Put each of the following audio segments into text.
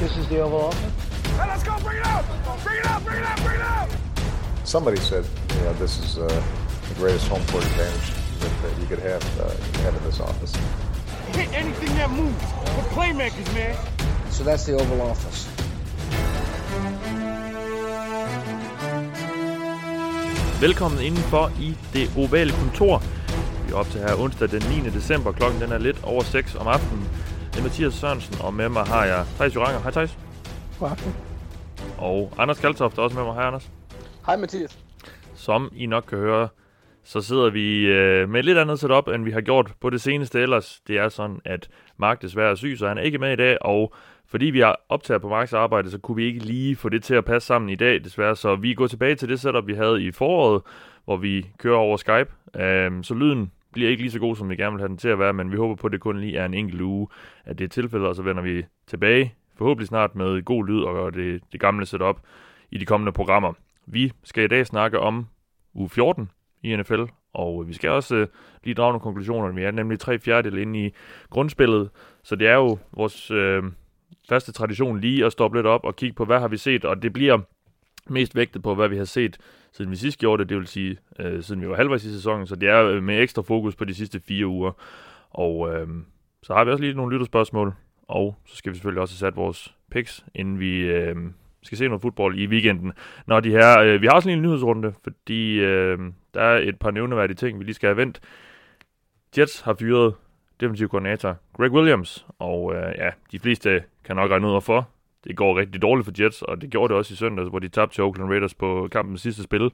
This is the Oval Office. Hey, let's go! Bring it out! Bring it out! Bring it out! Bring it out! Somebody said, you know, this is uh, the greatest home court advantage that, that you could have, uh, have in this office. Hit anything that moves. We're playmakers, man. So that's the Oval Office. Velkommen indenfor i det ovale kontor. Vi er op til her onsdag den 9. december. Klokken den er lidt over 6 om aftenen. Er Mathias Sørensen, og med mig har jeg Thijs Joranger. Hej Thijs. God aften. Og Anders Kaltoft er også med mig. Hej Anders. Hej Mathias. Som I nok kan høre, så sidder vi øh, med et lidt andet setup, end vi har gjort på det seneste ellers. Det er sådan, at Mark desværre er syg, så han er ikke med i dag, og fordi vi har optaget på Marks arbejde, så kunne vi ikke lige få det til at passe sammen i dag, desværre. Så vi går tilbage til det setup, vi havde i foråret, hvor vi kører over Skype. Øhm, så lyden bliver ikke lige så god, som vi gerne vil have den til at være, men vi håber på, at det kun lige er en enkelt uge, at det er tilfældet, og så vender vi tilbage, forhåbentlig snart med god lyd og det, det gamle setup i de kommende programmer. Vi skal i dag snakke om uge 14 i NFL, og vi skal også øh, lige drage nogle konklusioner. Vi er nemlig tre fjerdedel inde i grundspillet, så det er jo vores øh, faste tradition lige at stoppe lidt op og kigge på, hvad har vi set, og det bliver mest vægtet på, hvad vi har set, siden vi sidst gjorde det, det vil sige, øh, siden vi var halvvejs i sæsonen, så det er øh, med ekstra fokus på de sidste fire uger. Og øh, så har vi også lige nogle lytterspørgsmål, og så skal vi selvfølgelig også have sat vores picks, inden vi øh, skal se noget fodbold i weekenden. Når de her, øh, vi har også lige en nyhedsrunde, fordi øh, der er et par nævneværdige ting, vi lige skal have vendt. Jets har fyret defensiv koordinator Greg Williams, og øh, ja, de fleste kan nok regne ud hvorfor. Det går rigtig dårligt for Jets, og det gjorde det også i søndags, hvor de tabte til Oakland Raiders på kampens sidste spil.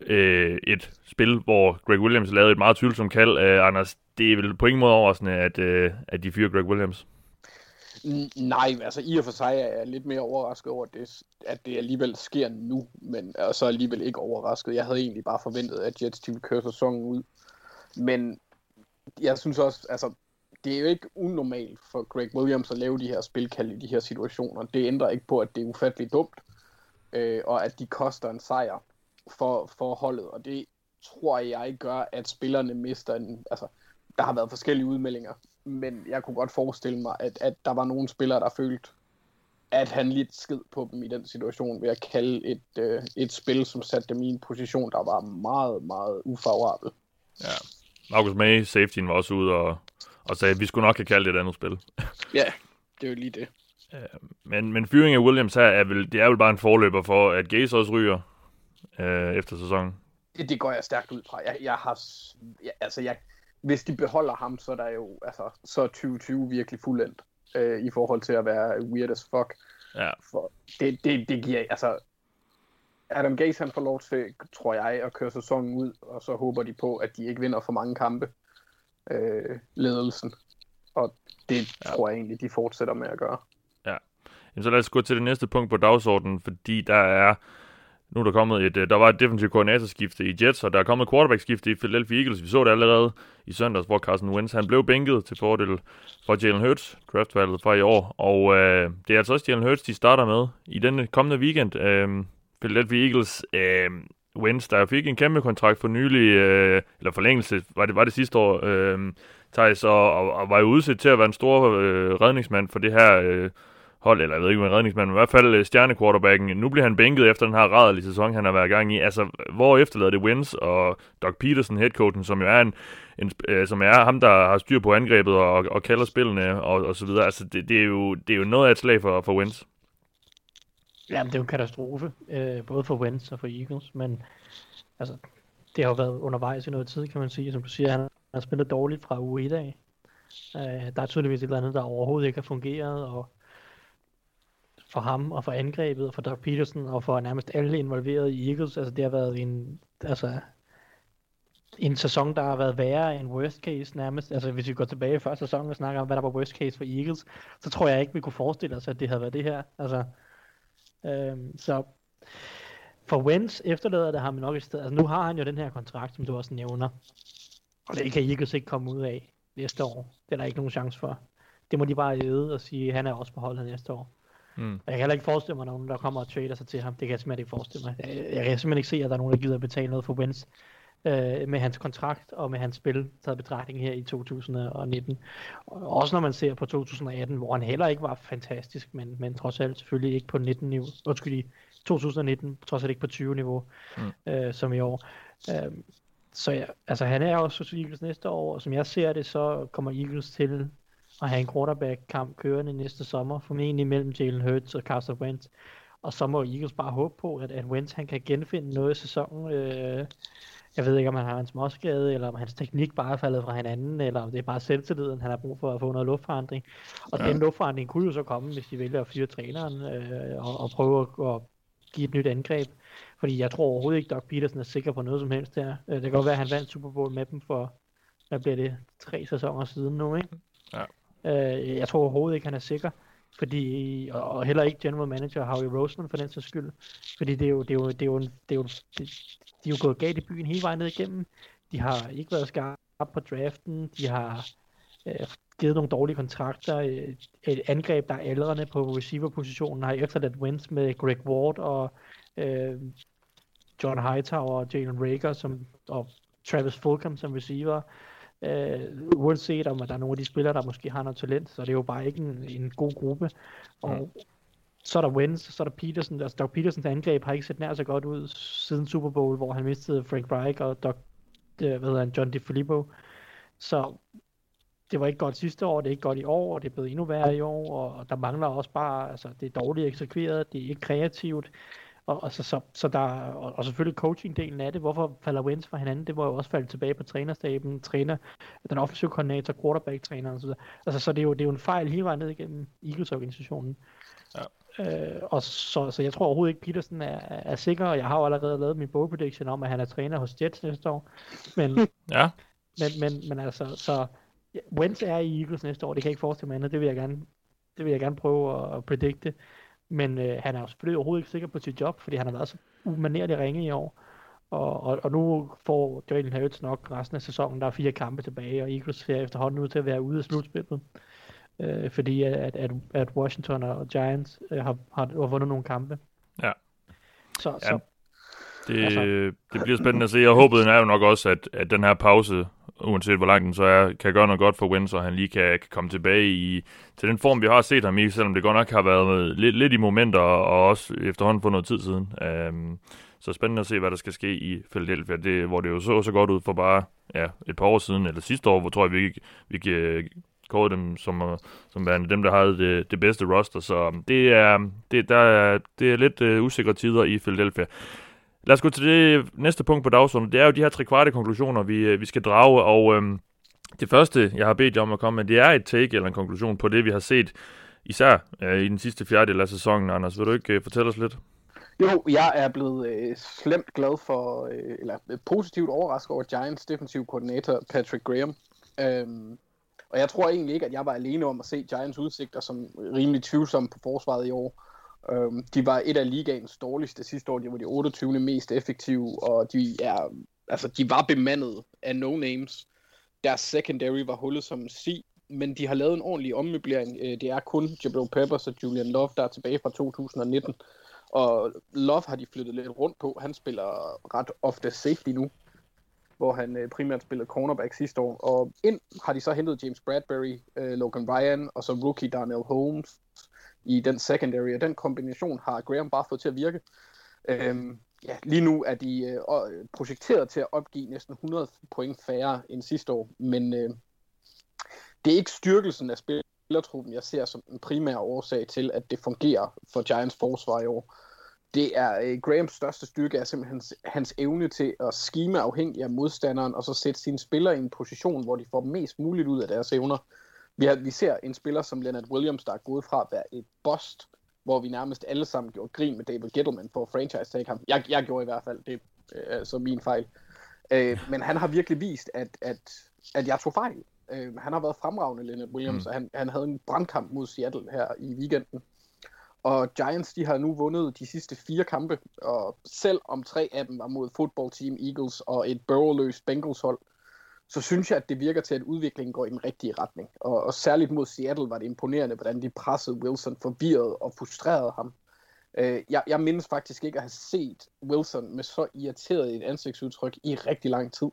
Øh, et spil, hvor Greg Williams lavede et meget tvivlsomt kald. Øh, Anders, det er vel på ingen måde overraskende, at, øh, at de fyrer Greg Williams. N- nej, altså i og for sig er jeg lidt mere overrasket over, det, at det alligevel sker nu, men er så alligevel ikke overrasket. Jeg havde egentlig bare forventet, at Jets ville køre sæsonen ud. Men jeg synes også, altså, det er jo ikke unormalt for Greg Williams at lave de her spilkald i de her situationer. Det ændrer ikke på, at det er ufatteligt dumt, øh, og at de koster en sejr for, for holdet, og det tror jeg gør, at spillerne mister en, altså, der har været forskellige udmeldinger, men jeg kunne godt forestille mig, at, at der var nogle spillere, der følte, at han lidt skid på dem i den situation ved at kalde et, øh, et spil, som satte dem i en position, der var meget, meget ufavorabel. Ja. Marcus May, safetyen, var også ude og, og sagde, at vi skulle nok have kaldt det et andet spil. Ja, det er jo lige det. Men, men fyring af Williams her er vel, det er vel bare en forløber for, at Gaze også ryger øh, efter sæsonen. Det, det går jeg stærkt ud fra. Jeg, jeg har, jeg, altså jeg, hvis de beholder ham, så er der jo, altså, så er 2020 virkelig fuldendt øh, i forhold til at være weird as fuck. Ja. For det, det, det giver, altså, Adam Gaze han får lov til, tror jeg, at køre sæsonen ud, og så håber de på, at de ikke vinder for mange kampe, øh, ledelsen. Og det ja. tror jeg egentlig, de fortsætter med at gøre. Jamen, så lad os gå til det næste punkt på dagsordenen, fordi der er nu er der kommet et, øh, der var et defensivt koordinatorskifte i Jets, og der er kommet et quarterback-skifte i Philadelphia Eagles. Vi så det allerede i søndags, hvor Carson Wentz han blev bænket til fordel for Jalen Hurts, draftvalget fra i år. Og øh, det er altså også Jalen Hurts, de starter med i denne kommende weekend. Øh, Philadelphia Eagles, øh, Wentz, der fik en kæmpe kontrakt for nylig, øh, eller forlængelse, var det, var det sidste år, øh, Thijs, og, og, og var jo udsat til at være en stor øh, redningsmand for det her øh, hold, eller jeg ved ikke, om en redningsmand, men i hvert fald øh, stjernequarterbacken. Nu bliver han bænket efter den her rædelige sæson, han har været i gang i. Altså, hvor efterlader det Wins og Doug Peterson, headcoachen, som jo er en, en øh, som er ham, der har styr på angrebet og, og kalder spillene og, og så videre. Altså, det, det, er jo, det er jo noget af et slag for, for Wins. Jamen, det er jo en katastrofe, øh, både for Wentz og for Eagles, men altså, det har jo været undervejs i noget tid, kan man sige. Som du siger, han har spillet dårligt fra uge 1 af. Øh, der er tydeligvis et eller andet, der overhovedet ikke har fungeret, og for ham og for angrebet, og for Doug Peterson og for nærmest alle involverede i Eagles, altså det har været en, altså, en sæson, der har været værre end worst case nærmest. Altså hvis vi går tilbage i første sæson og snakker om, hvad der var worst case for Eagles, så tror jeg ikke, vi kunne forestille os, at det havde været det her. Altså, øhm, så for Wentz efterlader det ham nok et sted. Altså nu har han jo den her kontrakt, som du også nævner. Og det kan Eagles ikke komme ud af næste år. Det er der ikke nogen chance for. Det må de bare æde og sige, at han er også på holdet næste år. Mm. Jeg kan heller ikke forestille mig, nogen der kommer og trader sig til ham. Det kan jeg simpelthen ikke forestille mig. Jeg, jeg kan simpelthen ikke se, at der er nogen, der gider at betale noget for Wentz. Øh, med hans kontrakt og med hans spil taget betragtning her i 2019. Og også når man ser på 2018, hvor han heller ikke var fantastisk, men, men trods alt selvfølgelig ikke på 19 niveau, undskyld, i 2019, trods alt ikke på 20 niveau, mm. øh, som i år. Øh, så ja, altså han er også hos Eagles næste år, og som jeg ser det, så kommer Eagles til at have en quarterback-kamp kørende næste sommer, formentlig mellem Jalen Hurts og Carson Wentz. Og så må Eagles bare håbe på, at, at Wentz han kan genfinde noget i sæsonen. Øh, jeg ved ikke, om han har en småskade, eller om hans teknik bare er faldet fra hinanden, eller om det er bare selvtilliden, han har brug for at få noget luftforandring. Og ja. den luftforandring kunne jo så komme, hvis de vælger at fyre træneren øh, og, og prøve at, at give et nyt angreb. Fordi jeg tror overhovedet ikke, Doug Peterson er sikker på noget som helst der. Øh, det kan godt være, at han vandt Super Bowl med dem for, hvad bliver det, tre sæsoner siden nu, ikke? Ja. Øh, jeg tror overhovedet ikke, han er sikker. Fordi, og, heller ikke general manager Howie Roseman for den sags skyld. Fordi det er jo, det er jo, det er jo, det er jo, det, de er jo gået galt i byen hele vejen ned igennem. De har ikke været skarpe på draften. De har øh, givet nogle dårlige kontrakter. Et angreb, der er aldrende på receiver-positionen, har efterladt wins med Greg Ward og øh, John Hightower og Jalen Rager som, og Travis Fulgham som receiver. Øh, uanset om at der er nogle af de spillere, der måske har noget talent, så det er jo bare ikke en, en god gruppe. Og mm så er der Wentz, så er der Peterson. Altså Doug Petersons angreb har ikke set nær så godt ud siden Super Bowl, hvor han mistede Frank Reich og Doug, øh, hvad hedder han, John DeFilippo. Så det var ikke godt sidste år, det er ikke godt i år, og det er blevet endnu værre i år, og der mangler også bare, altså det er dårligt eksekveret, det er ikke kreativt, og, og, så, så, så der, og, og selvfølgelig coaching-delen af det, hvorfor falder Wentz fra hinanden, det var jo også faldet tilbage på trænerstaben, træner, den offensive koordinator, quarterback-træneren osv. Altså, så det er, jo, det er jo en fejl hele vejen ned igennem Eagles-organisationen. Ja. Øh, og så, så jeg tror overhovedet ikke, Peterson er, er sikker, og jeg har jo allerede lavet min bold prediction om, at han er træner hos Jets næste år. Men, ja. men, men, men altså, så Wentz er i Eagles næste år, det kan jeg ikke forestille mig andet, det vil jeg gerne, det vil jeg gerne prøve at, at predikte. Men øh, han er jo selvfølgelig overhovedet ikke sikker på sit job, fordi han har været så umanerlig ringe i år. Og, og, og nu får Jalen Hurts nok resten af sæsonen. Der er fire kampe tilbage, og Eagles ser efterhånden ud til at være ude af slutspillet. Øh, fordi at, at, at Washington og Giants øh, har, har, har vundet nogle kampe. Ja. Så, ja. så det, altså. det bliver spændende at se, og håbet er jo nok også, at, at den her pause, uanset hvor lang den så er, kan gøre noget godt for Wentz, og han lige kan, kan komme tilbage i, til den form, vi har set ham i, selvom det godt nok har været lidt, lidt i momenter, og også efterhånden for noget tid siden. Um, så spændende at se, hvad der skal ske i Philadelphia, det, hvor det jo så så godt ud for bare ja, et par år siden, eller sidste år, hvor tror jeg, vi, vi, vi kåret dem som, øh, som værende dem, der havde det, det bedste roster. Så um, det er, um, det, der er, det er lidt uh, usikre tider i Philadelphia. Lad os gå til det næste punkt på dagsordenen. Det er jo de her tre kvarte konklusioner, vi, øh, vi skal drage, og øhm, det første, jeg har bedt jer om at komme med, det er et take eller en konklusion på det, vi har set, især øh, i den sidste fjerdedel af sæsonen. Anders, vil du ikke øh, fortælle os lidt? Jo, jeg er blevet øh, slemt glad for, øh, eller øh, positivt overrasket over Giants defensiv koordinator Patrick Graham. Øhm, og jeg tror egentlig ikke, at jeg var alene om at se Giants udsigter som rimelig tvivlsomme på forsvaret i år. Øhm, de var et af ligaens dårligste sidste år. De var de 28. mest effektive, og de er, altså, de var bemandet af no-names. Deres secondary var hullet som en si, men de har lavet en ordentlig ommøblering. Øh, det er kun Jabril Peppers og Julian Love, der er tilbage fra 2019. Og Love har de flyttet lidt rundt på. Han spiller ret ofte safety nu, hvor han øh, primært spillede cornerback sidste år. Og ind har de så hentet James Bradbury, øh, Logan Ryan og så rookie Darnell Holmes i den secondary, og den kombination har Graham bare fået til at virke. Øhm, ja, lige nu er de øh, øh projekteret til at opgive næsten 100 point færre end sidste år, men øh, det er ikke styrkelsen af spillertruppen, jeg ser som en primær årsag til, at det fungerer for Giants forsvar i år. Det er øh, Grahams største styrke er simpelthen hans, hans evne til at skime afhængig af modstanderen, og så sætte sine spillere i en position, hvor de får mest muligt ud af deres evner. Vi, har, vi ser en spiller som Leonard Williams, der er gået fra at være et bust, hvor vi nærmest alle sammen gjorde grin med David Gettleman for at franchise take ham. Jeg, jeg gjorde i hvert fald, det øh, så min fejl. Øh, men han har virkelig vist, at, at, at jeg tog fejl. Øh, han har været fremragende, Leonard Williams, mm. og han, han havde en brandkamp mod Seattle her i weekenden. Og Giants, de har nu vundet de sidste fire kampe, og selv om tre af dem var mod football team Eagles og et Burrow-løst Bengals hold, så synes jeg, at det virker til, at udviklingen går i den rigtige retning. Og, og særligt mod Seattle var det imponerende, hvordan de pressede Wilson forvirret og frustrerede ham. Øh, jeg, jeg mindes faktisk ikke at have set Wilson med så irriteret et ansigtsudtryk i rigtig lang tid.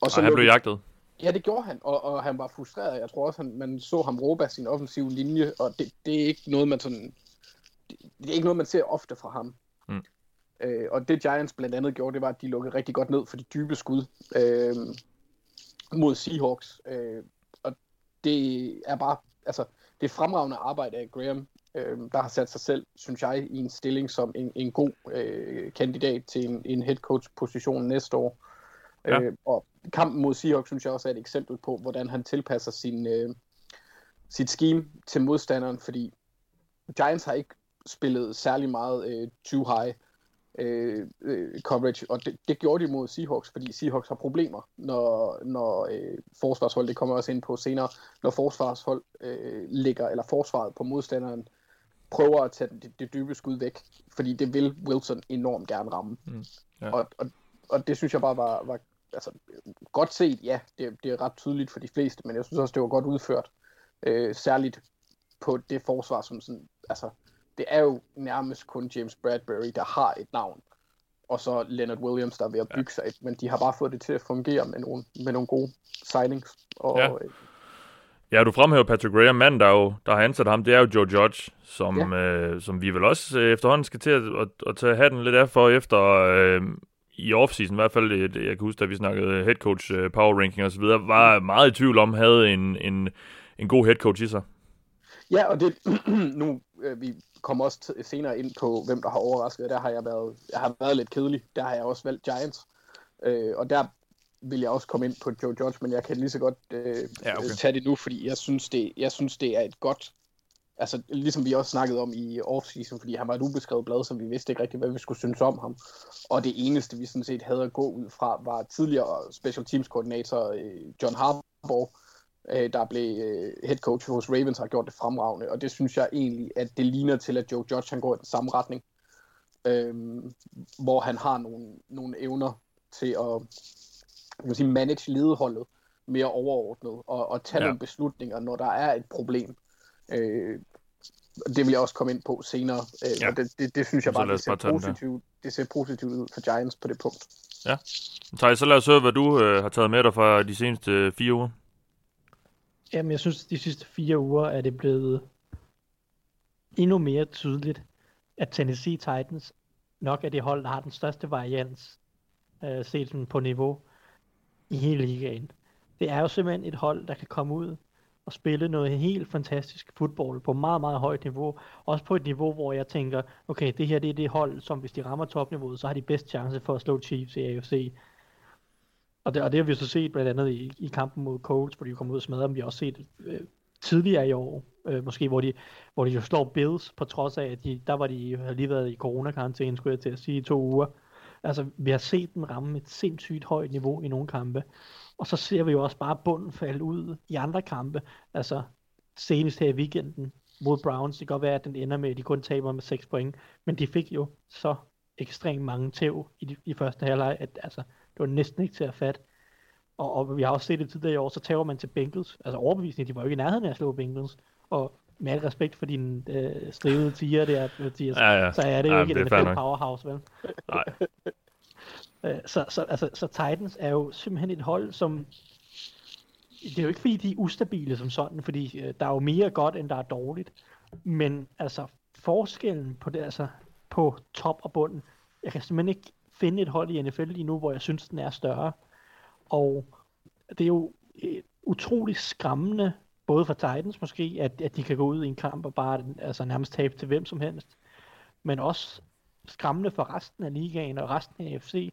Og så og han blev jagtet. Ja, det gjorde han, og, og han var frustreret. Jeg tror også, han, man så ham råbe af sin offensive linje, og det, det er ikke noget, man sådan... Det, det er ikke noget, man ser ofte fra ham. Mm. Øh, og det Giants blandt andet gjorde, det var, at de lukkede rigtig godt ned for de dybe skud øh, mod Seahawks. Øh, og det er bare... Altså, det er fremragende arbejde af Graham, øh, der har sat sig selv, synes jeg, i en stilling som en, en god øh, kandidat til en, en head coach position næste år. Ja. Øh, og kampen mod Seahawks synes jeg også er et eksempel på, hvordan han tilpasser sin, øh, sit scheme til modstanderen, fordi Giants har ikke spillet særlig meget øh, too high øh, øh, coverage, og det, det gjorde de mod Seahawks, fordi Seahawks har problemer, når, når øh, forsvarshold, det kommer også ind på senere, når forsvarshold øh, ligger, eller forsvaret på modstanderen prøver at tage det, det dybe skud væk, fordi det vil Wilson enormt gerne ramme. Mm, ja. og, og, og det synes jeg bare var, var altså, godt set, ja, det, det er ret tydeligt for de fleste, men jeg synes også, det var godt udført. Øh, særligt på det forsvar, som sådan, altså, det er jo nærmest kun James Bradbury, der har et navn, og så Leonard Williams, der er ved at bygge ja. sig et, men de har bare fået det til at fungere med nogle, med nogle gode signings. Og, ja. Øh, Ja, du fremhæver Patrick Graham, manden, der, jo, der har ansat ham, det er jo Joe Judge, som, ja. øh, som vi vel også øh, efterhånden skal til at, at, at tage hatten lidt af for efter øh, i offseason, i hvert fald, det, jeg kan huske, da vi snakkede head coach, uh, power ranking osv., var meget i tvivl om, havde en, en, en god head coach i sig. Ja, og det, nu, øh, vi kommer også senere ind på, hvem der har overrasket, der har jeg været, jeg har været lidt kedelig, der har jeg også valgt Giants, øh, og der vil jeg også komme ind på Joe Judge, men jeg kan lige så godt øh, ja, okay. tage det nu, fordi jeg synes det, jeg synes, det er et godt altså ligesom vi også snakkede om i offseason, fordi han var et ubeskrevet blad, så vi vidste ikke rigtig, hvad vi skulle synes om ham. Og det eneste, vi sådan set havde at gå ud fra, var tidligere special teams koordinator øh, John Harbaugh, øh, der blev øh, head coach hos Ravens, har gjort det fremragende. Og det synes jeg egentlig, at det ligner til, at Joe Judge han går i den samme retning. Øhm, hvor han har nogle, nogle evner til at kan sige, manage ledeholdet mere overordnet og, og tage ja. nogle beslutninger, når der er et problem. Øh, det vil jeg også komme ind på senere, øh, ja. og det, det, det synes jeg bare, det ser, positivt, det ser positivt ud for Giants på det punkt. Ja. Thaj, så lad os høre, hvad du øh, har taget med dig fra de seneste fire uger. Jamen, jeg synes, de sidste fire uger er det blevet endnu mere tydeligt, at Tennessee Titans nok er det hold, der har den største varians øh, set på niveau i hele ligaen. Det er jo simpelthen et hold, der kan komme ud og spille noget helt fantastisk fodbold på meget, meget højt niveau. Også på et niveau, hvor jeg tænker, okay, det her det er det hold, som hvis de rammer topniveauet, så har de bedst chance for at slå Chiefs i AFC. Og det, og det har vi så set blandt andet i, i kampen mod Colts, hvor de kom ud og smadrede dem. Vi har også set øh, tidligere i år, øh, måske, hvor de, hvor de jo slår Bills, på trods af, at de, der var de har lige været i coronakarantæne, skulle jeg til at sige, i to uger. Altså, vi har set dem ramme et sindssygt højt niveau i nogle kampe. Og så ser vi jo også bare bunden falde ud i andre kampe. Altså senest her i weekenden mod Browns. Det kan godt være, at den ender med, at de kun taber med 6 point. Men de fik jo så ekstremt mange tæv i, de, i første halvleg, at altså, det var næsten ikke til at fatte. Og, og vi har også set det tidligere i år, så tager man til Bengals. Altså overbevisning, de var jo ikke i nærheden af at slå Bengals. Og med al respekt for din øh, strivede tiger der, Mathias, ja, ja. så er det jo ja, ikke et powerhouse, vel? Nej. Øh, så, så, altså, så Titans er jo simpelthen et hold, som... Det er jo ikke fordi, de er ustabile som sådan, fordi øh, der er jo mere godt, end der er dårligt. Men altså, forskellen på det, altså på top og bunden, jeg kan simpelthen ikke finde et hold i NFL lige nu, hvor jeg synes, den er større. Og det er jo øh, utroligt skræmmende, både for Titans måske, at, at de kan gå ud i en kamp og bare altså, nærmest tabe til hvem som helst. Men også skræmmende for resten af ligaen og resten af AFC,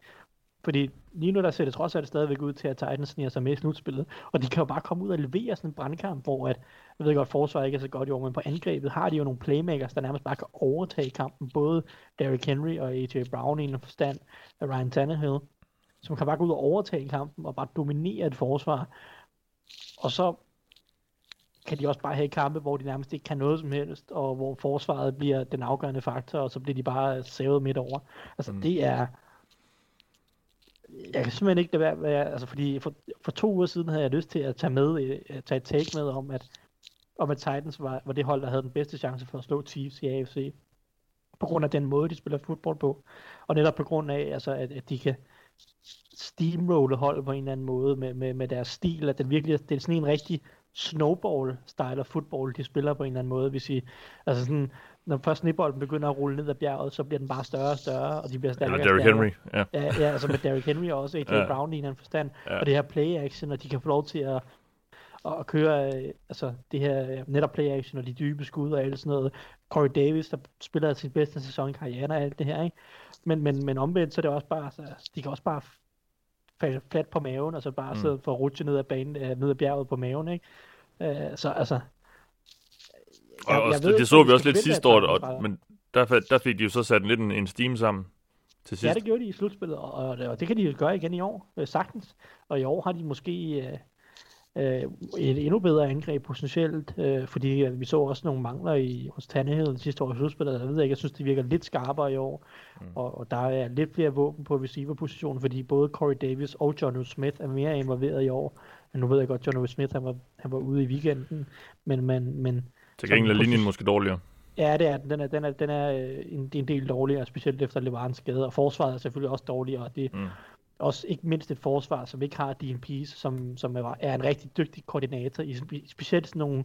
fordi lige nu der ser det trods alt stadigvæk ud til, at Titans sniger sig med i slutspillet, og de kan jo bare komme ud og levere sådan en brandkamp, hvor at, jeg ved godt, forsvaret ikke er så godt i år, men på angrebet har de jo nogle playmakers, der nærmest bare kan overtage kampen, både Derrick Henry og AJ Brown i en forstand af Ryan Tannehill, som kan bare gå ud og overtage kampen og bare dominere et forsvar. Og så kan de også bare have kampe, hvor de nærmest ikke kan noget som helst, og hvor forsvaret bliver den afgørende faktor, og så bliver de bare savet midt over. Altså mm. det er... Jeg kan simpelthen ikke det være, være altså fordi for, for to uger siden havde jeg lyst til at tage med, at tage et take med om, at, om at Titans var, var det hold, der havde den bedste chance for at slå Chiefs i AFC. på grund af den måde, de spiller fodbold på. Og netop på grund af, altså, at, at de kan steamrolle hold på en eller anden måde med, med, med deres stil, at det virkelig det er sådan en rigtig snowball-style af fodbold, de spiller på en eller anden måde. Hvis I, altså sådan, når først snibbolden begynder at rulle ned ad bjerget, så bliver den bare større og større, og de bliver stærkere Eller og Derrick. Henry, ja. Ja, ja, altså med Derrick Henry og også AJ Ja. ja. Brown i en anden forstand. Ja. Ja. Og det her play action, og de kan få lov til at, at køre øh, altså det her netop play action og de dybe skud og alt sådan noget. Corey Davis, der spiller sin bedste sæson i karrieren og alt det her, ikke? Men, men, men omvendt, så er det også bare, altså, de kan også bare falde fladt på maven, altså bare Mm. mm. sidde for at rutsche ned ad, banen, øh, ned ad bjerget på maven, ikke? Øh, så altså... Jeg- og jeg det, ved det så vi også lidt sidste år, og, men der, der fik de jo så sat lidt en, en steam sammen til sidst. Ja, det gjorde de i slutspillet, og, og, det kan de jo gøre igen i år, øh, sagtens. Og i år har de måske øh, øh, et endnu bedre angreb potentielt, øh, fordi øh, vi så også nogle mangler i, hos Tannehill sidste år i slutspillet. Jeg ved ikke, jeg synes, det virker lidt skarpere i år, mm. og, og der er lidt flere våben på receiver-positionen, fordi både Corey Davis og John Smith er mere involveret i år. Men nu ved jeg godt, John Smith han var, han var ude i weekenden, men, men, men Til gengæld er linjen måske dårligere. Ja, det er den. Den er, den er, den er øh, en, en del dårligere, specielt efter Levans skade, og forsvaret er selvfølgelig også dårligere, og det Mm. også ikke mindst et forsvar, som ikke har DNP's, som, som er, en rigtig dygtig koordinator, i spe- specielt sådan nogle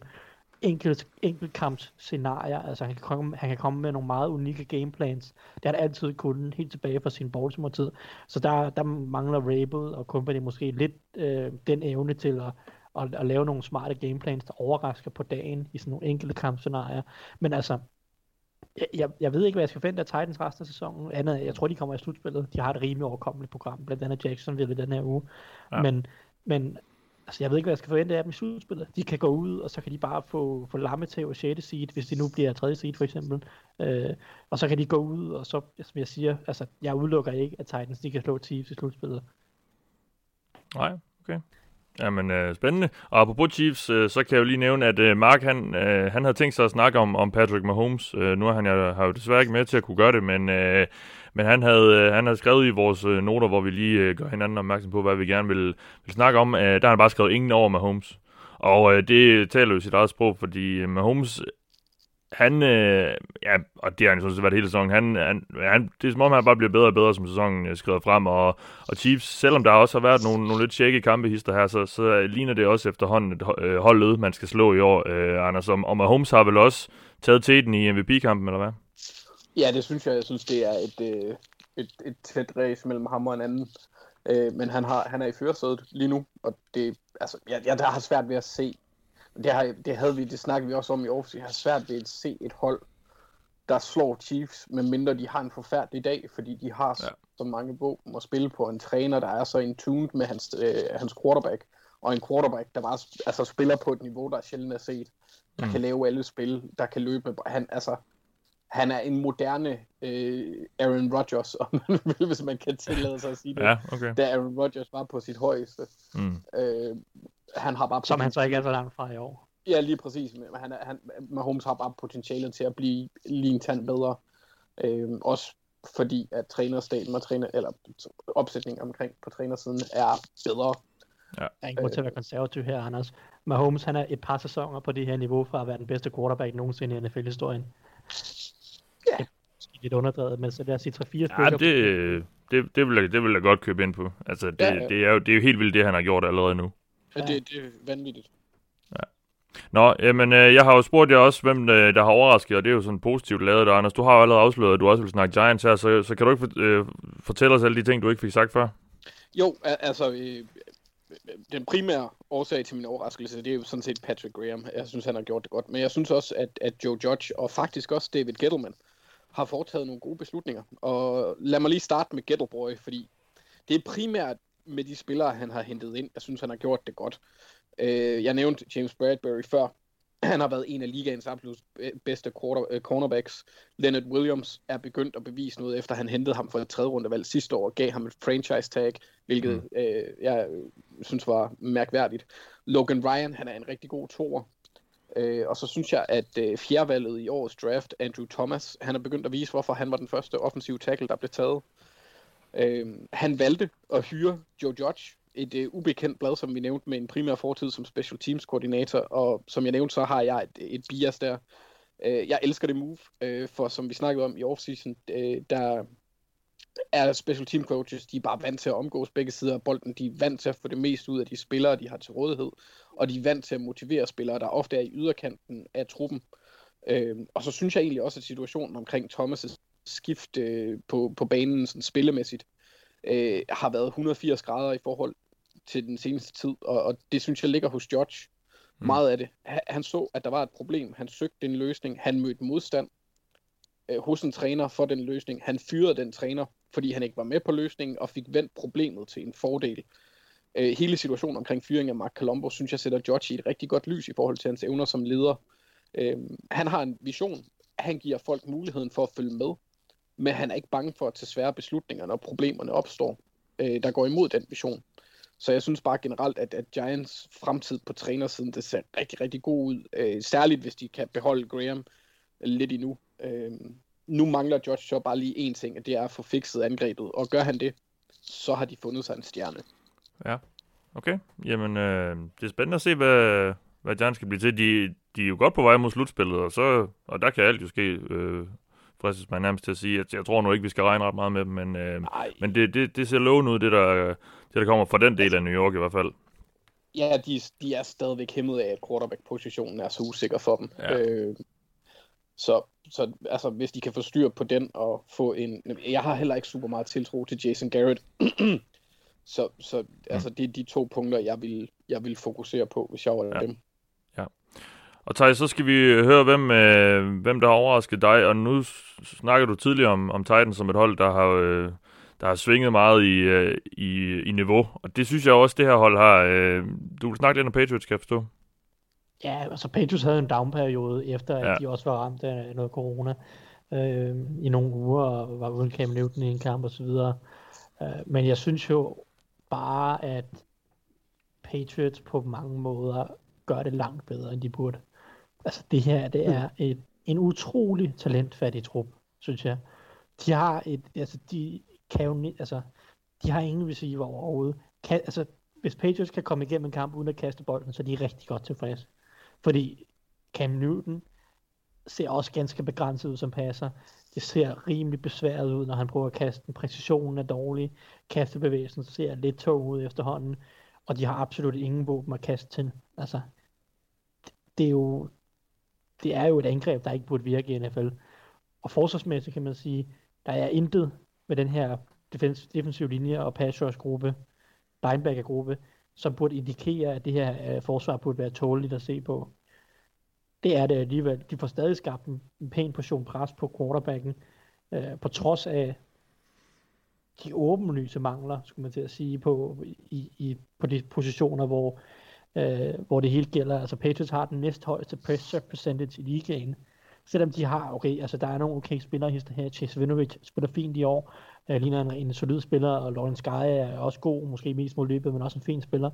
enkelt, enkeltkamps scenarier, altså han kan, komme, han kan komme med nogle meget unikke gameplans, det har han altid kunnet, helt tilbage fra sin Baltimore-tid, så der, der mangler Rabel og company måske lidt øh, den evne til at, at, at lave nogle smarte gameplans, der overrasker på dagen i sådan nogle enkelte kampscenarier, men altså, jeg, jeg, ved ikke, hvad jeg skal forvente af Titans resten af sæsonen. Andet, jeg tror, de kommer i slutspillet. De har et rimelig overkommeligt program, blandt andet Jacksonville i den her uge. Ja. Men, men altså, jeg ved ikke, hvad jeg skal forvente af dem i slutspillet. De kan gå ud, og så kan de bare få, få lammetæv og 6. seed, hvis de nu bliver 3. seed for eksempel. Øh, og så kan de gå ud, og så, som jeg siger, altså, jeg udelukker ikke, at Titans de kan slå Chiefs i slutspillet. Nej, okay. Jamen, øh, spændende. Og apropos Chiefs, øh, så kan jeg jo lige nævne, at øh, Mark, han, øh, han havde tænkt sig at snakke om, om Patrick Mahomes. Øh, nu er han jeg, har jo desværre ikke med til at kunne gøre det, men, øh, men han, havde, øh, han havde skrevet i vores øh, noter, hvor vi lige øh, gør hinanden opmærksom på, hvad vi gerne vil, vil snakke om. Øh, der har han bare skrevet ingen over Mahomes. Og øh, det taler jo sit eget sprog, fordi øh, Mahomes, han, øh, ja, og det har han sådan set været hele sæsonen, han, han, han, det er som om, han bare bliver bedre og bedre, som sæsonen øh, skrider frem, og, og Chiefs, selvom der også har været nogle, nogle lidt shaky kampehister her, så, så øh, ligner det også efterhånden et øh, man skal slå i år, øh, Anders. Og, og Mahomes har vel også taget teten i MVP-kampen, eller hvad? Ja, det synes jeg. Jeg synes, det er et, øh, et, et tæt race mellem ham og en anden. Øh, men han, har, han er i førersædet lige nu, og det, altså, jeg, jeg der har svært ved at se. Det, har, det havde vi, det snakkede vi også om i år, jeg har svært ved at se et hold, der slår Chiefs, medmindre de har en forfærdelig dag, fordi de har Ja. så mange våben at spille på en træner, der er så in tuned med hans, øh, hans quarterback, og en quarterback, der bare altså, spiller på et niveau, der er sjældent er set, der Mm. mm. kan lave alle spil, der kan løbe. med- Han, altså, han er en moderne øh, Aaron Rodgers, om man vil, hvis man kan tillade sig at sige det. Ja, okay. Da Aaron Rodgers var på sit højeste. Mm. Øh, han har bare Som han så ikke er så langt fra i år. Ja, lige præcis. Men han, han, Mahomes har bare potentialet til at blive lige en tand bedre. Øh, også fordi, at trænerstaten og træner, eller opsætningen omkring på trænersiden er bedre. Der er ingen grund til at være konservativ her, Anders. Mahomes, han er et par sæsoner på det her niveau for at være den bedste quarterback nogensinde i NFL-historien. Ja. Det er måske lidt underdrevet, men så lad os sige 3-4 stykker. Ja, det, det, det, vil jeg, det vil jeg godt købe ind på. Altså, det, Ja, ja. det, er jo, det er jo helt vildt, det han har gjort allerede nu. Ja. Ja. Det, det er vanvittigt. Nå, jamen, øh, jeg har jo spurgt jer også, hvem øh, der har overrasket, og det er jo sådan positivt lavet der, Anders. Du har jo allerede afsløret, at du også vil snakke Giants her, så, så kan du ikke for, øh, fortælle os alle de ting, du ikke fik sagt før? Jo, altså, øh, den primære årsag til min overraskelse, det er jo sådan set Patrick Graham. Jeg synes, han har gjort det godt. Men jeg synes også, at, at Joe Judge og faktisk også David Gettleman har foretaget nogle gode beslutninger. Og lad mig lige starte med Gettleboy, fordi det er primært med de spillere, han har hentet ind. Jeg synes, han har gjort det godt. Øh, jeg nævnte James Bradbury før. Han har været en af ligaens absolut bedste quarter, øh, cornerbacks. Leonard Williams er begyndt at bevise noget, efter han hentede ham for et tredje rundevalg sidste år og gav ham et franchise tag, hvilket mm. øh, jeg synes var mærkværdigt. Logan Ryan, han er en rigtig god toer. Øh, og så synes jeg, at øh, fjerdevalget i årets draft, Andrew Thomas, han er begyndt at vise, hvorfor han var den første offensive tackle, der blev taget. Øh, han valgte at hyre Joe Judge, et øh, ubekendt blad, som vi nævnte, med en primær fortid som special teams koordinator, og som jeg nævnte, så har jeg et, et bias der. Øh, jeg elsker det move, øh, for som vi snakkede om i offseason, øh, der er special team coaches, de er bare vant til at omgås begge sider af bolden. De er vant til at få det mest ud af de spillere, de har til rådighed. Og de er vant til at motivere spillere, der ofte er i yderkanten af truppen. Øh, og så synes jeg egentlig også, at situationen omkring Thomas' skift øh, på, på banen sådan spillemæssigt øh, har været 180 grader i forhold til den seneste tid. Og, og det synes jeg ligger hos George. Mm. Meget af det. Han, han så, at der var et problem. Han søgte en løsning. Han mødte modstand øh, hos en træner for den løsning. Han fyrede den træner, fordi han ikke var med på løsningen, og fik vendt problemet til en fordel. Øh, hele situationen omkring fyringen af Mark Colombo, synes jeg sætter George i et rigtig godt lys i forhold til hans evner som leder. Øh, han har en vision. Han giver folk muligheden for at følge med, men han er ikke bange for at tage svære beslutninger, når problemerne opstår, øh, der går imod den vision. Så jeg synes bare generelt, at, at Giants fremtid på trænersiden, det ser rigtig, rigtig god ud. Øh, særligt hvis de kan beholde Graham lidt endnu. Øh, nu mangler George så bare lige én ting, og det er at få fikset angrebet. Og gør han det, så har de fundet sig en stjerne. Ja, okay. Jamen, øh, det er spændende at se, hvad, hvad Giants skal blive til. De, de er jo godt på vej mod slutspillet, og, så, og der kan alt jo ske. Øh, fristes man nærmest til at sige, at jeg tror nu ikke, vi skal regne ret meget med dem, men, øh, men det, det, det ser lovende ud, det der, det der kommer fra den del af New York i hvert fald. Ja, de, de er stadigvæk hæmmet af, at quarterback-positionen er så usikker for dem. Ja. Øh, så, så altså, hvis de kan få styr på den og få en... Jeg har heller ikke super meget tiltro til Jason Garrett. så så altså, det er de to punkter, jeg vil, jeg vil fokusere på, hvis jeg var ja. dem. Ja. Og Thijs, så skal vi høre, hvem, øh, hvem der har overrasket dig. Og nu snakker du tidligere om, om Titans som et hold, der har, øh, der har svinget meget i, øh, i, i niveau. Og det synes jeg også, det her hold har. Øh, du vil snakke lidt om Patriots, kan jeg forstå. Ja, altså Patriots havde en downperiode efter, at ja. de også var ramt af noget corona øh, i nogle uger, og var uden Cam Newton i en kamp osv. Øh, men jeg synes jo bare, at Patriots på mange måder gør det langt bedre, end de burde. Altså det her, det er et, en utrolig talentfattig trup, synes jeg. De har et, altså de kan jo, altså de har ingen receiver overhovedet. Kan, altså hvis Patriots kan komme igennem en kamp uden at kaste bolden, så er de rigtig godt tilfredse. Fordi Cam Newton ser også ganske begrænset ud som passer. Det ser rimelig besværet ud, når han prøver at kaste den. Præcisionen er dårlig. Kastebevægelsen ser lidt tung ud efterhånden. Og de har absolut ingen våben at kaste til. Altså, det er jo, det er jo et angreb, der ikke burde virke i NFL. Og forsvarsmæssigt kan man sige, der er intet med den her defensive linje og pass rush gruppe, linebacker gruppe, som burde indikere, at det her øh, forsvar burde være tåleligt at se på. Det er det alligevel. De får stadig skabt en, en pæn portion pres på quarterbacken, øh, på trods af de åbenlyse mangler, skulle man til at sige, på, i, i, på de positioner, hvor, øh, hvor det hele gælder. Altså Patriots har den næsthøjeste pressure percentage i ligaen, selvom de har, okay, altså der er nogle okay spillere her, Chase Vinovich spiller fint i år, uh, ligner en, en solid spiller, og Lawrence Guy er også god, måske mest mod løbet, men også en fin spiller.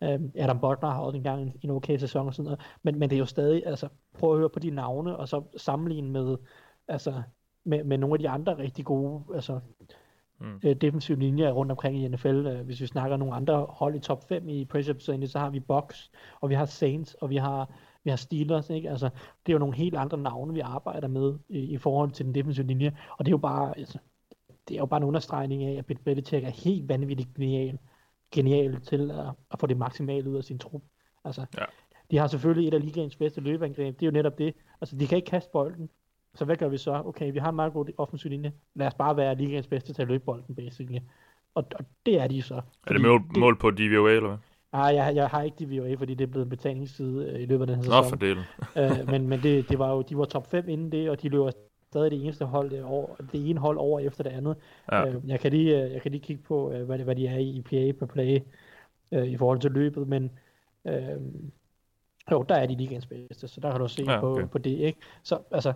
Uh, Adam Butler har også engang en, en okay sæson og sådan noget, men, men det er jo stadig, altså prøv at høre på de navne, og så sammenligne med, altså, med, med nogle af de andre rigtig gode, altså mm. uh, defensive linjer rundt omkring i NFL. Uh, hvis vi snakker nogle andre hold i top 5 i pressure percentage, så har vi Bucks, og vi har Saints, og vi har vi har Steelers, ikke? Altså, det er jo nogle helt andre navne, vi arbejder med i, i forhold til den defensive linje, og det er jo bare, altså, det er jo bare en understregning af, at Bill Belichick er helt vanvittigt genial, genial til at, at få det maksimale ud af sin trup. Altså, ja. de har selvfølgelig et af ligaens bedste løbeangreb, det er jo netop det. Altså, de kan ikke kaste bolden, så hvad gør vi så? Okay, vi har en meget god offensiv linje. Lad os bare være ligaens bedste til at løbe bolden, basically. Og, og det er de så. Er det mål, det, mål på DVOA, eller hvad? Nej, jeg, jeg har ikke DVOA, fordi det er blevet en betalingsside øh, i løbet af den her sæson. Nå, for delen. øh, men men det, det var jo, de var top 5 inden det, og de løber stadig det eneste hold, det, over, det ene hold over efter det andet. Ja. Øh, jeg, kan lige, øh, jeg kan lige kigge på, øh, hvad, hvad de er i EPA per play øh, i forhold til løbet, men øh, jo, der er de ligens bedste, så der kan du se ja, okay. på, på det, ikke? Så altså,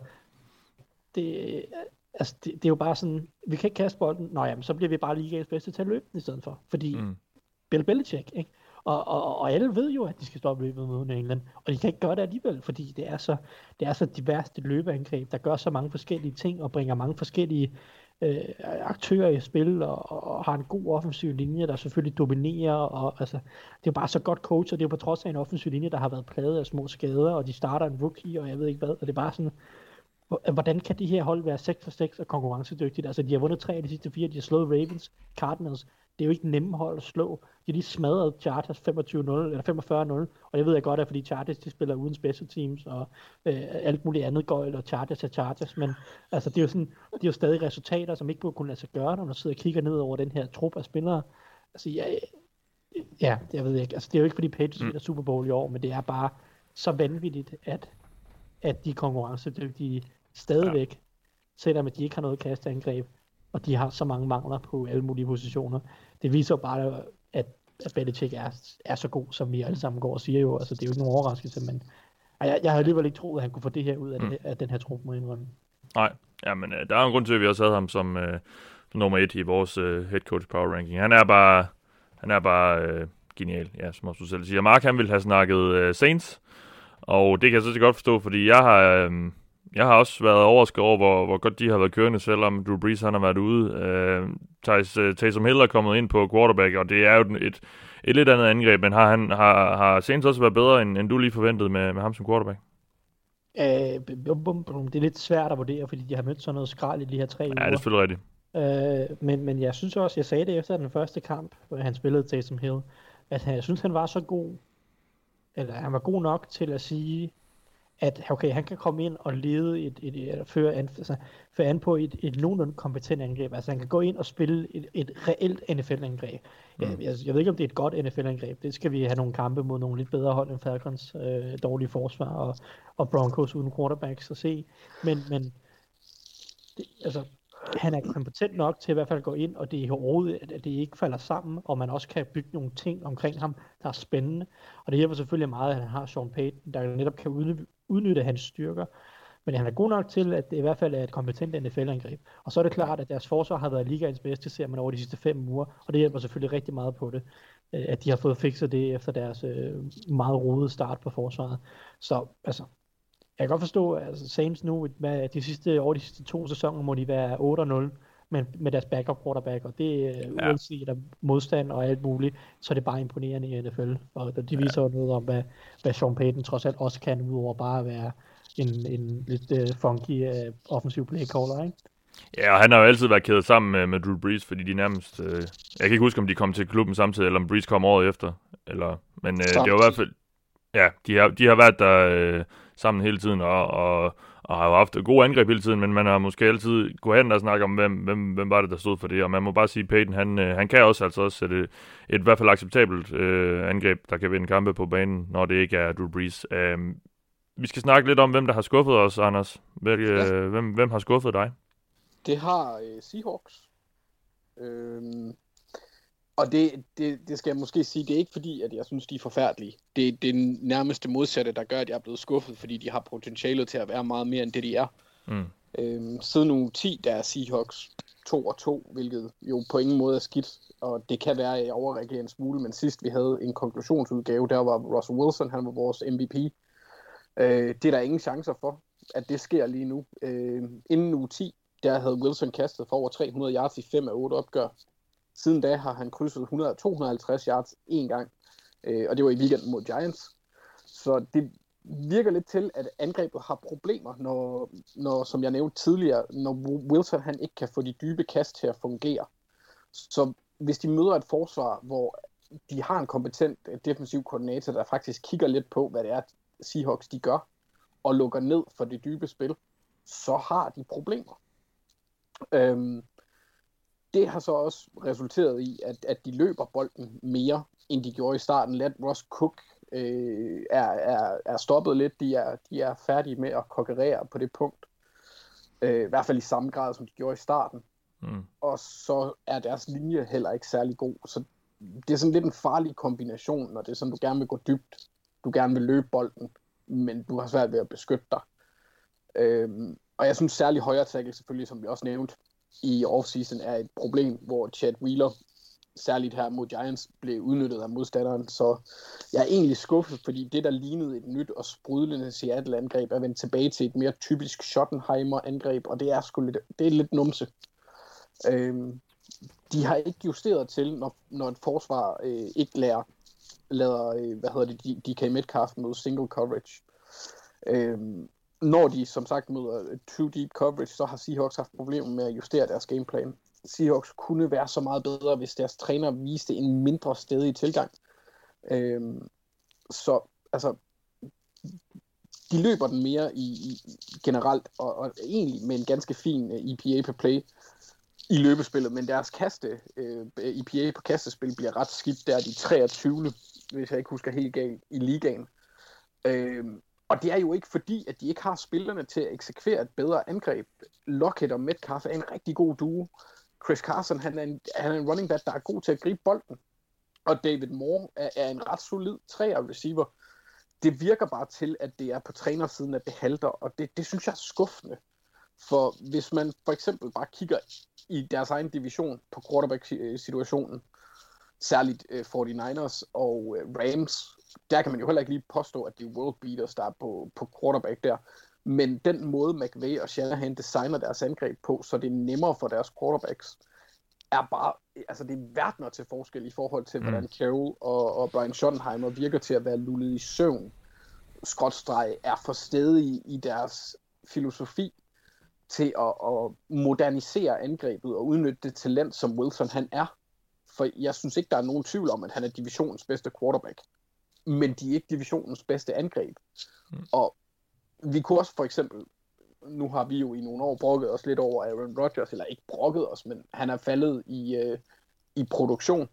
det, altså det, det, er jo bare sådan, vi kan ikke kaste bolden, nå jamen, så bliver vi bare ligens bedste til at løbe i stedet for, fordi mm. Bill Belichick, ikke? Og, og, og alle ved jo, at de skal stoppe løbet mod England, og de kan ikke gøre det alligevel, fordi det er så, det er så diverst et løbeangreb, der gør så mange forskellige ting, og bringer mange forskellige øh, aktører i spil, og, og har en god offensiv linje, der selvfølgelig dominerer, og altså, det er bare så godt coach, og det er på trods af en offensiv linje, der har været præget af små skader, og de starter en rookie, og jeg ved ikke hvad, og det er bare sådan, hvordan kan de her hold være 6 for 6 og konkurrencedygtigt? Altså, de har vundet tre af de sidste fire, de har slået Ravens, Cardinals, det er jo ikke nemme hold at slå. De lige smadret Chargers 25-0, eller 45-0, og jeg ved jeg godt, at fordi Chargers de spiller uden special teams, og øh, alt muligt andet gøjl, og Chargers er Chargers, men altså, det er jo, sådan, det er jo stadig resultater, som ikke burde kunne lade sig gøre, når man sidder og kigger ned over den her trup af spillere. Altså, ja, ja, jeg ved ikke, altså, det er jo ikke fordi Patriots mm. er Super Bowl i år, men det er bare så vanvittigt, at, at de konkurrencedygtige stadigvæk, ja. selvom de ikke har noget kastangreb, og de har så mange mangler på alle mulige positioner. Det viser bare, at, at Belichick er, er så god, som vi alle sammen går og siger jo. Altså, det er jo ikke nogen overraskelse, men jeg, jeg havde alligevel ikke troet, at han kunne få det her ud af, mm. det, af den her trup, må indrømme. Nej, ja, men uh, der er en grund til, at vi også havde ham som, som nummer et i vores uh, head coach power ranking. Han er bare, han er bare uh, genial, ja, som også du selv siger. Mark, han ville have snakket uh, Saints, og det kan jeg så godt forstå, fordi jeg har... Uh, jeg har også været overrasket over, hvor, hvor godt de har været kørende, selvom Drew Brees han har været ude. Øh, Thijs, uh, Taysom Hill er kommet ind på quarterback, og det er jo et, et lidt andet angreb, men har, han, har, har Saints også været bedre, end, end du lige forventede med, med ham som quarterback? Øh, det er lidt svært at vurdere, fordi de har mødt sådan noget skrald i de her tre ja, uger. Ja, det er selvfølgelig rigtigt. Øh, men, men jeg synes også, jeg sagde det efter den første kamp, hvor han spillede Taysom Hill, at jeg synes, han var så god, eller han var god nok til at sige, at okay, han kan komme ind og lede et, et, et, et føre, an, altså, føre an på et, et nogenlunde kompetent angreb. Altså han kan gå ind og spille et, et reelt NFL-angreb. Mm. Jeg, jeg, jeg ved ikke, om det er et godt NFL-angreb. Det skal vi have nogle kampe mod nogle lidt bedre hold end Falcons øh, dårlige forsvar og, og Broncos uden quarterbacks at se. Men, men det, altså, han er kompetent nok til i hvert fald at gå ind, og det er overhovedet, at det ikke falder sammen, og man også kan bygge nogle ting omkring ham, der er spændende. Og det hjælper selvfølgelig meget, at han har Sean Payton, der netop kan udnytte, hans styrker. Men han er god nok til, at det i hvert fald er et kompetent NFL-angreb. Og så er det klart, at deres forsvar har været ligaens bedste, ser man over de sidste fem uger, og det hjælper selvfølgelig rigtig meget på det, øh, at de har fået fikset det efter deres øh, meget rodede start på forsvaret. Så altså, jeg kan godt forstå, at altså, Saints nu, med de sidste, over de sidste to sæsoner, må de være 8-0 med, med deres backup quarterback, og det er ja. uanset af modstand og alt muligt, så er det bare imponerende i NFL. Og de viser jo noget om, hvad, hvad Sean Payton trods alt også kan, udover bare at være en, en lidt uh, funky uh, offensiv play caller, ikke? Ja, og han har jo altid været kædet sammen med, med Drew Brees, fordi de nærmest... Øh, jeg kan ikke huske, om de kom til klubben samtidig, eller om Brees kom året efter. Eller, men øh, det var i hvert fald... Ja, de har, de har været der øh, sammen hele tiden, og, og, og har jo haft gode angreb hele tiden, men man har måske altid gået hen og snakket om, hvem, hvem, hvem var det, der stod for det, og man må bare sige, at Peyton, han, øh, han kan også altså også sætte et, et i hvert fald acceptabelt øh, angreb, der kan vinde kampe på banen, når det ikke er Drew Brees. Øh, vi skal snakke lidt om, hvem der har skuffet os, Anders. Hvilke, ja. øh, hvem, hvem har skuffet dig? Det har øh, Seahawks. Øh, og det, det, det skal jeg måske sige, det er ikke fordi, at jeg synes, de er forfærdelige. Det, det er nærmeste modsatte, der gør, at jeg er blevet skuffet, fordi de har potentialet til at være meget mere end det, de er. Mm. Øhm, siden uge 10, der er Seahawks 2 og 2, hvilket jo på ingen måde er skidt, og det kan være, at jeg overreagerer en smule, men sidst vi havde en konklusionsudgave, der var Russell Wilson, han var vores MVP. Øh, det er der ingen chancer for, at det sker lige nu. Øh, inden uge 10, der havde Wilson kastet for over 300 yards i 5 af 8 opgør. Siden da har han krydset 100, 250 yards en gang, øh, og det var i weekenden mod Giants. Så det virker lidt til, at angrebet har problemer, når, når som jeg nævnte tidligere, når Wilson han ikke kan få de dybe kast til at fungere. Så hvis de møder et forsvar, hvor de har en kompetent øh, defensiv koordinator, der faktisk kigger lidt på, hvad det er, Seahawks de gør, og lukker ned for det dybe spil, så har de problemer. Øhm, det har så også resulteret i, at, at de løber bolden mere, end de gjorde i starten. Let Ross Cook øh, er, er, er stoppet lidt. De er, de er færdige med at konkurrere på det punkt. Øh, I hvert fald i samme grad, som de gjorde i starten. Mm. Og så er deres linje heller ikke særlig god. Så det er sådan lidt en farlig kombination, når det er sådan, du gerne vil gå dybt. Du gerne vil løbe bolden, men du har svært ved at beskytte dig. Øh, og jeg synes særlig højre tackle selvfølgelig, som vi også nævnte, i offseason er et problem, hvor Chad Wheeler, særligt her mod Giants, blev udnyttet af modstanderen. Så jeg er egentlig skuffet, fordi det, der lignede et nyt og sprudlende Seattle-angreb, er vendt tilbage til et mere typisk Schottenheimer-angreb, og det er sgu lidt, det er lidt numse. Øhm, de har ikke justeret til, når, når et forsvar øh, ikke lærer, lader, øh, hvad hedder det, DK Metcalf mod single coverage. Øhm, når de som sagt møder two deep coverage, så har Seahawks haft problemer med at justere deres gameplan. Seahawks kunne være så meget bedre, hvis deres træner viste en mindre stedig tilgang. Øhm, så altså, de løber den mere i, i generelt, og, og egentlig med en ganske fin øh, EPA per play i løbespillet, men deres kaste, øh, EPA på kastespil bliver ret skidt, der er de 23. hvis jeg ikke husker helt galt, i ligaen. Øhm, og det er jo ikke fordi, at de ikke har spillerne til at eksekvere et bedre angreb. Lockett og Metcalf er en rigtig god duo. Chris Carson, han er en, han er en running back, der er god til at gribe bolden. Og David Moore er, er en ret solid træer receiver. Det virker bare til, at det er på trænersiden, at det halter, og det, det synes jeg er skuffende. For hvis man for eksempel bare kigger i deres egen division på quarterback-situationen, særligt øh, 49ers og øh, Rams, der kan man jo heller ikke lige påstå, at det er world beaters, der er på, på quarterback der. Men den måde McVay og Shanahan designer deres angreb på, så det er nemmere for deres quarterbacks, er bare, altså det er verdener til forskel i forhold til, mm. hvordan Carroll og, og Brian Schottenheimer virker til at være lullet i søvn. Skråtstreg er for stedige i deres filosofi til at, at modernisere angrebet og udnytte det talent, som Wilson han er. For jeg synes ikke, der er nogen tvivl om, at han er divisionens bedste quarterback. Men de er ikke divisionens bedste angreb. Mm. Og vi kunne også for eksempel, nu har vi jo i nogle år brokket os lidt over Aaron Rodgers, eller ikke brokket os, men han er faldet i, øh, i produktion.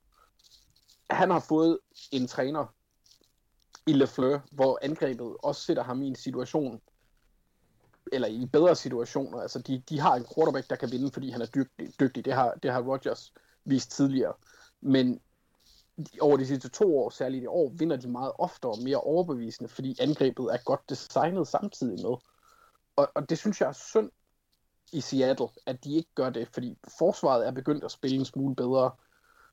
Han har fået en træner i LeFleur, hvor angrebet også sætter ham i en situation, eller i bedre situationer. Altså, de, de har en quarterback, der kan vinde, fordi han er dygtig. dygtig. Det, har, det har Rodgers vist tidligere. Men over de sidste to år, særligt i år, vinder de meget oftere og mere overbevisende, fordi angrebet er godt designet samtidig med. Og, og det synes jeg er synd i Seattle, at de ikke gør det, fordi forsvaret er begyndt at spille en smule bedre.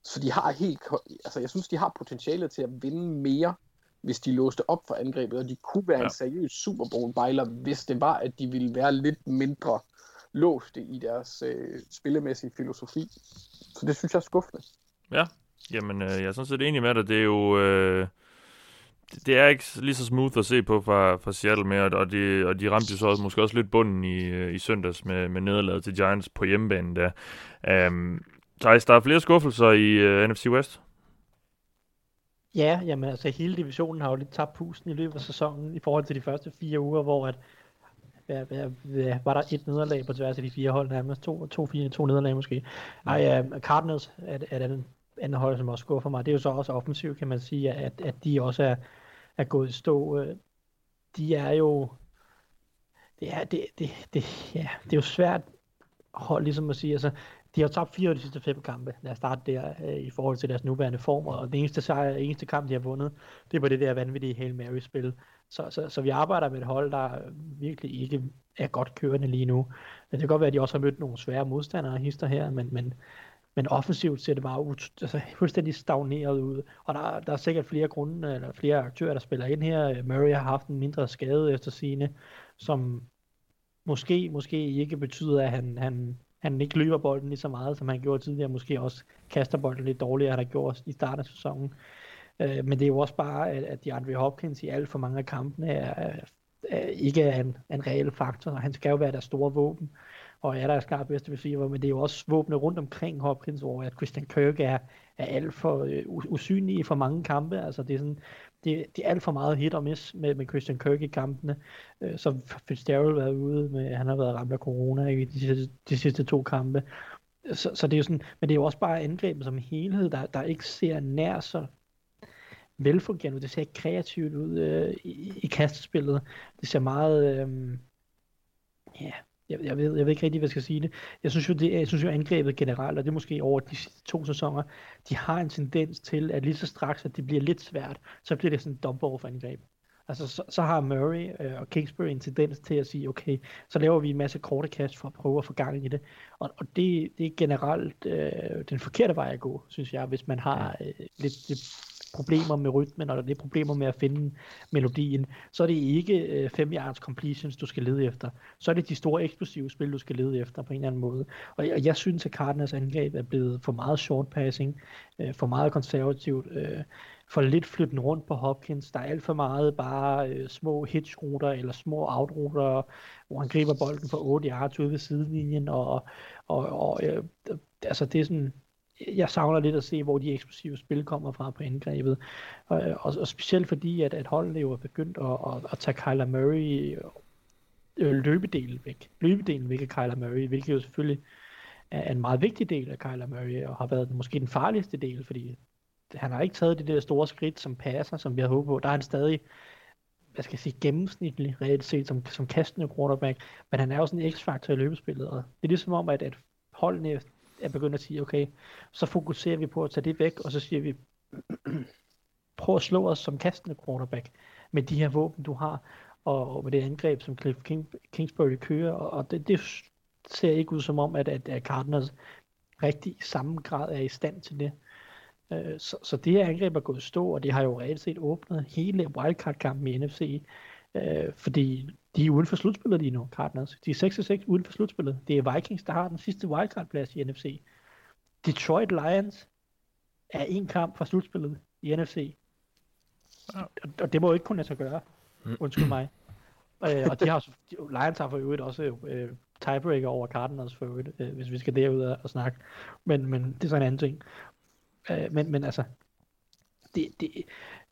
Så de har helt, altså jeg synes, de har potentiale til at vinde mere, hvis de låste op for angrebet, og de kunne være ja. en seriøs Super Bowl bejler, hvis det var, at de ville være lidt mindre låste i deres øh, spillemæssige filosofi. Så det synes jeg er skuffende. Ja, jamen øh, jeg er sådan set enig med dig. Det er jo... Øh det er ikke lige så smooth at se på fra, fra Seattle mere, og de, og de ramte jo så også, måske også lidt bunden i, øh, i søndags med, med nederlaget til Giants på hjemmebane der. Um, Thijs, der er flere skuffelser i uh, NFC West? Ja, jamen altså hele divisionen har jo lidt tabt pusten i løbet af sæsonen i forhold til de første fire uger, hvor at, hvad, hvad, var der et nederlag på tværs af de fire hold nærmest, to, to, fire, to nederlag måske. Ej, uh, Cardinals er, er den andet hold, som også skuffer mig. Det er jo så også offensivt, kan man sige, at, at de også er, er gået i stå. Øh, de er jo... Det er, det, det, det, ja, det er jo svært hold ligesom at sige, altså, de har tabt fire af de sidste fem kampe. Lad os starte der øh, i forhold til deres nuværende form, og den eneste, sejr, eneste kamp, de har vundet, det er på det der vanvittige Hail Mary-spil. Så, så, så vi arbejder med et hold, der virkelig ikke er godt kørende lige nu. Det kan godt være, at de også har mødt nogle svære modstandere hister her, men, men men offensivt ser det bare ut- altså, fuldstændig stagneret ud. Og der, der er sikkert flere grunde, eller flere aktører, der spiller ind her. Murray har haft en mindre skade efter sine, som måske, måske ikke betyder, at han, han, han ikke løber bolden lige så meget, som han gjorde tidligere. Måske også kaster bolden lidt dårligere, end han gjort i starten af sæsonen. Øh, men det er jo også bare, at, at DeAndre Hopkins i alt for mange af kampene er, er, ikke er en, en reel faktor, og han skal jo være der store våben og er der skarpt bedste receiver, men det er jo også våbne rundt omkring Hopkins, hvor at Christian Kirk er, er alt for øh, usynlig for mange kampe. Altså det er, sådan, det, det er alt for meget hit og miss med, med Christian Kirk i kampene. Øh, så Fitzgerald været ude med, han har været ramt af corona i de sidste, de sidste to kampe. Så, så det er jo sådan, men det er jo også bare angrebet som helhed, der, der ikke ser nær så velfungerende ud. Det ser ikke kreativt ud øh, i, i kastespillet. Det ser meget... Øh, ja, jeg, jeg, ved, jeg ved ikke rigtig, hvad jeg skal sige det. Jeg synes jo, det, jeg synes jo angrebet generelt, og det er måske over de to sæsoner, de har en tendens til, at lige så straks, at det bliver lidt svært, så bliver det sådan en dump-off angreb. Altså, så, så har Murray øh, og Kingsbury en tendens til at sige, okay, så laver vi en masse korte kast for at prøve at få gang i det. Og, og det, det er generelt øh, den forkerte vej at gå, synes jeg, hvis man har øh, lidt, lidt problemer med rytmen, og der er problemer med at finde melodien, så er det ikke øh, 5 yards completions, du skal lede efter. Så er det de store eksplosive spil, du skal lede efter på en eller anden måde. Og jeg, jeg synes, at Cardinals angreb er blevet for meget short passing, øh, for meget konservativt, øh, for lidt flytten rundt på Hopkins. Der er alt for meget bare øh, små hitchruter eller små outruter, hvor han griber bolden for 8 yards ude ved sidelinjen. Og, og, og øh, altså det er sådan, jeg savner lidt at se, hvor de eksplosive spil kommer fra på angrebet. Og, og, og specielt fordi, at, at holdet jo er begyndt at, at, at tage Kyler Murray øh, løbedelen væk. Løbedelen væk af Kyler Murray, hvilket jo selvfølgelig er en meget vigtig del af Kyler Murray, og har været måske den farligste del, fordi han har ikke taget det der store skridt som passer, som vi har håbet på. Der er han stadig, hvad skal jeg sige, gennemsnitlig reelt set som, som kastende quarterback, men han er jo sådan en x-faktor i løbespillet, og det er ligesom om, at, at holdene er begyndt at sige, okay, så fokuserer vi på at tage det væk, og så siger vi, prøv at slå os som kastende quarterback med de her våben, du har, og, og med det angreb, som Cliff King, Kingsbury kører, og, og det, det ser ikke ud som om, at, at, at Cardinals rigtig i samme grad er i stand til det. Øh, så, så det her angreb er gået stå, og det har jo reelt set åbnet hele wildcard-kampen i NFC, øh, fordi de er uden for slutspillet lige nu, Cardinals. De er 6-6 uden for slutspillet. Det er Vikings, der har den sidste wildcard-plads i NFC. Detroit Lions er en kamp fra slutspillet i NFC. Og, og det må jo ikke kunne lade sig gøre. Undskyld mig. øh, og de har, Lions har for øvrigt også øh, tiebreaker over Cardinals for øvrigt, øh, hvis vi skal derud og snakke. Men, men det er så en anden ting. Øh, men, men altså, det, det,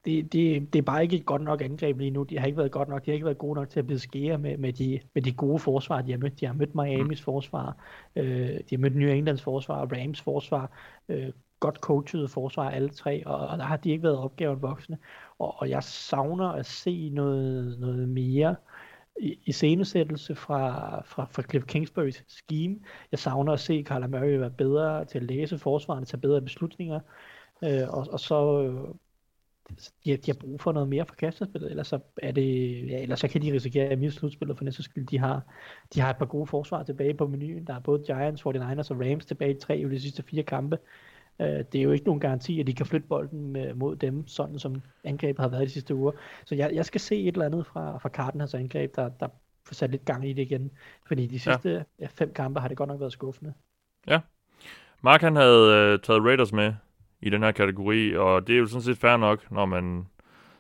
det, det, det er bare ikke et godt nok angreb lige nu. De har ikke været godt nok. De har ikke været gode nok til at beskære med, med, de, med de gode forsvar, de har mødt. De har mødt Miamis mm. forsvar, øh, de har mødt New Englands forsvar, Rams forsvar, øh, godt coachet forsvar alle tre, og, og der har de ikke været opgaven voksne. Og, og jeg savner at se noget, noget mere i, i scenesættelse fra, fra, fra Cliff Kingsburys scheme. Jeg savner at se Carla Murray være bedre til at læse forsvarerne, tage bedre beslutninger, øh, og, og så øh, de, de har brug for noget mere fra kastespillet, ellers så, er det, ja, ellers så kan de risikere at miste slutspillet for næste skyld. De har, de har et par gode forsvar tilbage på menuen. Der er både Giants, 49ers og Rams tilbage i tre i de sidste fire kampe. Øh, det er jo ikke nogen garanti, at de kan flytte bolden med, mod dem, sådan som angrebet har været de sidste uger. Så jeg, jeg skal se et eller andet fra, fra Cardinals angreb, der, der får sat lidt gang i det igen. Fordi de sidste ja. fem kampe har det godt nok været skuffende. Ja. Mark han havde øh, taget Raiders med i den her kategori, og det er jo sådan set fair nok, når man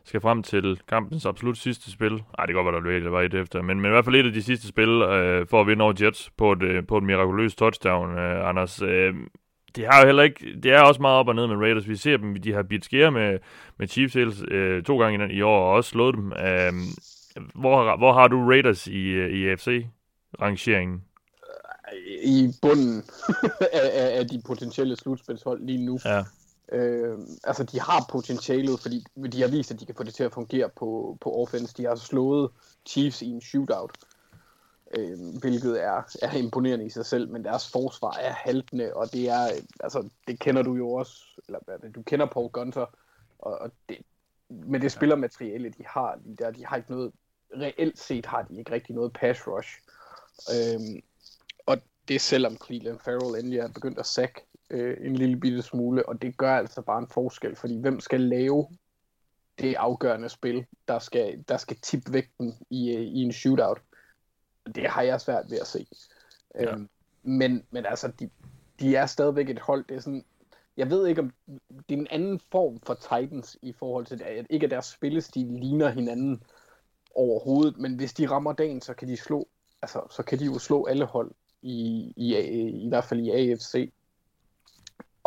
skal frem til kampens absolut sidste spil. Nej, det kan godt være, der det var et efter, men, men i hvert fald et af de sidste spil øh, for at vinde over Jets på et, øh, på et mirakuløst touchdown, øh, Anders. Øh, det har jo heller ikke, det er også meget op og ned med Raiders. Vi ser dem, de har bidt skære med, med Chiefs øh, to gange i, år, og også slået dem. Øh, hvor, hvor har du Raiders i, øh, i AFC-rangeringen? I bunden af, af, af de potentielle slutspilshold lige nu. Ja. Øh, altså, de har potentialet, fordi de har vist, at de kan få det til at fungere på, på offense. De har slået Chiefs i en shootout øh, hvilket er, er imponerende i sig selv, men deres forsvar er haltende, og det er, altså, det kender du jo også, eller du kender Paul Gunter, og, og det, med det spillermateriale, de har, de, der, de har ikke noget, reelt set har de ikke rigtig noget pass rush. Øhm, og det er selvom Cleveland Farrell endelig er begyndt at sack øh, en lille bitte smule, og det gør altså bare en forskel, fordi hvem skal lave det afgørende spil, der skal, der skal tippe vægten i, øh, i en shootout det har jeg svært ved at se. Ja. Øhm, men, men altså, de, de er stadigvæk et hold, det er sådan, jeg ved ikke om, det er en anden form for Titans i forhold til, at ikke at deres spillestil ligner hinanden overhovedet, men hvis de rammer dagen, så kan de slå, altså, så kan de jo slå alle hold i, i, i, i hvert fald i AFC.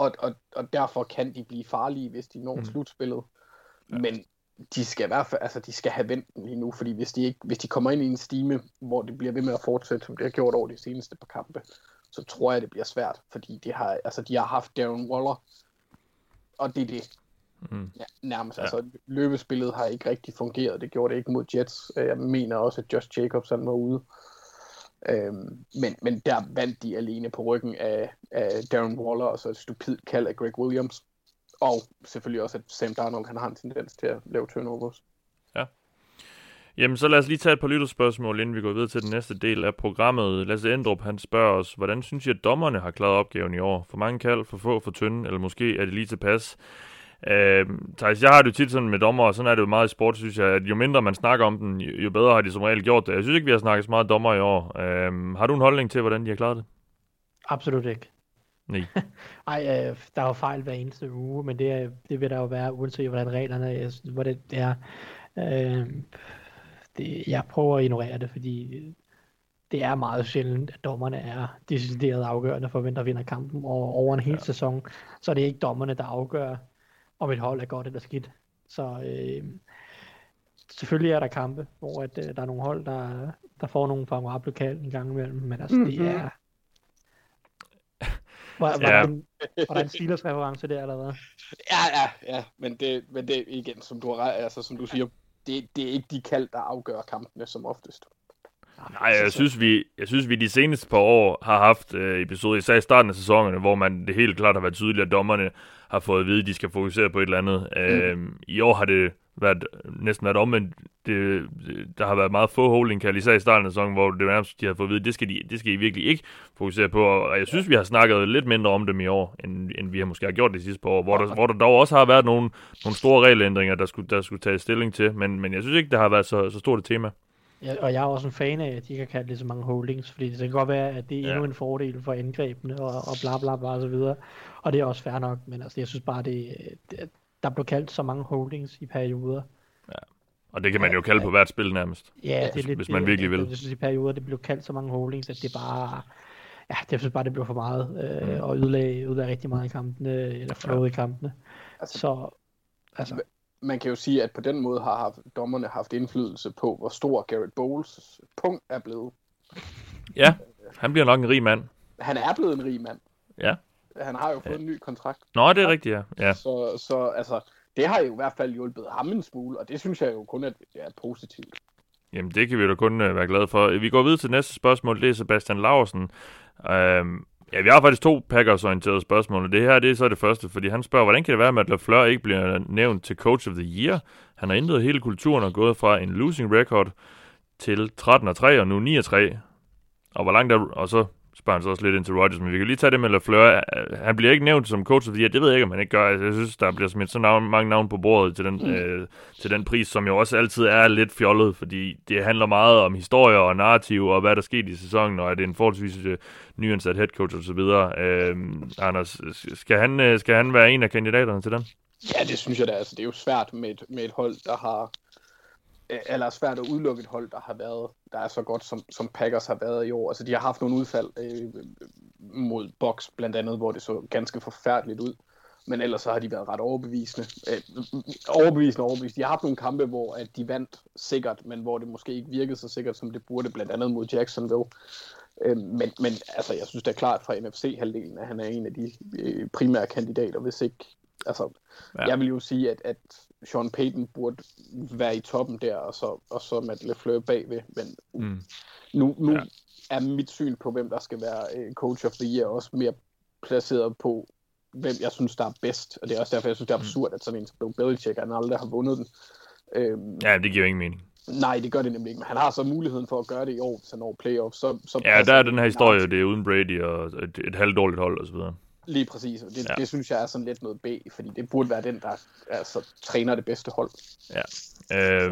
Og, og, og derfor kan de blive farlige, hvis de når mm. slutspillet. Ja. Men de skal i hvert fald, altså de skal have vendt den lige nu, fordi hvis de, ikke, hvis de kommer ind i en stime, hvor det bliver ved med at fortsætte, som det har gjort over de seneste par kampe, så tror jeg, det bliver svært, fordi de har, altså, de har haft Darren Waller, og det er det. Mm. Ja, nærmest. Ja. Altså, løbespillet har ikke rigtig fungeret. Det gjorde det ikke mod Jets. Jeg mener også, at Josh Jacobs han var ude. Øhm, men, men der vandt de alene på ryggen af, af Darren Waller og så et stupid kald af Greg Williams. Og selvfølgelig også, at Sam Darnold han har en tendens til at lave turnovers. Ja. Jamen, så lad os lige tage et par lytterspørgsmål, inden vi går videre til den næste del af programmet. Lasse Endrup, han spørger os, hvordan synes I, at dommerne har klaret opgaven i år? For mange kald, for få, for tynde, eller måske er det lige tilpas? Øh, Thijs, jeg har det jo tit sådan med dommer, og sådan er det jo meget i sport, synes jeg, at jo mindre man snakker om den, jo, bedre har de som regel gjort det. Jeg synes ikke, vi har snakket så meget dommer i år. Øh, har du en holdning til, hvordan de har klaret det? Absolut ikke. Nej. Ej, øh, der er jo fejl hver eneste uge, men det, er, det vil der jo være, uanset hvordan reglerne er, hvor det, det er. Øh, det, jeg prøver at ignorere det, fordi det er meget sjældent, at dommerne er decideret afgørende for, hvem der vinder kampen. Og over en hel ja. sæson, så er det ikke dommerne, der afgør, om et hold er godt eller skidt. Så øh, selvfølgelig er der kampe, hvor at, øh, der er nogle hold, der, der får nogle favorable kald en gang imellem, men altså, mm-hmm. det er... Var, var, Ja. der en, var der en Steelers reference der, eller hvad? Ja, ja, ja, men det, men det igen, som du, har, altså, som du siger, det, det er ikke de kald, der afgør kampene som oftest. Nej, jeg synes, vi, jeg synes, vi de seneste par år har haft øh, episoder, især i starten af sæsonerne, hvor man det helt klart har været tydeligt, at dommerne har fået at vide, at de skal fokusere på et eller andet. Mm. Øh, I år har det været, næsten været omvendt. Det, der har været meget få holding call, især i starten af sæsonen, hvor det nærmest, de har fået at vide, at det skal, de, det skal I virkelig ikke fokusere på. Og jeg synes, vi har snakket lidt mindre om dem i år, end, end vi har måske har gjort de sidste par år, hvor der, hvor der dog også har været nogle, nogle store regelændringer, der skulle, der skulle tages stilling til. Men, men jeg synes ikke, det har været så, så stort et tema. Ja, og jeg er også en fan af, at de ikke har kaldt det så mange holdings, fordi det kan godt være, at det er Ja. endnu en fordel for angrebene og, og bla bla bla og så videre. Og det er også fair nok, men altså, jeg synes bare, det, det der blev kaldt så mange holdings i perioder. Og det kan man jo kalde på hvert spil nærmest. Ja, det er lidt hvis man det, virkelig jeg, vil. Jeg synes i perioder, det blev kaldt så mange holdings, at det bare... Ja, det, jeg synes bare, det blev for meget, øh, og ødelagde, ødelagde rigtig meget i kampene, eller flowet i kampene. Altså, Så, altså, man kan jo sige, at på den måde har haft, dommerne haft indflydelse på, hvor stor Garrett Bowles punkt er blevet. Ja, han bliver nok en rig mand. Han er blevet en rig mand. Ja. Han har jo fået en ny kontrakt. Nå, det er rigtigt, ja. ja. Så, så altså, det har jo i hvert fald hjulpet ham en smule, og det synes jeg jo kun er, er positivt. Jamen, det kan vi da kun øh, være glade for. Vi går videre til næste spørgsmål. Det er Sebastian Larsen. Øhm, ja, vi har faktisk to Packers-orienterede spørgsmål, og det her det er så det første, fordi han spørger, hvordan kan det være at Lafleur ikke bliver nævnt til Coach of the Year? Han har ændret hele kulturen og gået fra en losing record til 13-3 og nu 9 og 3. Og hvor langt er, og så spørger han så også lidt ind til Rodgers, men vi kan lige tage det med Lafleur. Han bliver ikke nævnt som coach of the year, det ved jeg ikke, om han ikke gør. Altså, jeg synes, der bliver smidt så navn, mange navne på bordet til den, mm. øh, til den pris, som jo også altid er lidt fjollet, fordi det handler meget om historier og narrativ, og hvad der skete i sæsonen, og er det en forholdsvis øh, nyansat head coach og så videre. Øh, Anders, skal han, øh, skal han være en af kandidaterne til den? Ja, det synes jeg da. Altså, det er jo svært med et, med et hold, der har... Eller svært at udelukke et hold, der har været, der er så godt, som, som Packers har været i år. Altså, de har haft nogle udfald øh, mod Box, blandt andet, hvor det så ganske forfærdeligt ud. Men ellers så har de været ret overbevisende. Øh, overbevisende overbevisende. De har haft nogle kampe, hvor at de vandt sikkert, men hvor det måske ikke virkede så sikkert, som det burde, blandt andet mod Jacksonville. Øh, men, men altså, jeg synes det er klart fra NFC-halvdelen, at han er en af de øh, primære kandidater, hvis ikke... Altså, ja. jeg vil jo sige, at, at Sean Payton burde være i toppen der, og så, og så Matt LeFleur bagved. Men Mm. nu, nu Ja. er mit syn på, hvem der skal være øh, coach of the year, også mere placeret på, hvem jeg synes, der er bedst. Og det er også derfor, jeg synes, det er absurd, at sådan en som Bill Belichick, han aldrig har vundet den. Øhm, Ja, det giver ingen mening. Nej, det gør det nemlig ikke, men han har så muligheden for at gøre det i år, hvis han når playoff. Så, så Ja, der er den her historie, det er uden Brady og et, et halvdårligt hold og så videre. Lige præcis, og det, Ja. ja. det synes jeg er sådan lidt noget B, fordi det burde være den, der altså, træner det bedste hold. Øh,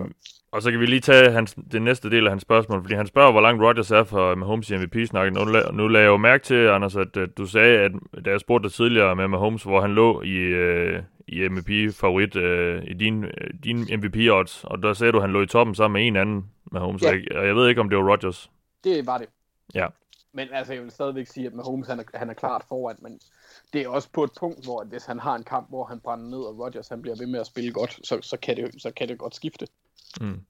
og så kan vi lige tage hans, den næste del af hans spørgsmål, fordi han spørger, hvor langt Rodgers er for Mahomes i MVP-snakken. Nu, nu lagde jeg jo mærke til, Anders, at, at du sagde, at da jeg spurgte dig tidligere med Mahomes, hvor han lå i, øh, i MVP-favorit, øh, i din, øh, din MVP-odds, og der sagde du, at han lå i toppen sammen med en anden Mahomes, Ja. og jeg, og jeg ved ikke, om det var Rodgers. Det var det. Ja. Men altså, jeg vil stadigvæk sige, at Mahomes han er, han er klart foran, men det er også på et punkt, hvor hvis han har en kamp, hvor han brænder ned, og Rodgers han bliver ved med at spille godt, så, så, kan, det, så kan det godt skifte. Mm.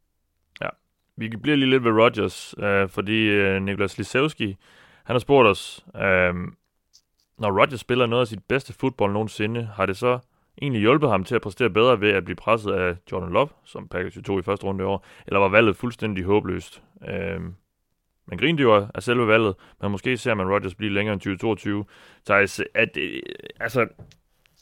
Ja. Vi bliver lige lidt ved Rodgers, øh, fordi øh, Niklas Lisewski, han har spurgt os, øh, når Rodgers spiller noget af sit bedste fodbold nogensinde, har det så egentlig hjulpet ham til at præstere bedre ved at blive presset af Jordan Love, som Packers jo tog i første runde i år, eller var valget fuldstændig håbløst? Øh, man grinte jo af selve valget, men måske ser man Rodgers blive længere end 2022. Thijs, at, øh, altså,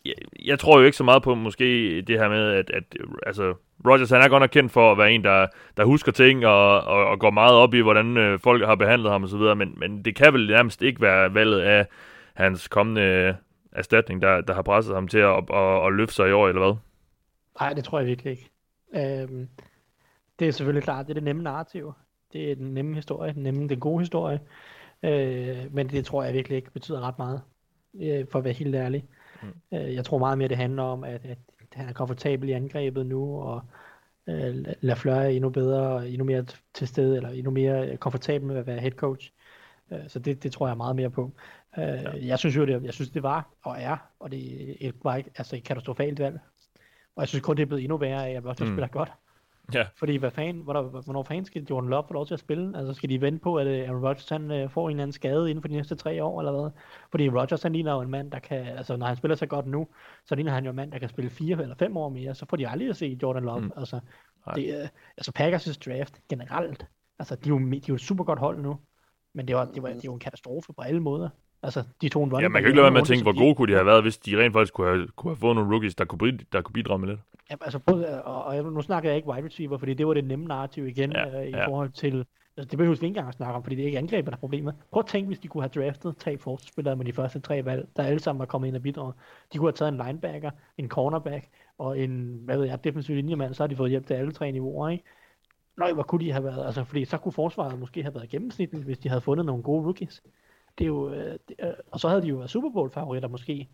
jeg, jeg tror jo ikke så meget på måske det her med, at, at altså, Rodgers han er godt nok kendt for at være en, der, der husker ting og, og, og går meget op i, hvordan øh, folk har behandlet ham osv., men, men det kan vel nærmest ikke være valget af hans kommende øh, erstatning, der, der har presset ham til at, at, at, at løfte sig i år, eller hvad? Nej, det tror jeg virkelig ikke. Øhm, det er selvfølgelig klart, det er det nemme narrativ. Det er den nemme historie, den nemme, den gode historie. Øh, men det tror jeg virkelig ikke betyder ret meget, øh, for at være helt ærlig. Mm. Øh, jeg tror meget mere, det handler om, at, at han er komfortabel i angrebet nu, og øh, Lafleur er endnu bedre, endnu mere til stede, eller endnu mere komfortabel med at være head coach. Øh, så det, det tror jeg meget mere på. Øh, ja. Jeg synes jo, det, jeg synes, det var og er, og det var ikke, altså et katastrofalt valg. Og jeg synes kun, det er blevet endnu værre af, at Rodgers mm. spiller godt. Ja. Fordi hvad fanden, hvornår, hvornår fanden skal Jordan Love få lov til at spille? Altså skal de vente på, at Aaron Rodgers han, uh, får en eller anden skade inden for de næste tre år, eller hvad? Fordi Rodgers han ligner jo en mand, der kan, altså når han spiller så godt nu, så ligner han jo en mand, der kan spille fire eller fem år mere, så får de aldrig at se Jordan Love. Mm. Altså, det, uh, altså Packers' draft generelt, altså de er jo, de er jo et super godt hold nu, men det var, det var, det var en katastrofe på alle måder. Altså, de en running Ja, man kan ikke lade være med at tænke, hvor gode kunne de have været, hvis de rent faktisk kunne have, kunne have fået nogle rookies, der kunne, der kunne bidrage med lidt. Ja, altså, og, og, nu snakker jeg ikke wide receiver, fordi det var det nemme narrativ igen ja, øh, i ja. forhold til, altså det behøver vi ikke engang at snakke om, fordi det er ikke angrebet, der er problemet. Prøv at tænke, hvis de kunne have draftet tre forsvarsspillere med de første tre valg, der alle sammen var kommet ind og bidraget. De kunne have taget en linebacker, en cornerback og en, hvad ved jeg, defensiv linjemand, så har de fået hjælp til alle tre niveauer, ikke? Nøj, hvor kunne de have været, altså fordi så kunne forsvaret måske have været gennemsnitligt, hvis de havde fundet nogle gode rookies. Det er jo, øh, det, øh, og så havde de jo været Super Bowl favoritter måske.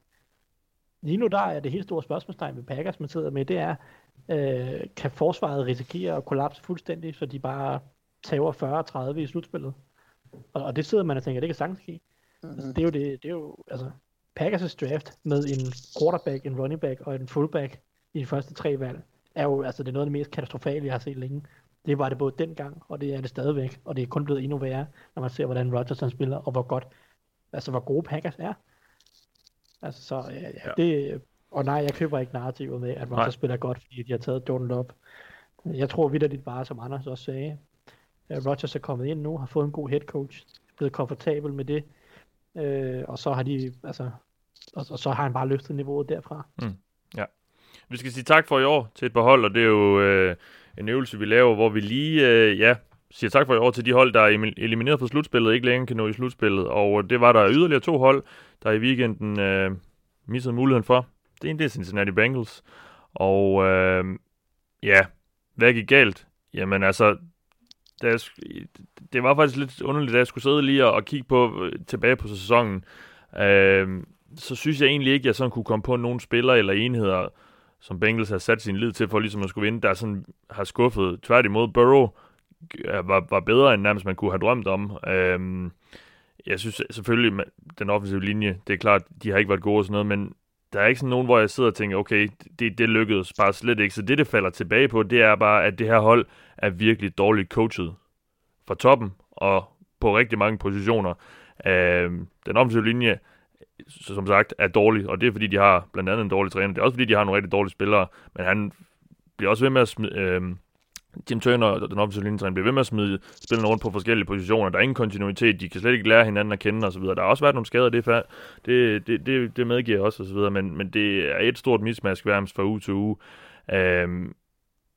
Lige nu der er det helt store spørgsmålstegn med Packers, man sidder med, det er, øh, kan forsvaret risikere at kollapse fuldstændig, så de bare tager 40-30 i slutspillet? Og, og det sidder man og tænker, det kan sagtens ske. Mm-hmm. Altså, det er jo det, det er jo, altså, Packers' draft med en quarterback, en running back og en fullback i de første tre valg, er jo, altså det er noget af det mest katastrofale, jeg har set længe. Det var det både dengang, og det er det stadigvæk, og det er kun blevet endnu værre, når man ser, hvordan Rodgers spiller, og hvor godt, altså hvor gode Packers er. Altså så, ja, ja. det, og nej, jeg køber ikke narrativet med, at Rodgers spiller godt, fordi de har taget Jordan Love. Jeg tror det bare, som Anders også sagde, at Rodgers er kommet ind nu, har fået en god head coach, blevet komfortabel med det, øh, og så har de, altså, og, og så har han bare løftet niveauet derfra. Mm. Ja. Vi skal sige tak for i år til et par hold, og det er jo øh, en øvelse, vi laver, hvor vi lige, øh, ja, siger tak for i år til de hold, der er elimineret fra slutspillet, ikke længere kan nå i slutspillet. Og øh, det var der yderligere to hold, der i weekenden øh, missede muligheden for. Det ene det er Cincinnati Bengals. Og øh, ja, hvad gik galt? Jamen altså, jeg, det var faktisk lidt underligt, da jeg skulle sidde lige og, og kigge på, øh, tilbage på sæsonen. Øh, så synes jeg egentlig ikke, at jeg sådan kunne komme på nogle spillere eller enheder, som Bengals har sat sin lid til for ligesom at skulle vinde, der sådan har skuffet. Tværtimod, Burrow øh, var, var bedre, end nærmest man kunne have drømt om. Øhm, jeg synes selvfølgelig, den offensive linje, det er klart, de har ikke været gode og sådan noget, men der er ikke sådan nogen, hvor jeg sidder og tænker, okay, det, det lykkedes bare slet ikke. Så det, det falder tilbage på, det er bare, at det her hold er virkelig dårligt coachet fra toppen og på rigtig mange positioner. Øhm, den offensive linje, som sagt, er dårlig, og det er fordi, de har blandt andet en dårlig træner. Det er også fordi, de har nogle rigtig dårlige spillere, men han bliver også ved med at smide, øh, Jim Turner, den offensive linjetræner, bliver ved med at smide spillerne rundt på forskellige positioner. Der er ingen kontinuitet, de kan slet ikke lære hinanden at kende osv. Der har også været nogle skader, det, er det, det, det, det medgiver jeg også osv., men, men det er et stort mismask værmest fra uge til uge. Øhm,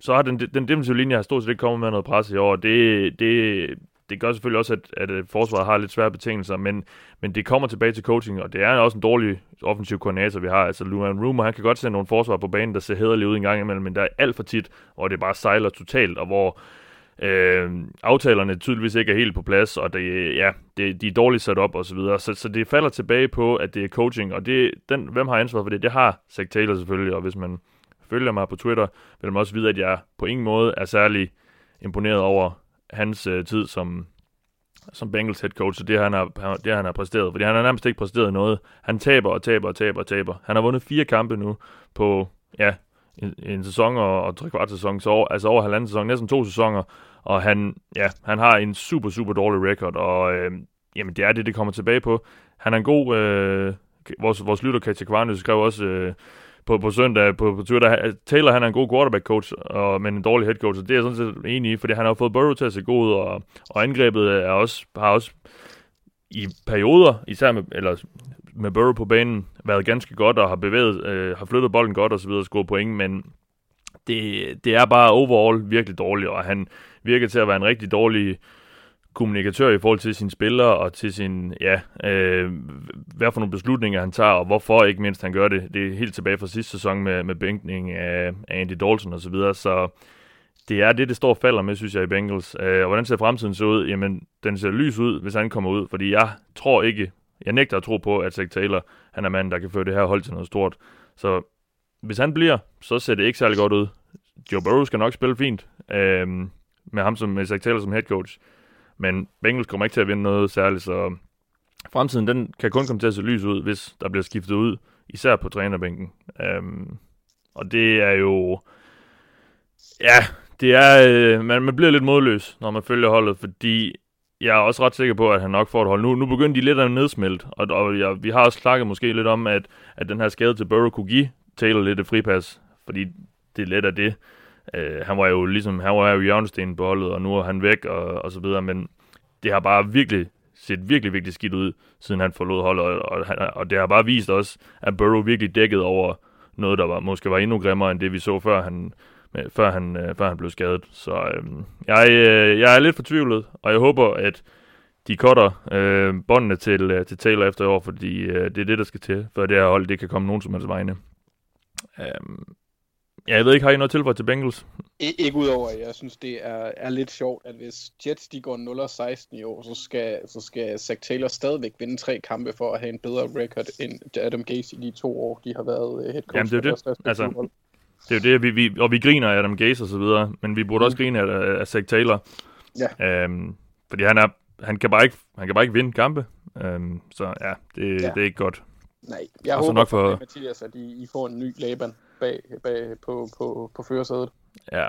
så har den, den defensive linje har stort set ikke kommet med noget pres i år. Det, det, det gør selvfølgelig også, at, at øh, forsvaret har lidt svære betingelser, men, men det kommer tilbage til coaching, og det er også en dårlig offensiv koordinator, vi har. Altså, Luan Rumor, han kan godt sende nogle forsvar på banen, der ser hederligt ud en gang imellem, men der er alt for tit, hvor det bare sejler totalt, og hvor øh, aftalerne tydeligvis ikke er helt på plads, og det, ja, det, de er dårligt sat op og så videre. Så, så det falder tilbage på, at det er coaching, og det, den, hvem har ansvaret for det? Det har Zach Taylor selvfølgelig, og hvis man følger mig på Twitter, vil man også vide, at jeg på ingen måde er særlig imponeret over hans øh, tid som, som Bengals head coach, og det han, har, det han har præsteret. Fordi han har nærmest ikke præsteret noget. Han taber og taber og taber og taber. Han har vundet fire kampe nu på, ja, en, en sæson og, og tre kvart sæson, så over, altså over halvanden sæson, næsten to sæsoner, og han, ja, han har en super, super dårlig record, og øh, jamen, det er det, det kommer tilbage på. Han er en god, øh, vores, vores lytter Katja Kvarnøs skrev også, øh, på, på søndag på, på Twitter. Øh, Taylor han er en god quarterback coach, og, men en dårlig head coach, og det er jeg sådan set enig i, fordi han har fået Burrow til at se god ud, og, og angrebet er også, har også i perioder, især med, eller med Burrow på banen, været ganske godt, og har bevæget, øh, har flyttet bolden godt og så videre, og scoret point, men det, det er bare overall virkelig dårligt, og han virker til at være en rigtig dårlig kommunikatør i forhold til sine spillere og til sin, ja, øh, hvad for nogle beslutninger han tager, og hvorfor ikke mindst han gør det. Det er helt tilbage fra sidste sæson med, med bænkning af, af Andy Dalton og så videre, så det er det, det står og falder med, synes jeg, i Bengals. Øh, og hvordan ser fremtiden så ud? Jamen, den ser lys ud, hvis han kommer ud, fordi jeg tror ikke, jeg nægter at tro på, at Zach Taylor, han er manden, der kan føre det her hold til noget stort. Så hvis han bliver, så ser det ikke særlig godt ud. Joe Burrow skal nok spille fint, øh, med ham som med Zach Taylor som head coach. Men Bengals kommer ikke til at vinde noget særligt, så fremtiden den kan kun komme til at se lys ud, hvis der bliver skiftet ud, især på trænerbænken. Um, og det er jo... Ja, det er... Øh, man, man bliver lidt modløs, når man følger holdet, fordi jeg er også ret sikker på, at han nok får et hold. Nu, nu begynder de lidt at nedsmelte, og, og ja, vi har også snakket måske lidt om, at, at den her skade til Burrow kunne give Taylor lidt et fripas, fordi det er let af det. Øh, han var jo ligesom, han var jo hjørnestenen på holdet, og nu er han væk, og, og så videre, men det har bare virkelig set virkelig, virkelig skidt ud, siden han forlod holdet, og, og, og det har bare vist os, at Burrow virkelig dækkede over noget, der var, måske var endnu grimmere, end det vi så, før han, øh, før han, øh, før han blev skadet. Så øh, jeg, øh, jeg er lidt fortvivlet, og jeg håber, at de cutter øh, båndene til, øh, til Taylor efter i år, fordi øh, det er det, der skal til, for det her hold det kan komme nogen som helst vegne. Øh, Ja, jeg ved ikke, har I noget tilføje til Bengals? I, ikke udover, at jeg synes, det er, er lidt sjovt, at hvis Jets de går 0-16 i år, så skal, så skal Zach Taylor stadigvæk vinde tre kampe for at have en bedre record end Adam Gase i de to år, de har været head coach. Jamen, det er det. Altså, det er jo det, vi, vi, og vi griner af Adam Gase og så videre, men vi burde mm. også grine af, af Zach Taylor. Ja. Øhm, fordi han, er, han, kan bare ikke, han kan bare ikke vinde kampe. Øhm, så ja det, ja, det er ikke godt. Nej, jeg og håber nok for, Mathias, at I, I får en ny Laban bag, bag på, på, på førersædet. Ja.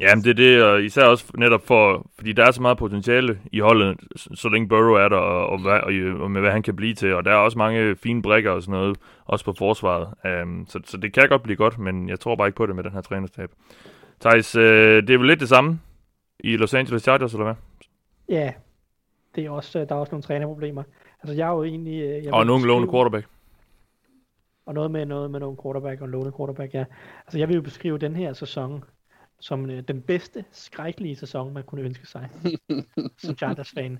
Jamen det er det, og især også netop for, fordi der er så meget potentiale i holdet, så længe Burrow er der, og, og, og, og med hvad han kan blive til, og der er også mange fine brækker og sådan noget, også på forsvaret. Um, så, så det kan godt blive godt, men jeg tror bare ikke på det med den her trænerstab. Thijs, øh, det er vel lidt det samme i Los Angeles Chargers, eller hvad? Ja, det er også, der er også nogle trænerproblemer. Altså jeg er jo egentlig... Øh, jeg og nogen lovende quarterback. Og noget med noget med nogle quarterback og en låne quarterback, ja. Altså jeg vil jo beskrive den her sæson som øh, den bedste, skrækkelige sæson, man kunne ønske sig. som Chargers-fan.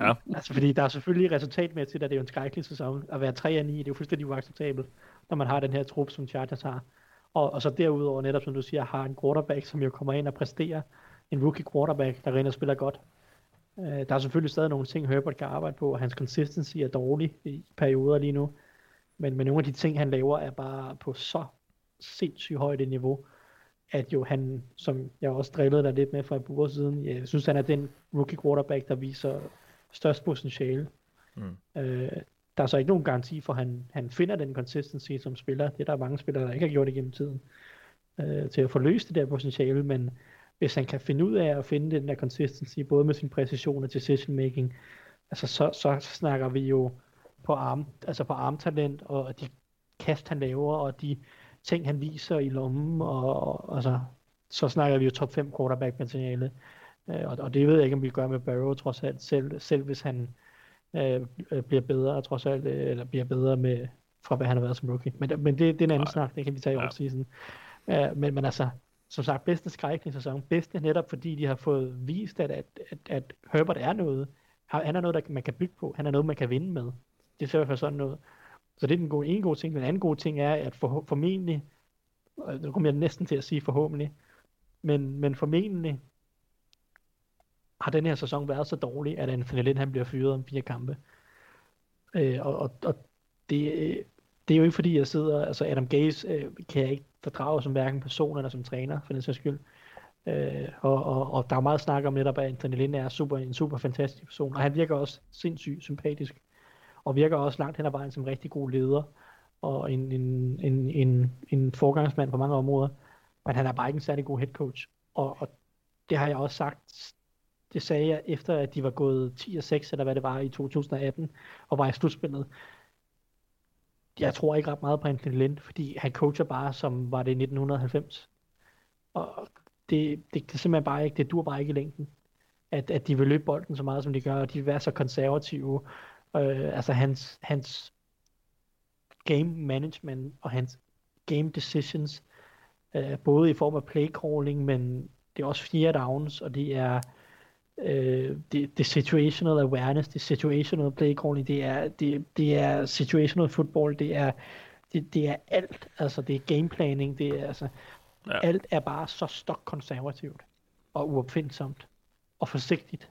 Ja. Altså fordi der er selvfølgelig resultatmæssigt, at det er jo en skrækkelig sæson. At være 3 9, det er jo fuldstændig uacceptabelt, når man har den her trup, som Chargers har. Og, og så derudover netop, som du siger, har en quarterback, som jo kommer ind og præsterer. En rookie quarterback, der rent og spiller godt. Uh, der er selvfølgelig stadig nogle ting, Herbert kan arbejde på, og hans consistency er dårlig i perioder lige nu. Men, men nogle af de ting, han laver, er bare på så sindssygt højt et niveau, at jo han, som jeg også drillede der lidt med fra et uger siden, jeg synes, han er den rookie quarterback, der viser størst potentiale. Mm. Øh, der er så ikke nogen garanti for, at han, han finder den consistency som spiller. Det er der mange spillere, der ikke har gjort igennem tiden, øh, til at få løst det der potentiale, men hvis han kan finde ud af at finde den der consistency, både med sin præcision og decision making, altså så, så snakker vi jo på arm, altså på armtalent, og de kast, han laver, og de ting, han viser i lommen, og, og altså, så snakker vi jo top 5 quarterback potentiale. Øh, og, og det ved jeg ikke, om vi gør med Barrow, trods alt, selv, selv hvis han øh, bliver bedre, trods alt, øh, eller bliver bedre med, fra hvad han har været som rookie. Men, men det, det er en anden Nej. snak, det kan vi tage i ja. offseason. Øh, men, men altså, som sagt, bedste skrækkelige sæson. Bedste netop fordi de har fået vist, at, at, at, at Herbert er noget. Han er noget, der man kan bygge på. Han er noget, man kan vinde med. Det ser i hvert fald sådan noget. Så det er den gode, en god ting. Den anden gode ting er, at for, formentlig, nu kommer jeg næsten til at sige forhåbentlig, men, men formentlig har den her sæson været så dårlig, at Anthony Lind han bliver fyret om fire kampe. Øh, og, og, og det, det er jo ikke fordi, jeg sidder, altså Adam Gaze øh, kan jeg ikke fordrage som hverken person eller som træner, for den sags skyld. Øh, og, og, og der er meget snak om netop, at Anthony Lind er super, en super fantastisk person, og han virker også sindssygt sympatisk og virker også langt hen ad vejen som en rigtig god leder, og en, en, en, en, en forgangsmand på mange områder, men han er bare ikke en særlig god head coach. Og, og det har jeg også sagt, det sagde jeg efter, at de var gået 10 og 6, eller hvad det var i 2018, og var i slutspillet. Jeg tror ikke ret meget på Anthony Lind, fordi han coacher bare, som var det i 1990. Og det, det, det simpelthen bare ikke, det dur bare ikke i længden. At, at de vil løbe bolden så meget, som de gør, og de vil være så konservative, Øh, altså hans, hans game management og hans game decisions, øh, både i form af play calling, men det er også fjerde downs, og det er øh, det, det situational awareness, det situational play calling, det er, det, det er situational football, det er, det, det er alt, altså det er gameplanning, det er altså, ja. alt er bare så stok konservativt og uopfindsomt og forsigtigt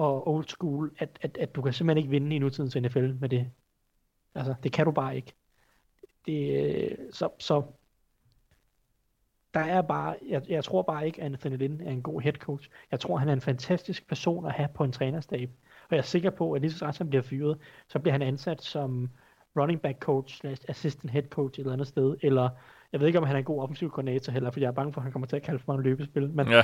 og old school, at, at, at du kan simpelthen ikke vinde i nutidens NFL med det. Altså, det kan du bare ikke. Det, øh, så, så der er bare, jeg, jeg tror bare ikke, at Anthony Lynn er en god head coach. Jeg tror, han er en fantastisk person at have på en trænerstab. Og jeg er sikker på, at lige så snart han bliver fyret, så bliver han ansat som running back coach, slash assistant head coach et eller andet sted, eller jeg ved ikke, om han er en god offensiv koordinator heller, for jeg er bange for, at han kommer til at kalde for en løbespil. Men, ja.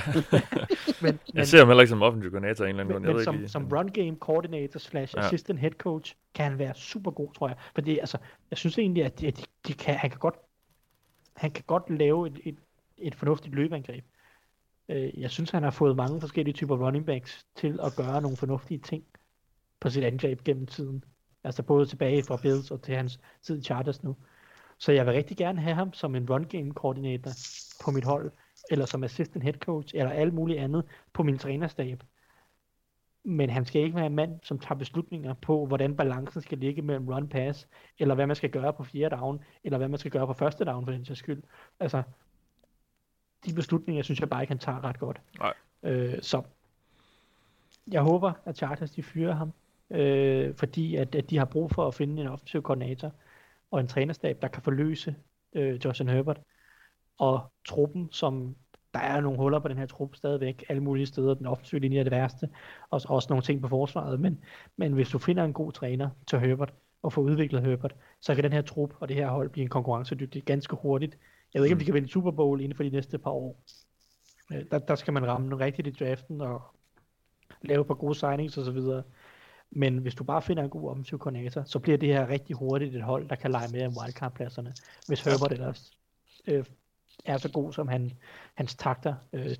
men, jeg ser ham heller ikke som offensiv koordinator en eller anden men, men som, ikke, som run game coordinator slash ja. assistant head coach, kan han være super god, tror jeg. For det, altså, jeg synes egentlig, at de, de, de kan, han kan godt han kan godt lave et, et, et fornuftigt løbeangreb. Øh, jeg synes, han har fået mange forskellige typer running backs til at gøre nogle fornuftige ting på sit angreb gennem tiden. Altså både tilbage fra Bills og til hans tid i Chargers nu. Så jeg vil rigtig gerne have ham som en run game koordinator på mit hold, eller som assistant head coach, eller alt muligt andet på min trænerstab. Men han skal ikke være en mand, som tager beslutninger på, hvordan balancen skal ligge mellem run pass, eller hvad man skal gøre på fjerde down, eller hvad man skal gøre på første down for den sags skyld. Altså, de beslutninger synes jeg bare ikke, han tager ret godt. Nej. Øh, så jeg håber, at Chargers de fyrer ham, øh, fordi at, at de har brug for at finde en offensiv koordinator og en trænerstab, der kan forløse øh, Justin Herbert. Og truppen, som der er nogle huller på den her trup stadigvæk, alle mulige steder, den offensive linje er det værste, og også nogle ting på forsvaret, men, men hvis du finder en god træner til Herbert, og får udviklet Herbert, så kan den her trup og det her hold blive en konkurrencedygtig ganske hurtigt. Jeg ved ikke, om de kan vinde Super Bowl inden for de næste par år. Øh, der, der skal man ramme rigtigt i draften og lave et par gode signings og så videre. Men hvis du bare finder en god offensiv koordinator, så bliver det her rigtig hurtigt et hold, der kan lege med om wildcard-pladserne, hvis Herbert ellers øh, er så god, som han, hans takter øh,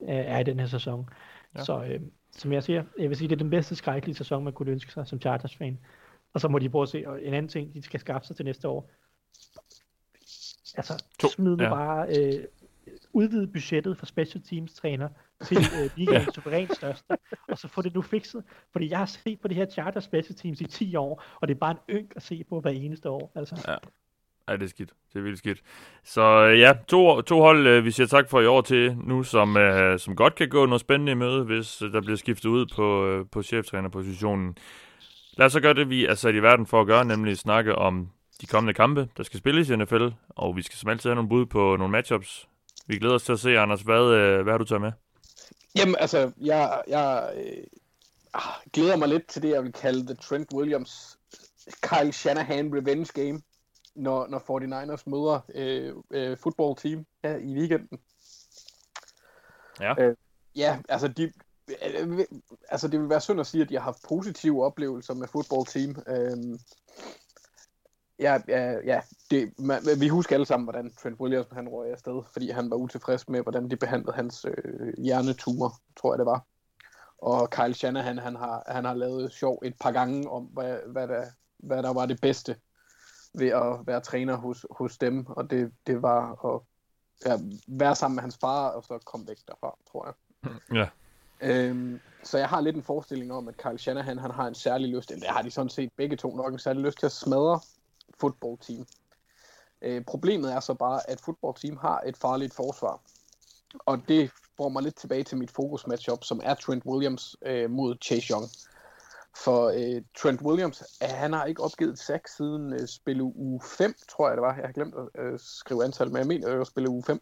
er i den her sæson. Ja. Så øh, som jeg siger, jeg vil sige, det er den bedste skrækkelige sæson, man kunne ønske sig som Chargers-fan. Og så må de prøve at se, og en anden ting, de skal skaffe sig til næste år. Altså, to. smid nu ja. bare øh, udvide budgettet for special teams træner til øh, ligaens ja. suverænt største, og så få det nu fikset. Fordi jeg har set på det her charter special teams i 10 år, og det er bare en ynk at se på hver eneste år. Altså. Ja. Ja, det er skidt. Det er vildt skidt. Så øh, ja, to, to hold, øh, vi siger tak for i år til nu, som, øh, som godt kan gå noget spændende i møde, hvis øh, der bliver skiftet ud på, øh, på cheftrænerpositionen. Lad os så gøre det, vi er sat i verden for at gøre, nemlig snakke om de kommende kampe, der skal spilles i NFL, og vi skal som altid have nogle bud på nogle matchups. Vi glæder os til at se, Anders. Hvad, øh, hvad har du taget med? Jamen, altså, jeg, jeg øh, glæder mig lidt til det, jeg vil kalde The Trent Williams Kyle Shanahan Revenge Game, når, når 49ers møder øh, øh, football team her i weekenden. Ja. Øh, ja, altså, de, øh, altså, det vil være synd at sige, at de har haft positive oplevelser med football team. Øh, Ja, ja, ja. Det, man, vi husker alle sammen, hvordan Trent Williams han røg afsted, fordi han var utilfreds med, hvordan de behandlede hans øh, hjernetumor, tror jeg det var. Og Kyle Shanahan, han har, han har lavet sjov et par gange om, hvad, hvad, der, hvad der var det bedste ved at være træner hos, hos dem, og det, det var at ja, være sammen med hans far, og så komme væk derfra, tror jeg. Ja. Øhm, så jeg har lidt en forestilling om, at Kyle Shanahan han har en særlig lyst, eller det har de sådan set begge to nok en særlig lyst til at smadre football team. Øh, problemet er så bare, at football team har et farligt forsvar. Og det får mig lidt tilbage til mit fokus matchup, som er Trent Williams øh, mod Chase Young. For øh, Trent Williams, øh, han har ikke opgivet sack siden øh, spille u 5, tror jeg det var. Jeg har glemt at øh, skrive antal, men jeg mener at spille u 5.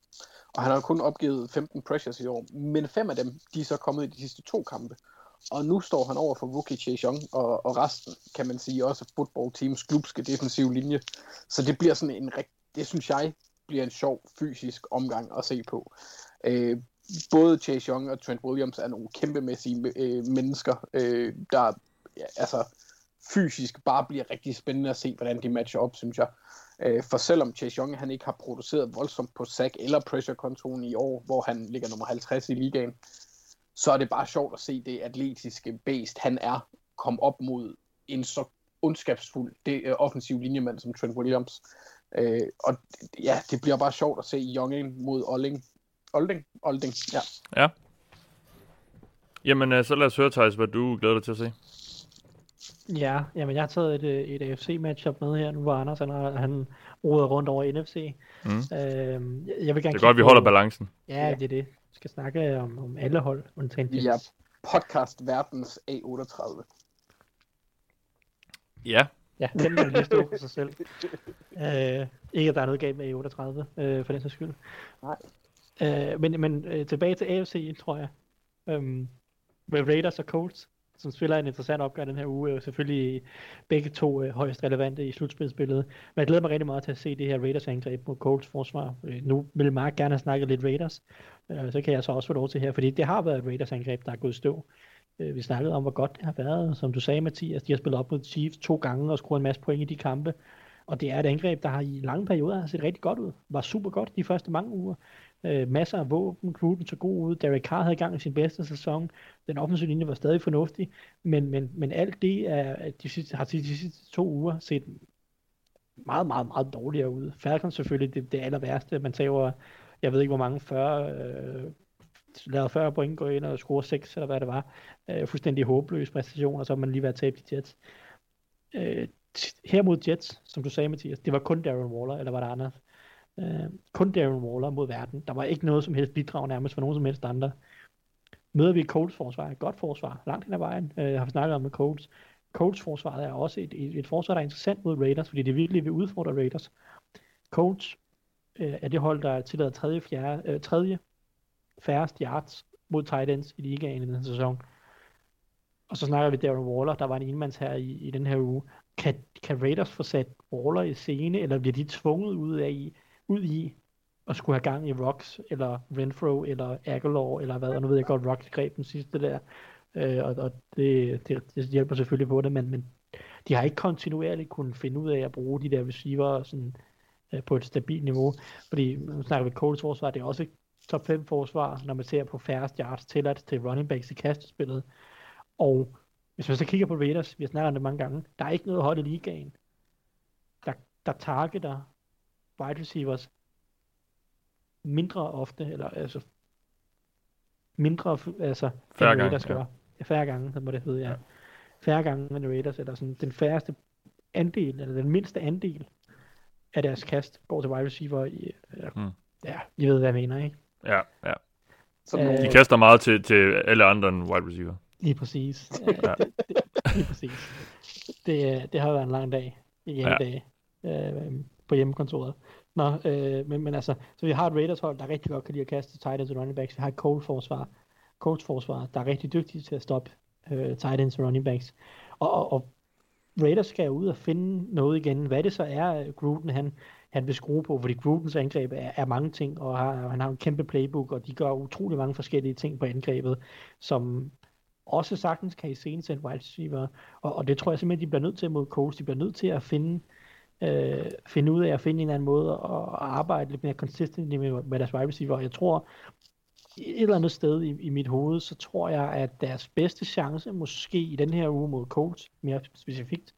Og han har kun opgivet 15 pressures i år. Men fem af dem, de er så kommet i de sidste to kampe. Og nu står han over for Wookie Chase og, og resten, kan man sige, også football teams klubske defensive linje. Så det bliver sådan en rigtig, det synes jeg, bliver en sjov fysisk omgang at se på. Øh, både Chase Young og Trent Williams er nogle kæmpemæssige øh, mennesker, øh, der ja, altså fysisk bare bliver rigtig spændende at se, hvordan de matcher op, synes jeg. Øh, for selvom Chase Young han ikke har produceret voldsomt på sack eller pressure kontoen i år, hvor han ligger nummer 50 i ligaen, så er det bare sjovt at se det atletiske bæst, han er, komme op mod en så ondskabsfuld det, uh, offensiv linjemand som Trent Williams. Uh, og ja, det bliver bare sjovt at se Youngin mod Olding. Olding? Olding, ja. Ja. Jamen, øh, så lad os høre, Thijs, hvad du glæder dig til at se. Ja, jamen jeg har taget et, øh, et AFC-matchup med her, nu hvor Anders han, har, han roder rundt over NFC. Mm. Øhm, jeg, jeg vil gerne Det er godt, vi holder balancen. Ja, det er det. Vi skal snakke om, om alle hold, undtagen Jets. er podcast verdens A38. Ja, Ja, den må lige stå for sig selv. Øh, ikke at der er noget galt med E38, øh, for den sags skyld. Nej. Øh, men men øh, tilbage til AFC, tror jeg. Øhm, med Raiders og Colts, som spiller en interessant opgave den her uge, Og selvfølgelig begge to øh, højst relevante i slutspilsbilledet. Men jeg glæder mig rigtig meget til at se det her Raiders angreb mod Colts forsvar. Øh, nu vil Mark gerne have snakket lidt Raiders, øh, så kan jeg så også få lov til her, fordi det har været et Raiders angreb, der er gået stå. Øh, vi snakkede om, hvor godt det har været. Som du sagde, Mathias, de har spillet op mod Chiefs to gange og scoret en masse point i de kampe. Og det er et angreb, der har i lange perioder har set rigtig godt ud. Var super godt de første mange uger. Øh, masser af våben, Gruden så god ud. Derek Carr havde gang i sin bedste sæson. Den offensive linje var stadig fornuftig. Men, men, men alt det er, at de sidste, har de sidste to uger set meget, meget, meget dårligere ud. Falcons selvfølgelig det, det aller værste. Man tager jeg ved ikke hvor mange, 40, øh, lavede 40 point, gå ind og score 6, eller hvad det var. Øh, fuldstændig håbløs præstation, og så har man lige været tabt i Jets. Øh, her mod Jets, som du sagde, Mathias, det var kun Darren Waller, eller var det andre? Øh, kun Darren Waller mod verden. Der var ikke noget som helst bidrag nærmest for nogen som helst andre. Møder vi Colts forsvar, et godt forsvar, langt hen ad vejen, øh, har vi snakket om med Colts. Colts forsvaret er også et, et, et forsvar, der er interessant mod Raiders, fordi det virkelig vil udfordre Raiders. Colts øh, er det hold, der er tilladet tredje, fjerde, øh, tredje færrest yards mod tight ends i ligaen i den sæson. Og så snakker vi Darren Waller, der var en enmands her i, i den her uge. Kan, kan Raiders få sat Waller i scene, eller bliver de tvunget ud, af, i, ud i at skulle have gang i Rocks, eller Renfro, eller Aguilar, eller hvad, og nu ved jeg godt, Rocks greb den sidste der, øh, og, og det, det, det, hjælper selvfølgelig på det, men, men de har ikke kontinuerligt kunnet finde ud af at bruge de der receiver sådan, øh, på et stabilt niveau, fordi nu snakker vi Colts forsvar, det er også top 5 forsvar, når man ser på færrest yards tilladt til running backs i kastespillet. Og hvis man så kigger på Raiders, vi har snakket om det mange gange, der er ikke noget hold i ligaen, der, der targeter wide receivers mindre ofte, eller altså mindre, altså Færre end gange, Raiders ja. gør. Ja, færre gange, så må det hedde, ja. Færre gange end Raiders, eller sådan den færreste andel, eller den mindste andel af deres kast går til wide receiver i, eller, Mm. ja, I ved, hvad jeg mener, ikke? ja, ja. Sådan Øh, De kaster meget til, til alle andre end wide receiver. Lige præcis. Ja, Ja. det, det, lige præcis. Det, øh, det har været en lang dag i Ja. dag øh, på hjemmekontoret. Nå, øh, men, men altså, så vi har et Raiders hold, der rigtig godt kan lide at kaste tight ends og running backs. Vi har et Colts forsvar, Colts forsvar, der er rigtig dygtige til at stoppe øh, tight ends og running backs. Og, og, og Raiders skal ud og finde noget igen. Hvad det så er, øh, Gruden han, han vil skrue på, fordi Grudens angreb er, er mange ting, og har, han har en kæmpe playbook, og de gør utrolig mange forskellige ting på angrebet, som også sagtens kan i scenesætte wide receiver, og, og det tror jeg simpelthen, de bliver nødt til mod Colts. De bliver nødt til at finde, øh, finde ud af at finde en eller anden måde at, at arbejde lidt mere consistent med, med deres wide receiver. Jeg tror, et eller andet sted i, i mit hoved, så tror jeg, at deres bedste chance, måske i den her uge mod Colts, mere specifikt,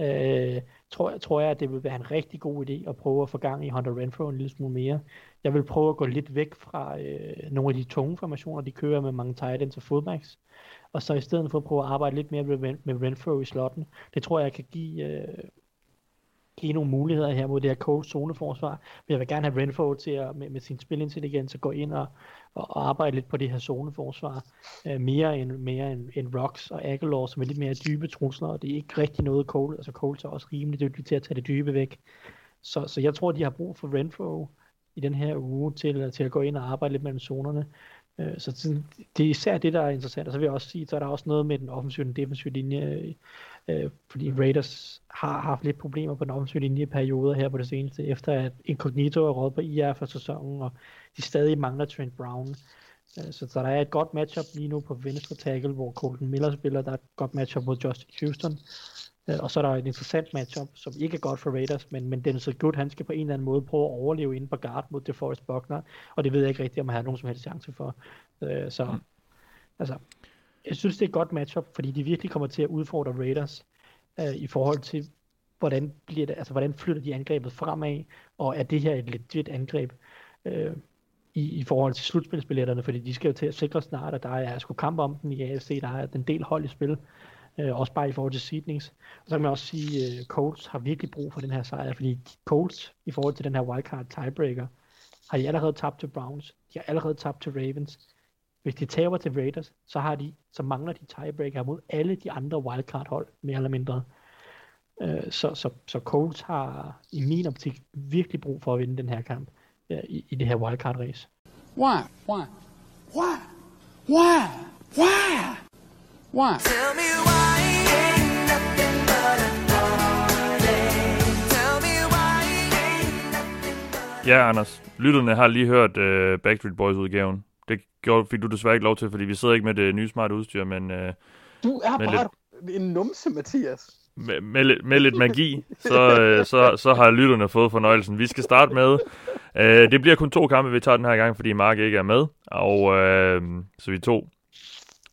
øh, tror, jeg, tror jeg, at det vil være en rigtig god idé at prøve at få gang i Hunter Renfro en lille smule mere. Jeg vil prøve at gå lidt væk fra øh, nogle af de tunge formationer, de kører med mange tight ends og fullbacks, og så i stedet for at prøve at arbejde lidt mere med, med Renfro i slotten. Det tror jeg kan give, øh, give nogle muligheder her mod det her Colts zoneforsvar. Men jeg vil gerne have Renfro til at, med, med sin spilintelligens at gå ind og, og, og arbejde lidt på det her zoneforsvar. Øh, mere end, mere end, end Rocks og Aguilar, som er lidt mere dybe trusler, og det er ikke rigtig noget Cole. Altså Cole er også rimelig dygtig til at tage det dybe væk. Så, så jeg tror, de har brug for Renfro i den her uge til, til at gå ind og arbejde lidt mellem zonerne. Øh, Så det, det er især det, der er interessant. Og så vil jeg også sige, så er der også noget med den offensive og den defensive linje. Øh, fordi Raiders har haft lidt problemer på den offensive linje i perioder her på det seneste, efter at Incognito er råd på IR for sæsonen, og de stadig mangler Trent Brown. Øh, Så, så der er et godt matchup lige nu på venstre tackle, hvor Colton Miller spiller. Der er et godt matchup mod Justin Houston. Øh, Og så er der et interessant matchup, som ikke er godt for Raiders, men, men Dennis Good, han skal på en eller anden måde prøve at overleve inde på guard mod DeForest Buckner, og det ved jeg ikke rigtigt, om han har nogen som helst chance for. Øh, Så, altså, jeg synes, det er et godt matchup, fordi de virkelig kommer til at udfordre Raiders øh, i forhold til, hvordan, bliver det, altså, hvordan flytter de angrebet fremad, og er det her et legit angreb? Øh, i, i forhold til slutspilsbilletterne, fordi de skal jo til at sikre snart, at der er sgu kamp om den i AFC, der er en del hold i spil, øh, også bare i forhold til seednings. Og så kan man også sige, at øh, Colts har virkelig brug for den her sejr, fordi Colts i forhold til den her wildcard tiebreaker, har de allerede tabt til Browns, de har allerede tabt til Ravens. Hvis de taber til Raiders, så, har de, så mangler de tiebreaker mod alle de andre wildcard hold, mere eller mindre. Øh, så, så, så Colts har i min optik virkelig brug for at vinde den her kamp øh, i, i det her wildcard race. Why? Why? Why? Why? Why? Why? Tell me why ain't nothing but a. Tell me why ain't nothing but Ja, Anders. Lytterne har lige hørt uh, Backstreet Boys-udgaven. Det gjorde, fik du desværre ikke lov til, fordi vi sidder ikke med det nye smarte udstyr, men uh, Du er bare en numse, Mathias. med, med, lidt- med lidt magi, så, uh, så, så har lytterne fået fornøjelsen. Vi skal starte med, uh, det bliver kun to kampe, vi tager den her gang, fordi Mark ikke er med, og uh, så vi tog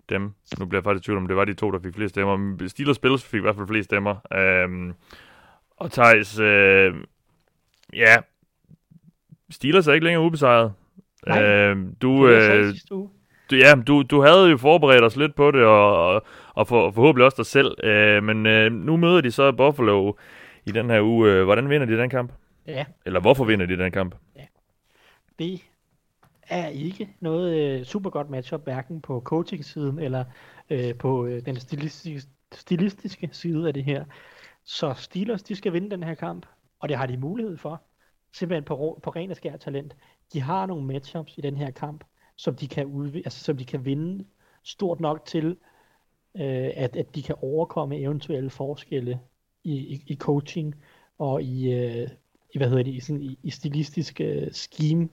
dem. Nu bliver jeg faktisk i tvivl om, det var de to, der fik flest stemmer. Steelers Bills fik i hvert fald flest stemmer. Uh, og Thijs, uh, ja, Steelers er ikke længere ubesejret. Nej. Øh, du, Det øh, du, ja, du, du havde jo forberedt os lidt på det, og, og, og for, forhåbentlig også dig selv. Øh, men øh, nu møder de så Buffalo i den her uge. Øh, Hvordan vinder de den kamp? Ja, Eller hvorfor vinder de den kamp? det er ikke noget øh, super godt matchup, hverken på coaching-siden eller øh, på øh, den stilistiske, stilistiske side af det her. Så Steelers, de skal vinde den her kamp, og det har de mulighed for. Simpelthen på, på ren og skær talent. De har nogle matchups i den her kamp, som de kan, udvi- altså, som de kan vinde stort nok til, øh, at, at de kan overkomme eventuelle forskelle i, i, i coaching og i, øh, i hvad hedder det, i, sådan, i, i stilistisk øh, scheme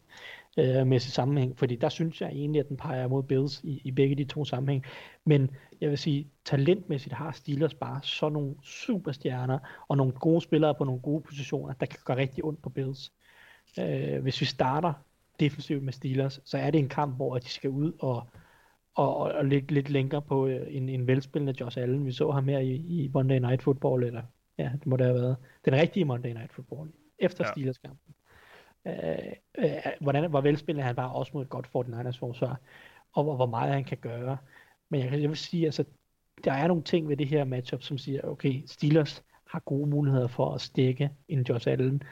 øh, mæssig sammenhæng, fordi der synes jeg egentlig, at den peger mod Bills i, i begge de to sammenhæng. Men jeg vil sige, talentmæssigt har Steelers bare sådan nogle superstjerner og nogle gode spillere på nogle gode positioner, der kan gøre rigtig ondt på Bills. Øh, hvis vi starter defensivt med Steelers, så er det en kamp, hvor de skal ud og, og, og, og ligge lidt længere på øh, en, en velspillende Josh Allen. Vi så ham her i, i Monday Night Football, eller ja, det må det have været. Den rigtige Monday Night Football, efter Ja. Steelers-kampen. Øh, øh, hvordan, hvor velspillende han var også mod et godt 49ers forsvar, og hvor, hvor meget han kan gøre. Men jeg, kan- jeg vil sige, altså, der er nogle ting ved det her matchup, som siger, okay, Steelers har gode muligheder for at stikke en Josh Allen.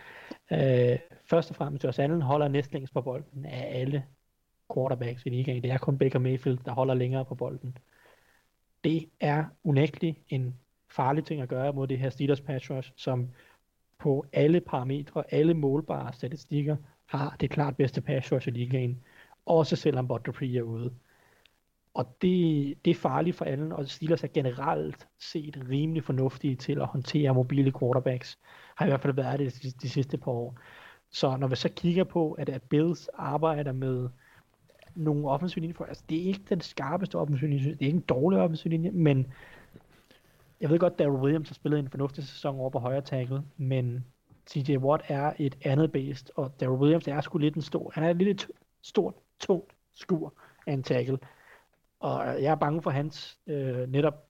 Øh, først og fremmest, Josh Allen holder næstlængst på bolden af alle quarterbacks i ligaen. Det er kun Baker Mayfield, der holder længere på bolden. Det er unægteligt en farlig ting at gøre mod det her Steelers pass rush, som på alle parametre, alle målbare statistikker, har det klart bedste pass rush i ligaen. Også selvom Butterfree er ude. Og det, det er farligt for alle, og Steelers er generelt set rimelig fornuftige til at håndtere mobile quarterbacks. Har i hvert fald været det de, de sidste par år. Så når vi så kigger på, at, at Bills arbejder med nogle offensive linjer, for, altså det er ikke den skarpeste offensive linje, det er ikke en dårlig offensive linje, men jeg ved godt, at Williams har spillet en fornuftig sæson over på højre tackle, men TJ Watt er et andet based, og Daryl Williams er sgu lidt en stor, han er lidt stort, tungt skur af en tackle, og jeg er bange for hans øh, netop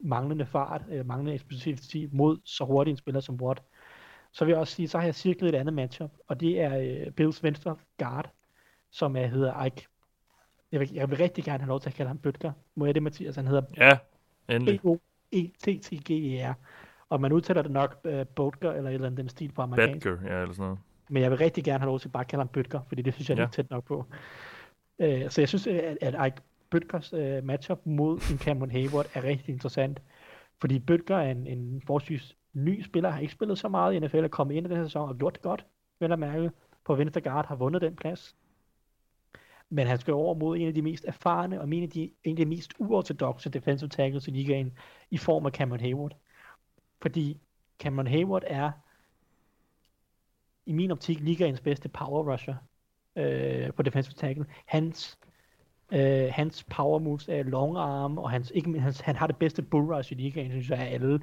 manglende fart, øh, manglende eksplosivitet mod så hurtig en spiller som Watt. Så vil jeg også sige, så har jeg cirklet et andet matchup, og det er øh, Bills venstre guard, som er, hedder Ike. Jeg vil, jeg vil rigtig gerne have lov til at kalde ham Bøtger. Må jeg det, Mathias? Han hedder Ja, endelig. B-O-E-T-T-G-E-R. Og man udtaler det nok uh, Botger eller et eller andet den stil på amerikansk. Badger, ja, eller sådan noget. Men jeg vil rigtig gerne have lov til bare at kalde ham Bøtger, fordi det synes jeg er Ja. lidt tæt nok på. Uh, så jeg synes, at, at Ike Bøtgers uh, matchup mod en Cameron Hayward er rigtig interessant. Fordi Bøtger er en, en forholdsvis ny spiller, har ikke spillet så meget i NFL, er kommet ind i den her sæson og gjort det godt, vel at mærke, på venstre guard, har vundet den plads. Men han skal over mod en af de mest erfarne, og en af de, en af de mest uortodoxe defensive tackles i ligaen, i form af Cameron Hayward. Fordi Cameron Hayward er, i min optik, ligaens bedste power rusher øh, på defensive tackle. Hans, øh, hans power moves er long arm, og hans, ikke, hans, han har det bedste bull rush i ligaen, synes jeg, af alle.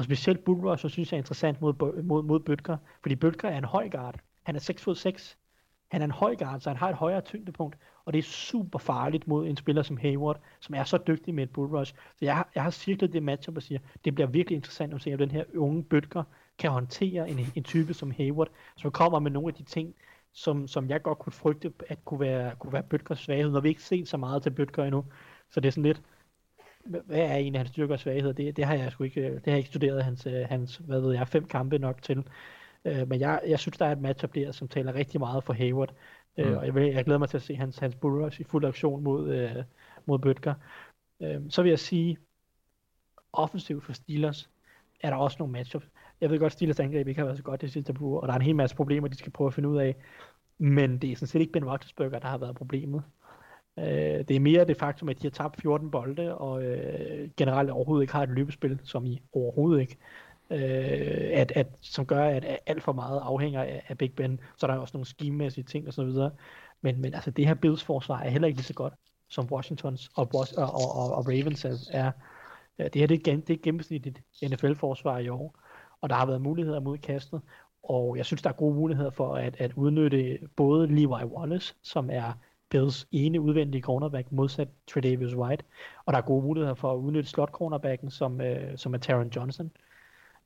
Og specielt bull rush, så synes jeg er interessant mod, mod, mod Bøtger, fordi Bøtger er en høj guard. Han er 6 fod 6. Han er en høj guard, så han har et højere tyngdepunkt, og det er super farligt mod en spiller som Hayward, som er så dygtig med et bull rush. Så jeg har, jeg har cirklet det matchup og siger, det bliver virkelig interessant at se, om den her unge Bøtger kan håndtere en, en type som Hayward, som kommer med nogle af de ting, som, som jeg godt kunne frygte, at kunne være, kunne være Bøtkers svaghed. Når vi ikke set så meget til Bøtker endnu, så det er sådan lidt, hvad er en af hans styrker og svagheder? Det, det har jeg sgu ikke, det har jeg ikke studeret hans, øh, hans, hvad ved jeg, fem kampe nok til. Øh, men jeg, jeg synes, der er et matchup der, som taler rigtig meget for Hayward. Mm. Øh, og jeg, vil, jeg glæder mig til at se hans, hans bullrush i fuld aktion mod, øh, mod Bøtker. Øh, så vil jeg sige, offensivt for Steelers, er der også nogle matchups. Jeg ved godt, at Steelers angreb ikke har været så godt det sidste par uger, og der er en hel masse problemer, de skal prøve at finde ud af. Men det er sådan set ikke Ben Roethlisberger, der har været problemet. Øh, det er mere det faktum, at de har tabt 14 bolde, og øh, generelt overhovedet ikke har et løbespil, som i overhovedet ikke. Øh, at, at, som gør, at alt for meget afhænger af, af Big Ben. Så der er også nogle skimæssige ting og så videre. Men, men altså, det her Bills forsvar er heller ikke lige så godt, som Washingtons og, Bos- og, og, og, og Ravens er. Det her det er, det er gennemsnitligt NFL-forsvar i år, og der har været muligheder mod kastet, og jeg synes, der er gode muligheder for at, at udnytte både Levi Wallace, som er Bills ene udvendige cornerback, modsat Tredavious White, og der er gode muligheder for at udnytte slot cornerbacken, som, øh, som er Taron Johnson.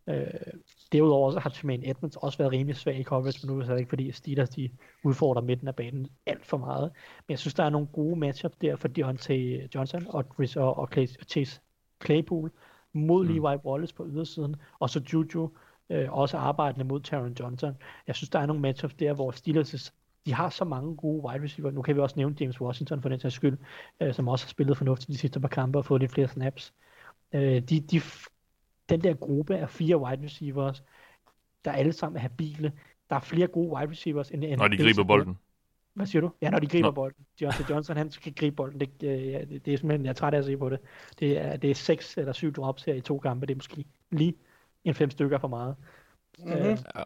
Øh, derudover så har Tremaine Edmonds også været rimelig svag i coverage, men nu er det ikke fordi Steelers de udfordrer midten af banen alt for meget. Men jeg synes, der er nogle gode matchups der for Deontay Johnson og, Chris, og, og Chase Claypool mod mm. Levi Wallace på ydersiden, og så Juju øh, også arbejdende mod Taron Johnson. Jeg synes, der er nogle matchups der, hvor Steelers de har så mange gode wide receiver. Nu kan vi også nævne James Washington for den sags skyld, øh, som også har spillet fornuftigt de sidste par kampe og fået lidt flere snaps. Øh, de, de, den der gruppe af fire wide receivers, der alle sammen er habile. Der er flere gode wide receivers end, end Når de griber bolden. Hvad siger du? Ja, når de griber Nå. bolden. Deontay Johnson, han skal gribe bolden. Det, øh, det, det er simpelthen, jeg er træt af at se på det. Det er, det er seks eller syv drops her i to kampe. Det er måske lige en fem stykker for meget. Mm-hmm. Øh, Ja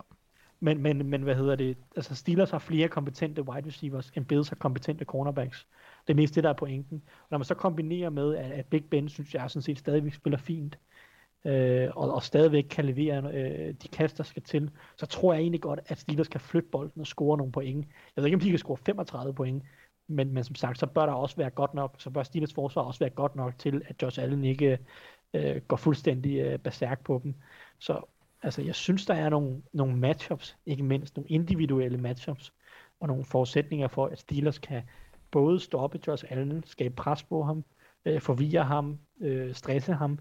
men, men, men hvad hedder det? Altså Steelers har flere kompetente wide receivers, end Bills har kompetente cornerbacks. Det er mest det, der er pointen. Og når man så kombinerer med, at, at Big Ben, synes jeg, sådan set stadigvæk spiller fint, øh, og, og stadigvæk kan levere øh, de kast, der skal til, så tror jeg egentlig godt, at Steelers kan flytte bolden og score nogle point. Jeg ved ikke, om de kan score 35 point, men, men som sagt, så bør der også være godt nok, så bør Steelers forsvar også være godt nok til, at Josh Allen ikke øh, går fuldstændig øh, berserk på dem. Så altså, jeg synes, der er nogle, nogle matchups, ikke mindst nogle individuelle matchups, og nogle forudsætninger for, at Steelers kan både stoppe Josh Allen, skabe pres på ham, øh, forvirre ham, øh, stresse ham,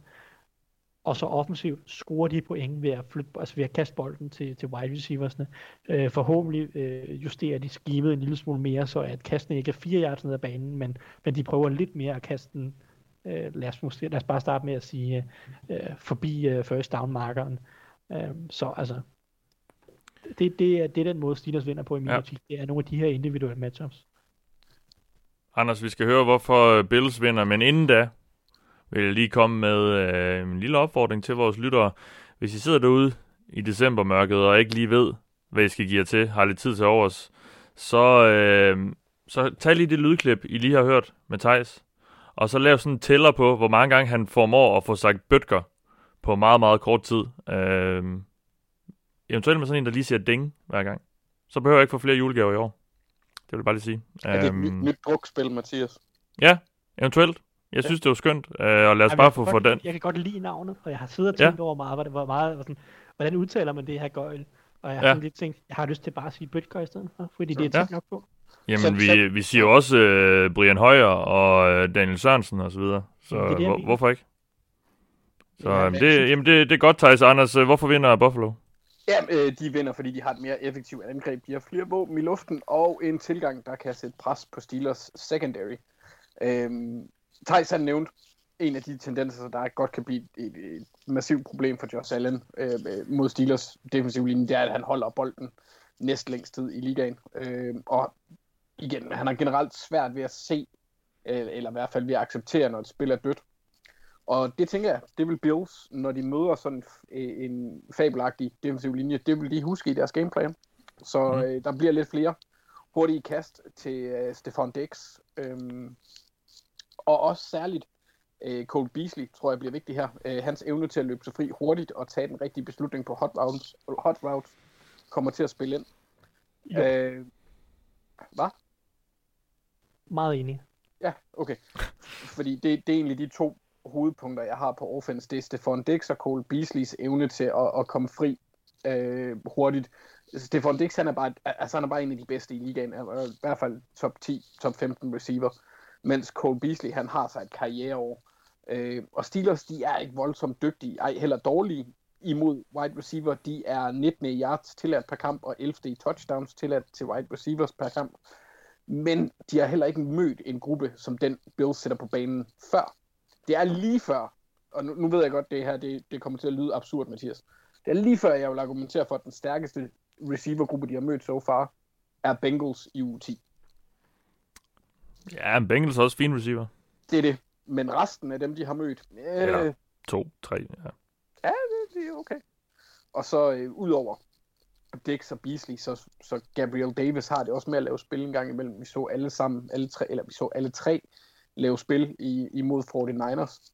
og så offensivt score de point ved at, flytte, altså ved at kaste bolden til, til wide receiversne. Øh, forhåbentlig øh, justerer de skimet en lille smule mere, så at kasten ikke er fire yards ned ad banen, men, men de prøver lidt mere at kaste den, øh, lad, os, lad os bare starte med at sige, øh, øh forbi øh, first down markeren. Øh, så altså, det, det, er, det er den måde, Steelers vinder på i min Ja. ja. det er nogle af de her individuelle matchups. Anders, vi skal høre, hvorfor øh, Bills vinder, men inden da vil jeg lige komme med øh, en lille opfordring til vores lyttere. Hvis I sidder derude i decembermørket og ikke lige ved, hvad I skal give jer til, har lidt tid til overs, så, øh, så tag lige det lydklip, I lige har hørt med Tejs, og så lav sådan en tæller på, hvor mange gange han formår at få sagt bøtker på meget, meget kort tid. Øh, eventuelt med sådan en, der lige siger ding hver gang. Så behøver jeg ikke få flere julegaver i år. Det vil jeg bare lige sige. Er det et Øhm, nyt, nyt drukspil, Mathias? Ja, eventuelt. Jeg synes, det var skønt, øh, og lad os Ej, men bare få for den. Jeg kan godt lide navnet, og jeg har siddet og Ja. tænkt over meget, hvor, meget hvor sådan, hvordan udtaler man det her gøjl? Og jeg har Ja. ja. sådan lidt tænkt, jeg har lyst til bare at sige Bøtger i stedet for, fordi det er Ja. tæt nok på. Jamen, Så- vi, så- vi siger jo også øh, Brian Højer og øh, Daniel Sørensen og så videre. Så Jamen, det er det, hvor, hvorfor ikke? Så Ja, ja, men- det, jamen, det, det er godt, Thijs. Anders, øh, hvorfor vinder Buffalo? Ja, øh, de vinder, fordi de har et mere effektivt angreb. De har flere våben i luften, og en tilgang, der kan sætte pres på Steelers secondary. Øhm, Thijs han nævnte en af de tendenser, der godt kan blive et, et massivt problem for Josh Allen øh, mod Steelers defensiv linje, det er, at han holder bolden næst længst tid i ligaen. Øh, og igen, han har generelt svært ved at se, øh, eller i hvert fald ved at acceptere, når et spil er dødt. Og det tænker jeg, det vil Bills, når de møder sådan en fabelagtig defensiv linje, det vil de huske i deres gameplan. Så Mhm. øh, der bliver lidt flere hurtige kast til øh, Stefan Dix. Øhm, og også særligt øh, Cole Beasley, tror jeg bliver vigtig her. Øh, hans evne til at løbe sig fri hurtigt og tage den rigtige beslutning på hot routes, hot routes kommer til at spille ind. Jo. Øh, hvad? Meget enig. Ja, okay. Fordi det, det er egentlig de to hovedpunkter, jeg har på offense. Det er Stefan Dix og Cole Beasleys evne til at, at komme fri øh, hurtigt. Stefan Dix, han er, bare, altså, han er bare en af de bedste i ligaen. Han i hvert fald top 10, top 15 receiver. Mens Cole Beasley, han har sig et karriereår. Øh, og Steelers, de er ikke voldsomt dygtige, ej heller dårlige imod wide receiver. De er 19 i yards tilladt per kamp, og 11 i touchdowns tilladt til wide receivers per kamp. Men de har heller ikke mødt en gruppe, som den Bills sætter på banen før. Det er lige før, og nu, nu ved jeg godt, det her det, det kommer til at lyde absurd, Mathias. Det er lige før, jeg vil argumentere for, at den stærkeste receivergruppe, de har mødt so far, er Bengals i uge 10. Ja, men Bengals er også fin receiver. Det er det. Men resten af dem, de har mødt, øh, Eller- To, tre, ja. Ja, det, det er okay. Og så øh, udover Dix og Beasley, så, så Gabriel Davis har det også med at lave spil en gang imellem. Vi så alle sammen, alle tre, eller vi så alle tre lave spil i, imod 49ers.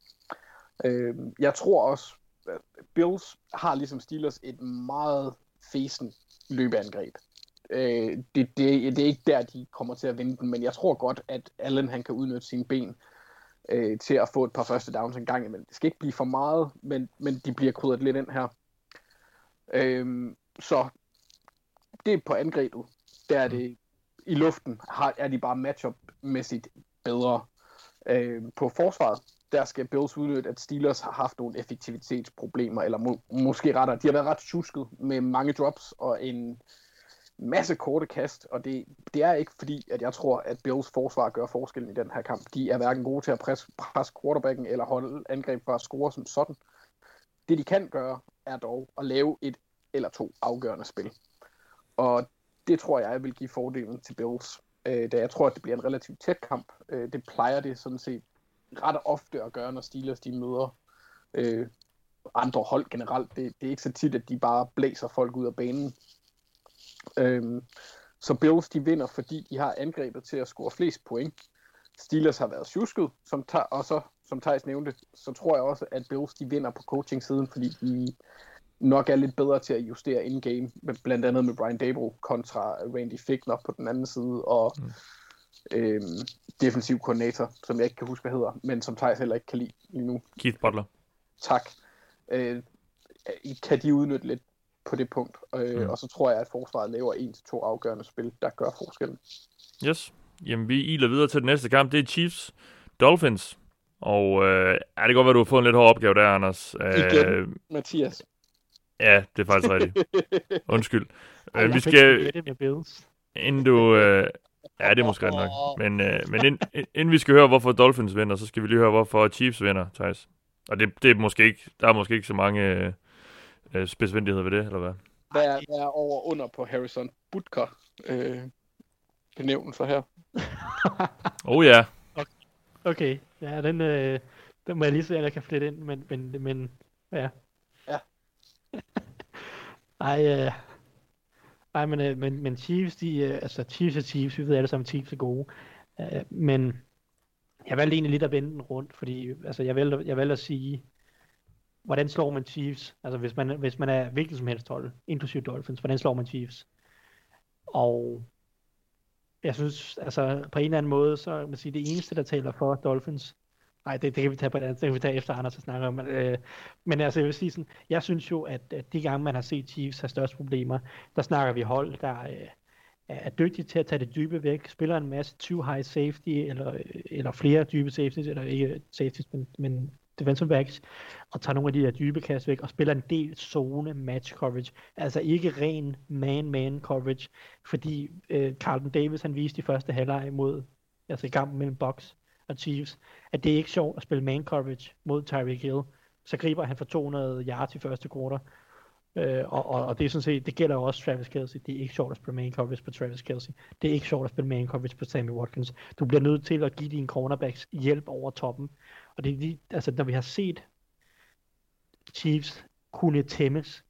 Øh, jeg tror også, at Bills har ligesom Steelers et meget fesen løbeangreb. Øh, det, det, det er ikke der, de kommer til at vinde den, men jeg tror godt, at Allen han kan udnytte sine ben øh, til at få et par første downs en gang imellem. Det skal ikke blive for meget, men, men de bliver krydret lidt ind her. Øh, så det er på angrebet. Der er det i luften, har, er de bare matchup-mæssigt bedre. Øhm, på forsvaret, der skal Bills udnytte, at Steelers har haft nogle effektivitetsproblemer, eller må, måske rettere, de har været ret tjusket med mange drops og en masse korte kast, og det, det er ikke fordi, at jeg tror, at Bills forsvar gør forskellen i den her kamp. De er hverken gode til at presse, presse quarterbacken eller holde angreb for at score som sådan. Det de kan gøre, er dog at lave et eller to afgørende spil. Og det tror jeg vil give fordelen til Bills. Øh, da jeg tror, at det bliver en relativt tæt kamp. Øh, det plejer det sådan set ret ofte at gøre, når Steelers de møder øh, andre hold generelt. Det, det er ikke så tit, at de bare blæser folk ud af banen. Øh, så Bills de vinder, fordi de har angrebet til at score flest point. Steelers har været tjusket, som tager, og så, som Thijs nævnte, så tror jeg også, at Bills de vinder på coaching-siden, fordi de nok er lidt bedre til at justere in-game, med- blandt andet med Brian Dable kontra Randy Fickner på den anden side, og mm. øhm, defensiv koordinator, som jeg ikke kan huske, hvad hedder, men som Thijs heller ikke kan lide lige nu. Keith Butler. Tak. Øh, kan de udnytte lidt på det punkt, øh, Mm. og så tror jeg, at forsvaret laver en til to afgørende spil, der gør forskellen. Yes. Jamen, vi iler videre til den næste kamp. Det er Chiefs Dolphins. Og øh, ja, det godt være, du har fået en lidt hård opgave der, Anders. Igen. Mathias. Ja, det er faktisk rigtigt. Undskyld. Ej, Øh, jeg vi skal, det med Bills. inden du... Øh, ja, det er måske ret nok. Men, øh, men ind, inden vi skal høre, hvorfor Dolphins vinder, så skal vi lige høre, hvorfor Chiefs vinder, Thijs. Og det, det er måske ikke, der er måske ikke så mange øh, øh, spidsvindigheder ved det, eller hvad? Hvad er, hvad er over under på Harrison Butker øh, benævnelser her? Oh ja. Okay, ja, den, øh, den må jeg lige se, at jeg kan flette ind, men, men, men. Ja. Ej, øh, ej men, øh, men, men Chiefs, de, øh, altså Chiefs er Chiefs, vi ved alle sammen, Chiefs er gode. Øh, men jeg valgte egentlig lidt at vende den rundt, fordi altså, jeg, valgte, jeg valgte at sige, hvordan slår man Chiefs? Altså hvis man, hvis man er hvilket som helst hold, inklusive Dolphins, hvordan slår man Chiefs? Og jeg synes, altså på en eller anden måde, så man sige, det eneste, der taler for Dolphins, nej, det, det kan vi tage på et andet, det kan vi tage efter Anders og snakke om, men, øh, men altså jeg vil sige sådan, jeg synes jo, at, at de gange, man har set Chiefs have største problemer, der snakker vi hold, der øh, er dygtige til at tage det dybe væk, spiller en masse too high safety, eller, øh, eller flere dybe safeties, eller ikke safeties, men, men defensive backs, og tager nogle af de der dybe kast væk, og spiller en del zone match coverage. Altså ikke ren man-man coverage, fordi øh, Carlton Davis, han viste i første halvleg mod, altså i kampen mellem Bucks og Chiefs, at det er ikke sjovt at spille man coverage mod Tyreek Hill. Så griber han for 200 yards i første quarter, Øh, og, og, og det er sådan set, det gælder jo også Travis Kelsey. Det er ikke sjovt at spille man coverage på Travis Kelsey. Det er ikke sjovt at spille man coverage på Sammy Watkins. Du bliver nødt til at give dine cornerbacks hjælp over toppen. Og det er lige, altså når vi har set Chiefs kunne tæmmes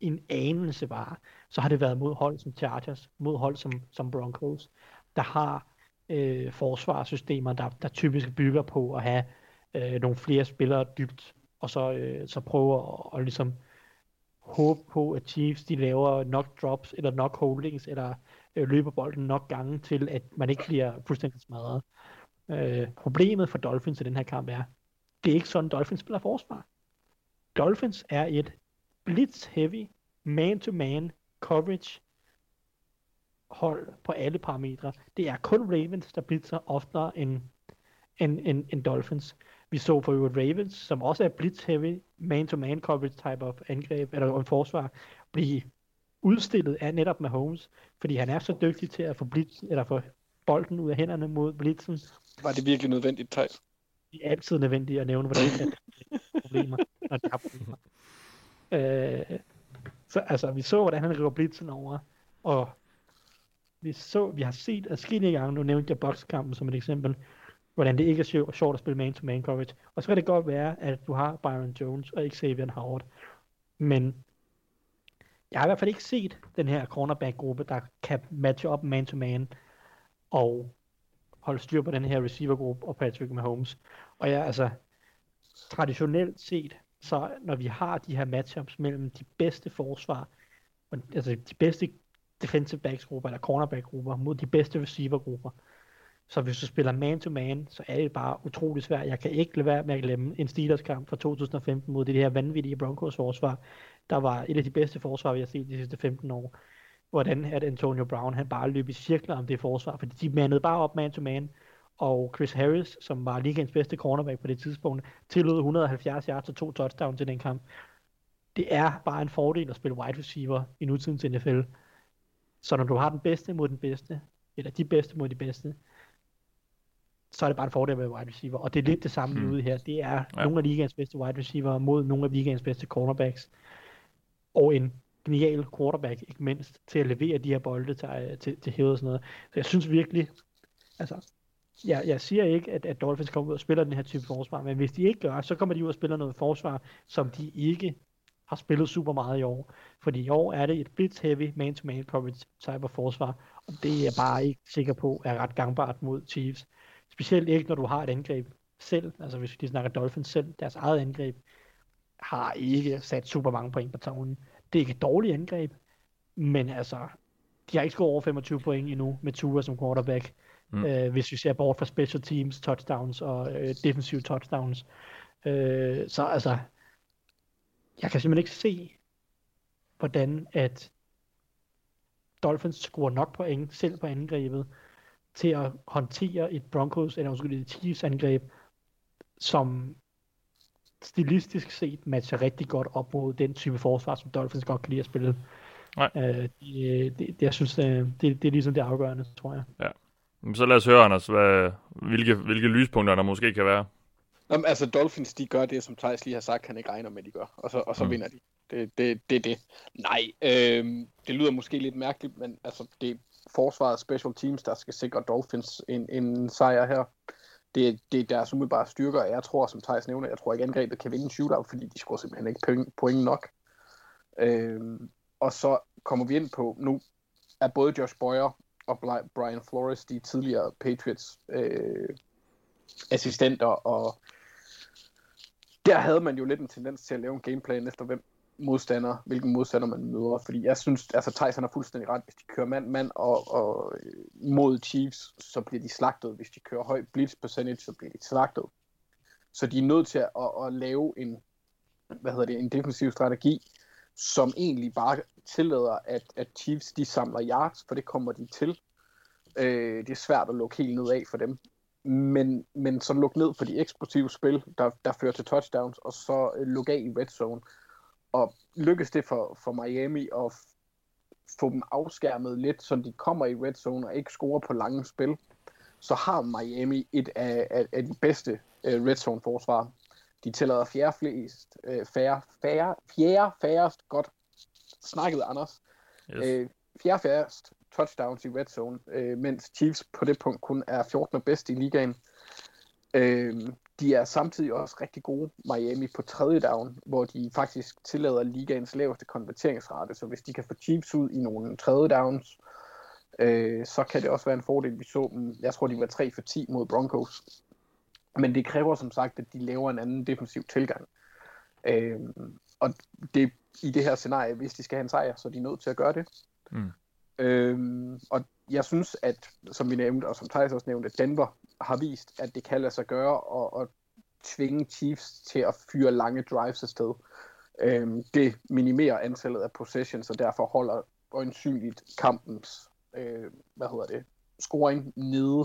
en anelse bare, så har det været mod hold som Chargers, mod hold som, som Broncos, der har øh, forsvarssystemer, der, der typisk bygger på at have øh, nogle flere spillere dybt, og så, øh, så prøve at, at ligesom håbe på, at Chiefs de laver nok drops, eller nok holdings, eller øh, løber bolden nok gange til, at man ikke bliver fuldstændig smadret. Øh, problemet for Dolphins i den her kamp er, det er ikke sådan, Dolphins spiller forsvar. Dolphins er et blitz-heavy, man-to-man coverage hold på alle parametre. Det er kun Ravens, der blitzer oftere end, end, end, end Dolphins. Vi så for øvrigt Ravens, som også er blitz-heavy, man-to-man coverage type of angreb, eller en forsvar, blive udstillet af netop Mahomes, fordi han er så dygtig til at få, blitz, eller få bolden ud af hænderne mod blitzen. Var det virkelig nødvendigt, Thijs? Det er altid nødvendigt at nævne, hvordan det er problemer, når de har problemer. Øh, så altså, vi så, hvordan han river blitzen over, og vi så, vi har set adskillige gange, nu nævnte jeg bokskampen som et eksempel, hvordan det ikke er sjovt at spille man-to-man coverage. Og så kan det godt være, at du har Byron Jones og Xavier Howard. Men jeg har i hvert fald ikke set den her cornerback-gruppe, der kan matche op man-to-man og holde styr på den her receiver-gruppe og Patrick Mahomes. Og jeg altså, traditionelt set, så når vi har de her matchups mellem de bedste forsvar, og, altså de bedste defensive backs grupper eller cornerback grupper mod de bedste receiver grupper, så hvis du spiller man-to-man, så er det bare utrolig svært. Jeg kan ikke lade være med at glemme en Steelers kamp fra 2015 mod det her vanvittige Broncos forsvar, der var et af de bedste forsvar, vi har set de sidste 15 år. Hvordan at Antonio Brown, han bare løb i cirkler om det forsvar, fordi de mandede bare op man-to-man, og Chris Harris, som var ligaens bedste cornerback på det tidspunkt, tillod 170 yards og to touchdowns til den kamp. Det er bare en fordel at spille wide receiver i nutidens NFL. Så når du har den bedste mod den bedste, eller de bedste mod de bedste, så er det bare en fordel være wide receiver. Og det er lidt det samme mm. ude her. Det er Ja. ja. nogle af ligaens bedste wide receiver mod nogle af ligaens bedste cornerbacks. Og en genial quarterback, ikke mindst, til at levere de her bolde til, til, til hævet og sådan noget. Så jeg synes virkelig, altså, jeg, jeg siger ikke, at, at Dolphins kommer ud og spiller den her type forsvar, men hvis de ikke gør, så kommer de ud og spiller noget forsvar, som de ikke har spillet super meget i år. Fordi i år er det et blitz-heavy man-to-man coverage type af forsvar, og det er jeg bare ikke sikker på er ret gangbart mod Chiefs. Specielt ikke, når du har et angreb selv, altså hvis vi snakker Dolphins selv, deres eget angreb, har ikke sat super mange point på tavlen. Det er ikke et dårligt angreb, men altså, de har ikke scoret over 25 point endnu med Tua som quarterback. Mm. Øh, hvis vi ser bort fra special teams, touchdowns og øh, defensive touchdowns. Øh, så altså, jeg kan simpelthen ikke se, hvordan at Dolphins scorer nok point selv på angrebet til at håndtere et Broncos, eller undskyld, et Chiefs angreb, som stilistisk set matcher rigtig godt op mod den type forsvar, som Dolphins godt kan lide at spille. Nej. Øh, det, det, det, jeg synes, det, det, det er ligesom det afgørende, tror jeg. Men Så lad os høre, Anders, hvad, hvilke, hvilke lyspunkter der måske kan være. Nå, men altså, Dolphins, de gør det, som Thijs lige har sagt, han ikke regner med, de gør. Og så, og så Mm. vinder de. Det, det, det er det. Nej, øhm, det lyder måske lidt mærkeligt, men altså, det er forsvaret special teams, der skal sikre Dolphins en, en sejr her. Det, det er deres umiddelbare styrker, og jeg tror, som Thijs nævner, jeg tror ikke, angrebet kan vinde en shootout, fordi de scorer simpelthen ikke point, point nok. Øhm, og så kommer vi ind på, nu er både Josh Boyer og Brian Flores, de tidligere Patriots øh, assistenter, og der havde man jo lidt en tendens til at lave en gameplan efter hvem modstander, hvilken modstander man møder, fordi jeg synes, altså Tyson har fuldstændig ret, hvis de kører mand-mand og, og øh, mod Chiefs, så bliver de slagtet. Hvis de kører høj blitz percentage, så bliver de slagtet. Så de er nødt til at, at, at lave en, hvad hedder det, en defensiv strategi, som egentlig bare tillader, at, at Chiefs de samler yards, for det kommer de til. Øh, det er svært at lukke helt ned af for dem. Men, men så lukke ned på de eksplosive spil, der, der fører til touchdowns, og så øh, lukke af i red zone. Og lykkes det for, for Miami at få dem afskærmet lidt, så de kommer i red zone og ikke scorer på lange spil, så har Miami et af, af, af de bedste øh, red zone forsvar. De tillader fjerde flest, øh, færre, færre, fjerde færrest, godt snakket Anders, Yes. øh, fjerde færrest touchdowns i red zone, øh, mens Chiefs på det punkt kun er 14. bedst i ligaen. Øh, de er samtidig også rigtig gode, Miami, på tredje down, hvor de faktisk tillader ligaens laveste konverteringsrate. Så hvis de kan få Chiefs ud i nogle tredje downs, øh, så kan det også være en fordel. Vi så dem, jeg tror, de var 3 for 10 mod Broncos. Men det kræver som sagt, at de laver en anden defensiv tilgang. Øh, og det i det her scenarie, hvis de skal have en sejr, så er de nødt til at gøre det. Mm. Øhm, og jeg synes, at som vi nævnte, og som Thijs også nævnte, at Denver har vist, at det kan lade sig gøre og, og tvinge Chiefs til at fyre lange drives afsted. Øhm, det minimerer antallet af possessions, og derfor holder øjensynligt kampens, øh, hvad hedder det, scoring nede,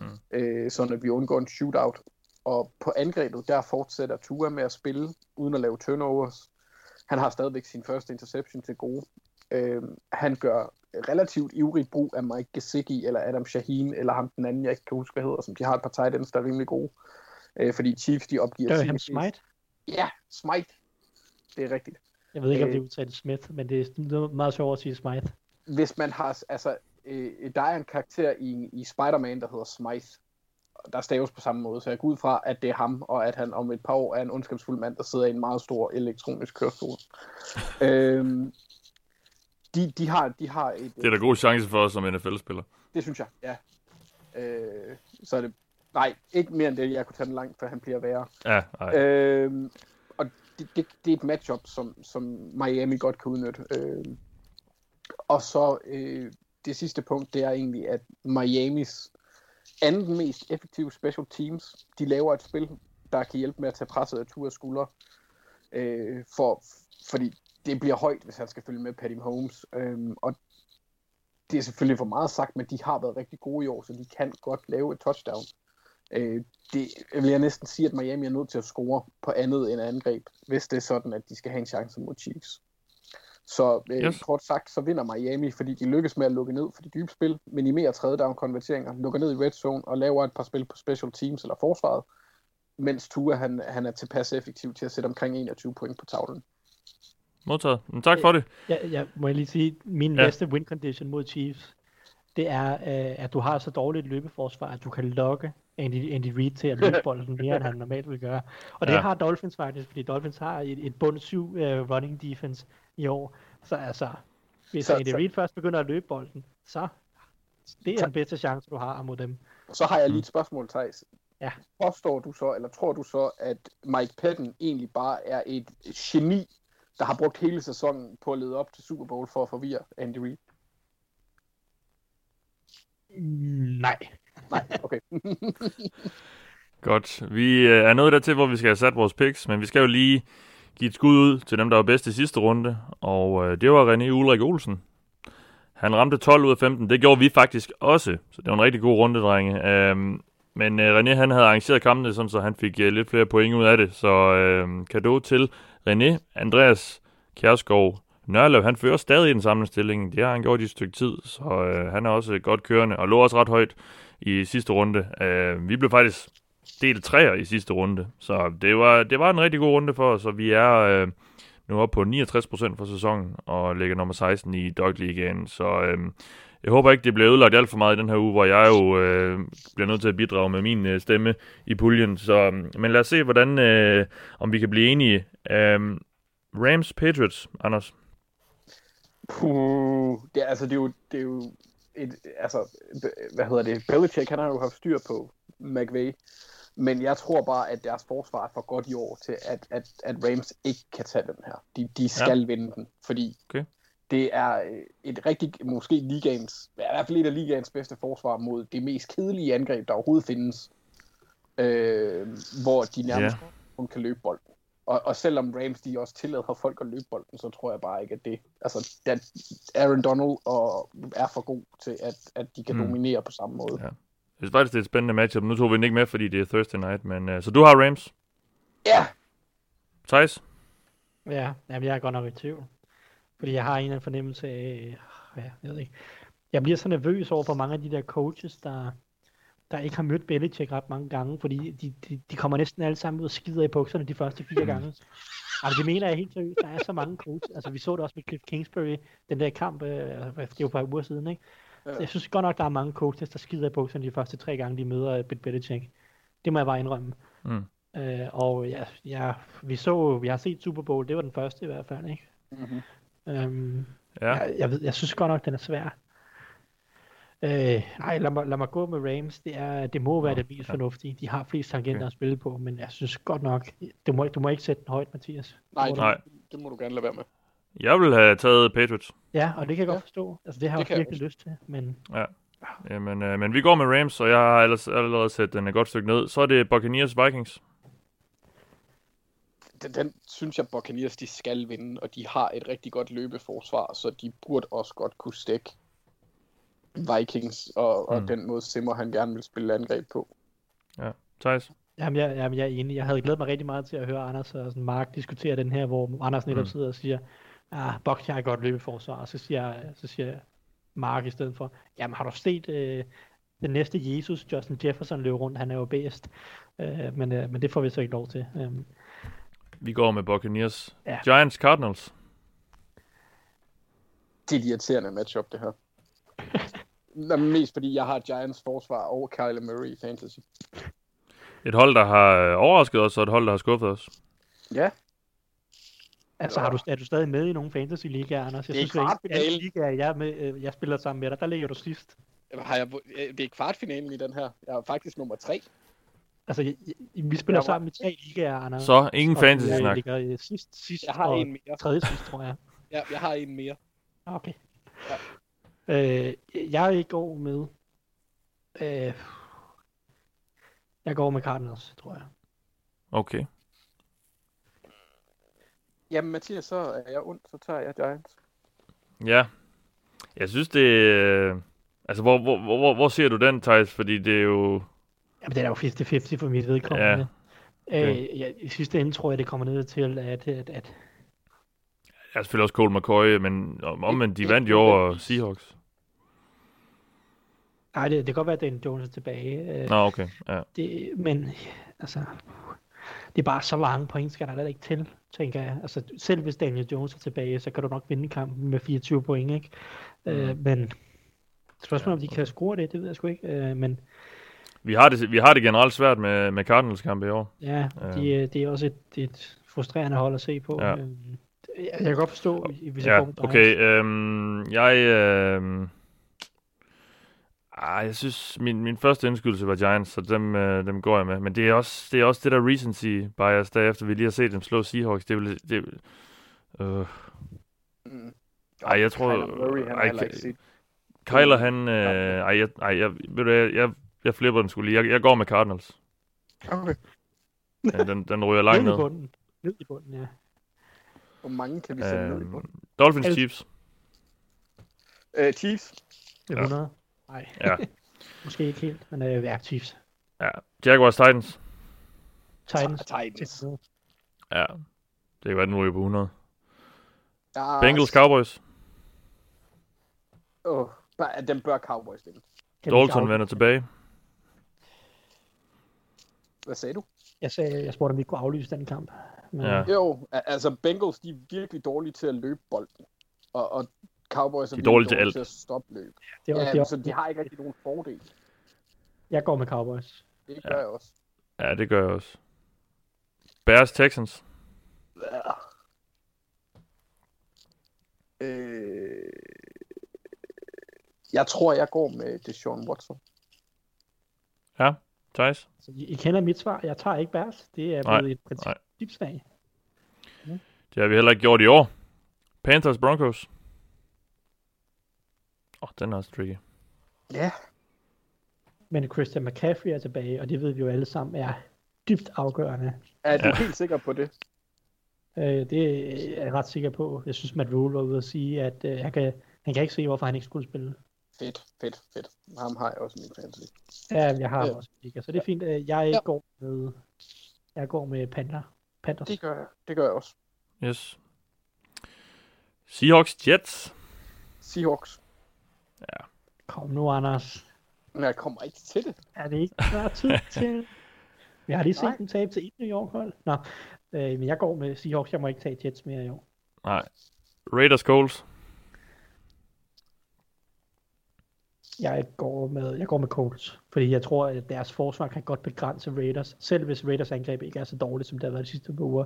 mm. øh, sådan at vi undgår en shootout. Og på angrebet, der fortsætter Tua med at spille, uden at lave turnovers. Han har stadigvæk sin første interception til gode. Øh, han gør relativt ivrigt brug af Mike Gesicki, eller Adam Shaheen, eller ham den anden, jeg ikke kan huske, hvad hedder, som de har et par tight ends, der er rimelig gode. Øh, fordi Chiefs, de opgiver... Det ham Smite. Ja, Smite. Det er rigtigt. Jeg ved ikke, om Øh. det er udtalt Smith, men det er meget sjovt at sige Smite. hvis man har, altså, øh, der er en karakter i, i Spider-Man, der hedder Smythe, der staves på samme måde, så jeg går ud fra, at det er ham, og at han om et par år er en ondskabsfuld mand, der sidder i en meget stor elektronisk kørestol. øhm, de, de, har, de har et... Det er der god chance for os som NFL-spiller. Det synes jeg, ja. Øh, så er det... Nej, ikke mere end det. Jeg kunne tage den langt, før han bliver værre. Ja, nej. Øhm, og det, det, det er et matchup, som, som Miami godt kan udnytte. Øhm, og så øh, det sidste punkt, det er egentlig, at Miamis anden mest effektive special teams, de laver et spil, der kan hjælpe med at tage presset af Tuas skuldre. Øh, for, fordi det bliver højt, hvis han skal følge med Patty Holmes. Øhm, og det er selvfølgelig for meget sagt, men de har været rigtig gode i år, så de kan godt lave et touchdown. Øh, det vil jeg næsten sige, at Miami er nødt til at score på andet end angreb, hvis det er sådan, at de skal have en chance mod Chiefs. Så øh, Yes. kort sagt, så vinder Miami, fordi de lykkes med at lukke ned for de dybe spil, minimerer tredje down konverteringer, lukker ned i red zone og laver et par spil på special teams eller forsvaret, mens Tua han, han er tilpas effektiv til at sætte omkring 21 point på tavlen. Modtaget. Men tak for det. Jeg, jeg må jeg lige sige, min Ja. ja. bedste win condition mod Chiefs, det er, øh, at du har så dårligt et løbeforsvar, at du kan lokke Andy, Andy Reid til at løbe bolden mere, end han normalt vil gøre. Og det Ja. ja. har Dolphins faktisk, fordi Dolphins har et, et bund 7 uh, running defense i år. Så altså, hvis Så- Andy så- Reid først begynder at løbe bolden, så det er Så- den bedste chance, du har mod dem. Så har jeg lige et spørgsmål, Thijs. Ja. Påstår du så, eller tror du så, at Mike Patton egentlig bare er et geni, der har brugt hele sæsonen på at lede op til Super Bowl for at forvirre Andy Reid? Mm, Nej. Nej, okay. Godt. Vi øh, er nået dertil, hvor vi skal have sat vores picks, men vi skal jo lige give et skud ud til dem, der var bedst i sidste runde, og øh, det var René Ulrik Olsen. Han ramte 12 ud af 15. Det gjorde vi faktisk også, så det var en rigtig god runde, drenge. Øhm, men øh, René han havde arrangeret kampene, sådan, så han fik øh, lidt flere point ud af det. Så øh, kado til René, Andreas Kjærskov, Nørlev, han fører stadig i den samme stilling. Det har han gjort i et stykke tid, så øh, han er også godt kørende, og lå også ret højt i sidste runde. Øh, vi blev faktisk delt træer i sidste runde, så det var, det var en rigtig god runde for os, og vi er øh, nu oppe på 69% for sæsonen, og ligger nummer 16 i Dog Ligaen, så øh, jeg håber ikke, det bliver ødelagt alt for meget i den her uge, hvor jeg jo øh, bliver nødt til at bidrage med min øh, stemme i puljen, så, øh, men lad os se, hvordan, øh, om vi kan blive enige. Øh, Rams Patriots, Anders. Puh, det, er, altså, det er jo, det er jo et, altså, hvad hedder det, Belichick, han har jo haft styr på McVay, men jeg tror bare, at deres forsvar er for godt i år til, at, at, at Rams ikke kan tage den her. De, de skal ja. vinde den, fordi Okay. Det er øh, et rigtig, måske ligaens, i hvert fald et af ligaens bedste forsvar mod det mest kedelige angreb, der overhovedet findes, øh, hvor de nærmest Ja. kun kan løbe bolden. Og, og selvom Rams de også tillader folk at løbe bolden, så tror jeg bare ikke, at det... Altså, at Aaron Donald og, er for god til, at, at de kan Mm. dominere på samme måde. Ja. Jeg synes faktisk, det er et spændende matchup. Nu tog vi den ikke med, fordi det er Thursday night, men uh, så du har Rams. Ja! Thijs? Ja, jamen, jeg er godt nok i tvivl. Fordi jeg har en eller anden fornemmelse af, ja, jeg ved ikke. Jeg bliver så nervøs over for mange af de der coaches, der, der ikke har mødt Belichick ret mange gange, fordi de, de, de kommer næsten alle sammen ud og skider i bukserne de første fire gange. Altså, det mener jeg helt seriøst. Der er så mange coaches. Altså, vi så det også med Cliff Kingsbury, den der kamp, øh, det et par uger siden, ikke? Ja. Jeg synes godt nok, der er mange coaches, der skider i bukserne de første tre gange, de møder øh, Bill Belichick. Det må jeg bare indrømme. Mm. Øh, og ja, ja, vi så, vi har set Super Bowl, det var den første i hvert fald, ikke? Mm-hmm. Øhm, Ja. jeg, jeg, ved, jeg synes godt nok, den er svær. Øh, nej, lad mig, lad mig gå med Rams. Det, er, det må være Nå, det mest ja. fornuftige. De har flest tangenter Okay. at spille på, men jeg synes godt nok, du må, du må ikke sætte den højt, Mathias. Nej, Det må det, du- Nej. det må du gerne lade være med. Jeg vil have taget Patriots. Ja, og det kan jeg godt Ja. forstå. Altså, det har Det jeg virkelig lyst til, men Jamen, øh, men vi går med Rams, og jeg har ellers allerede sat den et godt stykke ned. Så er det Buccaneers Vikings. Den, den synes jeg, Buccaneers de skal vinde, og de har et rigtig godt løbeforsvar, så de burde også godt kunne stikke Vikings, og, og Mm. den måde Simmer han gerne vil spille angreb på. Thijs? Jamen, jeg, jamen, jeg er enig. Jeg havde glædet mig rigtig meget til at høre Anders og sådan Mark diskutere den her, hvor Anders netop Mm. sidder og siger, ah, Bucks har et godt løbeforsvar, og så siger, så siger Mark i stedet for, jamen har du set øh, den næste Jesus, Justin Jefferson, løbe rundt, han er jo bedst. Øh, men, øh, men det får vi så ikke lov til. Øh, Vi går med Buccaneers. Ja. Giants Cardinals. Det er et irriterende matchup, det her. Nå, men mest fordi jeg har Giants forsvar og Kyler Murray i fantasy. Et hold, der har øh, overrasket os, og et hold, der har skuffet os. Ja, altså, har du, er du stadig med i nogle fantasy-ligaer, Anders? Jeg Det er synes, at i kvartfinale. alle ligaer, jeg, med, øh, jeg spiller sammen med dig, der ligger du sidst. har jeg, øh, det er kvartfinalen i den her. Jeg er faktisk nummer tre. Altså, jeg, jeg, vi spiller Jeg var- sammen i tre ligaer, Anders. Så ingen og jeg fantasy-snak. ligger sidst, sidst Jeg har og en mere. tredje sidst, tror jeg. Ja, jeg har en mere. Okay. Øh, jeg går med... Øh, jeg går med Cardinals, tror jeg. Okay. Jamen Mathias, så er jeg ondt, så tager jeg Giants. Ja. Jeg synes, det øh, Altså, hvor, hvor, hvor, hvor- hvor ser du den, Thijs? Fordi det er jo... Jamen, det er jo 50-50 for mit vedkommende. Ja, Øh, jeg, I sidste ende tror jeg, det kommer ned til, at, at, at Jeg er selvfølgelig også Cole McCoy, men om, omvendt, de vandt jo over. Seahawks. nej, det, det kan godt være, at Daniel Jones er tilbage. Øh, Nå, okay. Ja. det, men altså, det er bare så mange point, skal der da ikke til, tænker jeg. Altså, selv hvis Daniel Jones er tilbage, så kan du nok vinde kampen med 24 point, ikke? Mm. Øh, men spørgsmålet om de kan score det, det ved jeg sgu ikke. Øh, men Vi, har det, vi har det generelt svært med, med Cardinals kampe i år. ja, de, øh, det er også et, et frustrerende hold at se på. Ja. Jeg, jeg kan godt forstå, hvis jeg Ja, Giants. okay. Øhm, jeg... Øhm, ah, jeg synes, min, min første indskydelse var Giants, så dem, øh, dem går jeg med. Men det er også det, er også det der recency bias, derefter vi lige har set dem slå Seahawks. Det vil... Det, øh, ej, jeg tror... Kyler ej. Kyler, han... Øh, ej, jeg, ej, jeg, ved du, jeg, jeg, jeg flipper den skulle lige. Jeg, jeg går med Cardinals. Okay. Ja, den, den ryger langt ned i ned. bunden. Ned i bunden, ja. Hvor mange kan vi sætte ned i Øhm, bunden? Dolphins Alt. Chiefs. Øh, Chiefs. Det er Ja. 100. Nej, Ja. måske ikke helt, men øh, ja, Chiefs. ja. Jaguars Titans. Titans. Titans. Ja. Det kan være, den ryger på 100. Ja, Bengals Cowboys. Åh, bare- den bør Cowboys vinde. Dalton vender den? tilbage. Hvad sagde du? Jeg, sagde, jeg spurgte, om vi kunne aflyse den kamp. Men, Ja. Jo, altså Bengals, de er virkelig dårlige til at løbe bolden. Og, og Cowboys er, De er virkelig dårlige til alt. til at stoppe løb. det også, Ja, det er så også, de har ikke rigtig nogen fordel. Jeg går med Cowboys. Det gør jeg også. Ja, det gør jeg også. Bears Texans. Ja. Øh... Jeg tror, jeg går med Deshaun Watson. Ja, Thijs. Så I, I kender mit svar. Jeg tager ikke Bears. Det er Nej, blevet et nej. principsag. Det har vi heller ikke gjort i år. Panthers Broncos. Åh, oh, den er også tricky. Ja. Men Christian McCaffrey er tilbage, og det ved vi jo alle sammen er dybt afgørende. Er du Ja. helt sikker på det? Øh, det er jeg ret sikker på. Jeg synes, Matt Rule var ude at sige, at øh, han, kan, han kan ikke se, hvorfor han ikke skulle spille. Fedt, fedt, fedt. Ham har jeg også i min fantasy. Ja, jeg har Ja. ja. også liga, så det er fint. Øh, Jeg Ja. går med, jeg går med Panther. Panthers. Det gør jeg. Det gør jeg også. Yes. Seahawks Jets. Seahawks. Kom nu, Anders. Men jeg kommer ikke til det. Er det ikke snart tid til? Vi har lige set dem tabe til et New York hold. Nå, øh, men jeg går med Seahawks. Jeg må ikke tage Jets mere i år. Nej. Raiders Coles. Jeg går med, jeg går med Colts, fordi jeg tror, at deres forsvar kan godt begrænse Raiders, selv hvis Raiders angreb ikke er så dårligt, som det har været de sidste par uger.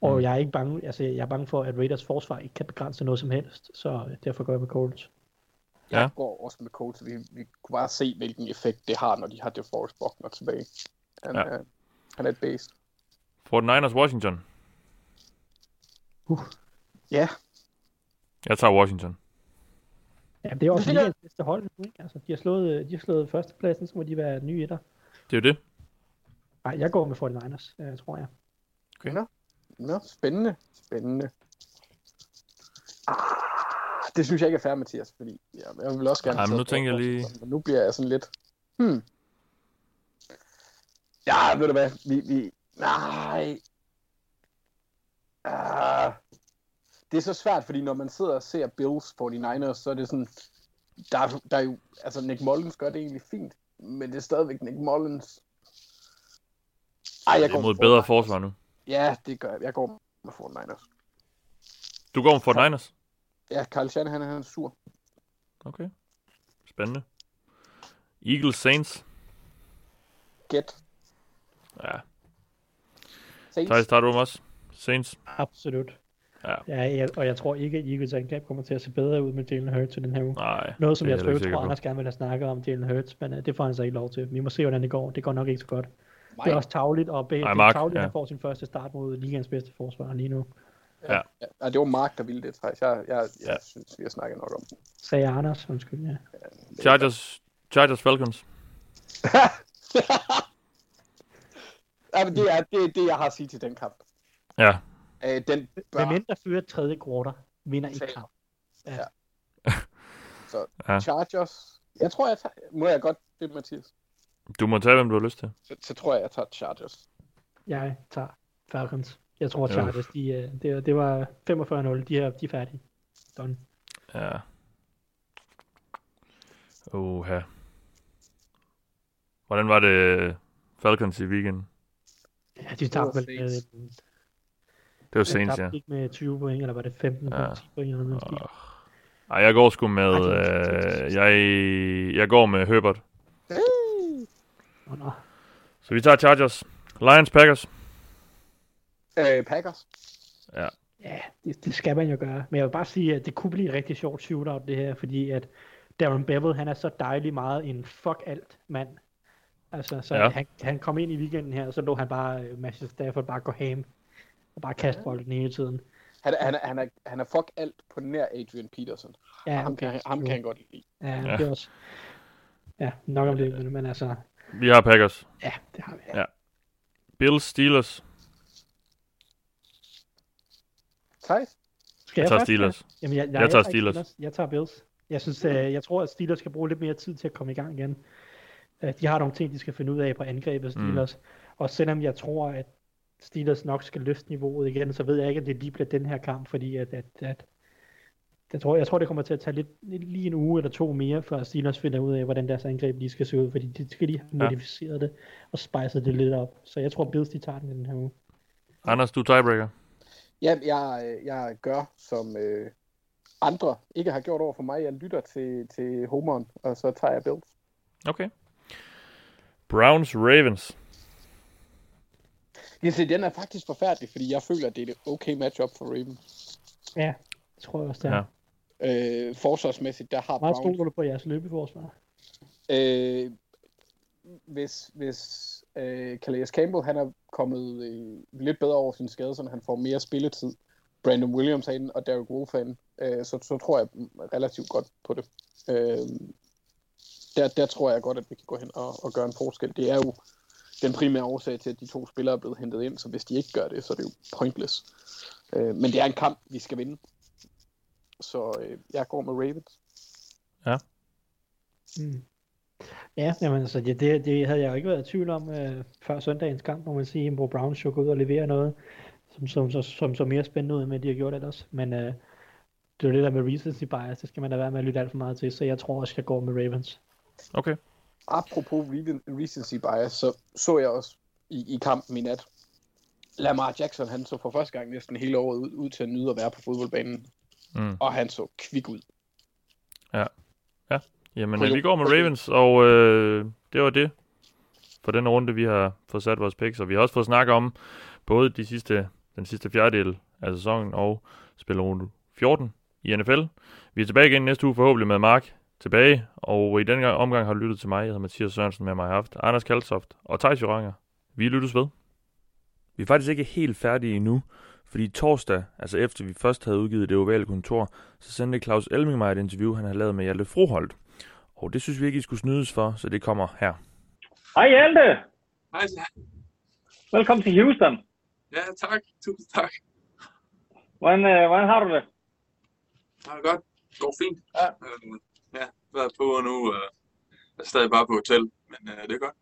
Og Mm. jeg er ikke bange, altså jeg er bange for, at Raiders forsvar ikke kan begrænse noget som helst, så derfor går jeg med Colts. Jeg Ja. går også med Colts. Vi, vi kunne bare se, hvilken effekt det har, når de har DeForest Buckner tilbage. Han, Ja. er, han er et base. 49ers Washington. Ja, Jeg tager Washington. Ja, det er også Det er- lige næste hold nu, ikke? Altså, de har slået, de har slået førstepladsen, så må de være nye etter. Det er jo det. Nej, jeg går med 49ers, øh, tror jeg. Nå, spændende. Spændende. Ah, det synes jeg ikke er fair, Mathias, fordi ja, jeg vil også gerne... Ej, men have nu tænker jeg lige- Men nu bliver jeg sådan lidt... Hmm. Ja, ved du hvad? Vi... vi... Nej. Ah. Det er så svært, fordi når man sidder og ser Bills 49ers, så er det sådan... Der er, der er jo... Altså, Nick Mullins gør det egentlig fint, men det er stadigvæk Nick Mullins. Ej, jeg Det er går mod bedre 49ers. forsvar nu. Ja, det gør jeg. Jeg går med 49ers. Du går med Fort Niners? Ja, Carl Shanahan han er sur. Okay. Spændende. Eagles Saints. Get. Ja. Saints. Thijs, tager du dem også? Saints. Absolut. Ja. Ja, jeg, og jeg tror ikke, at Eagles angreb kommer til at se bedre ud med Jalen Hurts i den her uge. Nej, Noget, som jeg tror, tror. Anders gerne vil have snakket om Jalen Hurts, men uh, det får han så ikke lov til. Vi må se, hvordan det går. Det går nok ikke så godt. Det er også tavligt, og be- det Ej, er Mark, tavligt, at ja. han får sin første start mod ligens bedste forsvar lige nu. Ja. Ja, det var Mark, der ville det, Thijs. Jeg, jeg, jeg Ja. ja. synes, vi har snakket nok om det. Sagde Anders, undskyld, ja. Chargers, Chargers Falcons. ja, men det er det, er det, jeg har at sige til den kamp. Ja. Øh, den bør... Hvem end der fører tredje quarter, vinder Tag. kamp. Så Ja. Chargers... Jeg tror, jeg tager... Må jeg godt det, Mathias? Du må tage, hvem du har lyst til. Så, så tror jeg, jeg tager Chargers. Jeg tager Falcons. Jeg tror, Ja. Chargers, de, øh, det, det var 45-0. De er, de er færdige. Done. Ja. Oha. Hvordan var det Falcons i weekenden? Ja, de tabte vel øh, Det var Saints, ja. ikke med 20 point, eller var det 15 Ja. ja. 10 point eller noget. Åh. Ej, jeg går sgu med... Øh, jeg, jeg går med Herbert. Oh, no. Så vi tager Chargers. Lions, Packers. Øh, Packers. Ja, det, det, skal man jo gøre. Men jeg vil bare sige, at det kunne blive et rigtig sjovt shootout, det her, fordi at Darren Bevel, han er så dejlig meget en fuck alt mand. Altså, så Ja. ja. han, han kom ind i weekenden her, og så lå han bare, øh, Matthew Stafford bare gå ham og bare kaste bolden hele tiden. Han, er- han, er- han, er, han er fuck alt på nær Adrian Peterson. Ja, ham, kan, ham kan han godt lide. Ja, Ja. det er også... Ja, nok om det, men, men altså, Vi har Packers. ja, det har vi. Ja. Bills, Steelers. Thijs? Skal Jeg tager først, ja? Steelers. Jamen, jeg, jeg, Jeg tager Steelers. Jeg tager Bills. Jeg synes, øh, jeg tror, at Steelers skal bruge lidt mere tid til at komme i gang igen. Øh, de har nogle ting, de skal finde ud af på angrebet, Mm. Steelers. Mm. Og selvom jeg tror, at Steelers nok skal løfte niveauet igen, så ved jeg ikke, at det lige bliver den her kamp, fordi at, at, at jeg, tror, jeg tror, det kommer til at tage lidt, lige en uge eller to mere, før Steelers finder ud af, hvordan deres angreb lige skal se ud, fordi de skal lige have Ja. modificeret det og spicet det lidt op. Så jeg tror, Bills de tager den i den her uge. Anders, du er tiebreaker. Ja, jeg, jeg gør, som øh, andre ikke har gjort over for mig. Jeg lytter til, til homeren, og så tager jeg Bills. Okay. Browns, Ravens. Jeg siger, den er faktisk forfærdelig, fordi jeg føler, at det er et okay matchup for Ravens. Ja, det tror jeg også, det er. Ja. Øh, forsvarsmæssigt, der har Meget Browns... stoler du på jeres løbeforsvar? Øh, hvis hvis øh, Calais Campbell han er kommet øh, lidt bedre over sin skade, så han får mere spilletid, Brandon Williams herinde og Derek Wolf herinde, øh, så, så tror jeg relativt godt på det. Øh, der, der tror jeg godt, at vi kan gå hen og, og gøre en forskel. Det er jo den primære årsag til, at de to spillere er blevet hentet ind, så hvis de ikke gør det, så er det jo pointless. Øh, men det er en kamp, vi skal vinde. Så øh, jeg går med Ravens. Mm. Ja, jamen, altså, det, det, det havde jeg jo ikke været i tvivl om øh, før søndagens kamp, må man sige, hvor Browns jo går ud og leverer noget, som, som, som, som så mere spændende ud, end de har gjort ellers. Men øh, det er jo det der med recency bias, det skal man da være med at lytte alt for meget til, så jeg tror også, jeg går med Ravens. Okay. Apropos re- recency bias, så så jeg også i, i kampen i nat, Lamar Jackson, han så for første gang næsten hele året ud, ud til at nyde at være på fodboldbanen. Mm. Og han så kvik ud. Jamen, På øh, vi går med Ravens, og øh, det var det for den runde, vi har fået sat vores picks, og vi har også fået snakket om både de sidste, den sidste fjerdedel af sæsonen og spillerunde 14 i NFL. Vi er tilbage igen næste uge forhåbentlig med Mark tilbage, og i den gang omgang har du lyttet til mig. Jeg hedder Mathias Sørensen, med mig har haft Anders Kaltoft og Thijs Joranger. Vi lyttes ved. Vi er faktisk ikke helt færdige endnu, fordi torsdag, altså efter vi først havde udgivet det ovale kontor, så sendte Claus Elming mig et interview, han havde lavet med Hjalte Froholt. Og det synes vi ikke, I skulle snydes for, så det kommer her. Hej Hjalte! Hej, Velkommen til Houston. Ja, tak. Tusind tak. Hvordan, øh, hvordan har du det? Det er godt. Det går fint. Ja. Øh, ja, været på og nu. Øh, jeg er stadig bare på hotel, men øh, det er godt.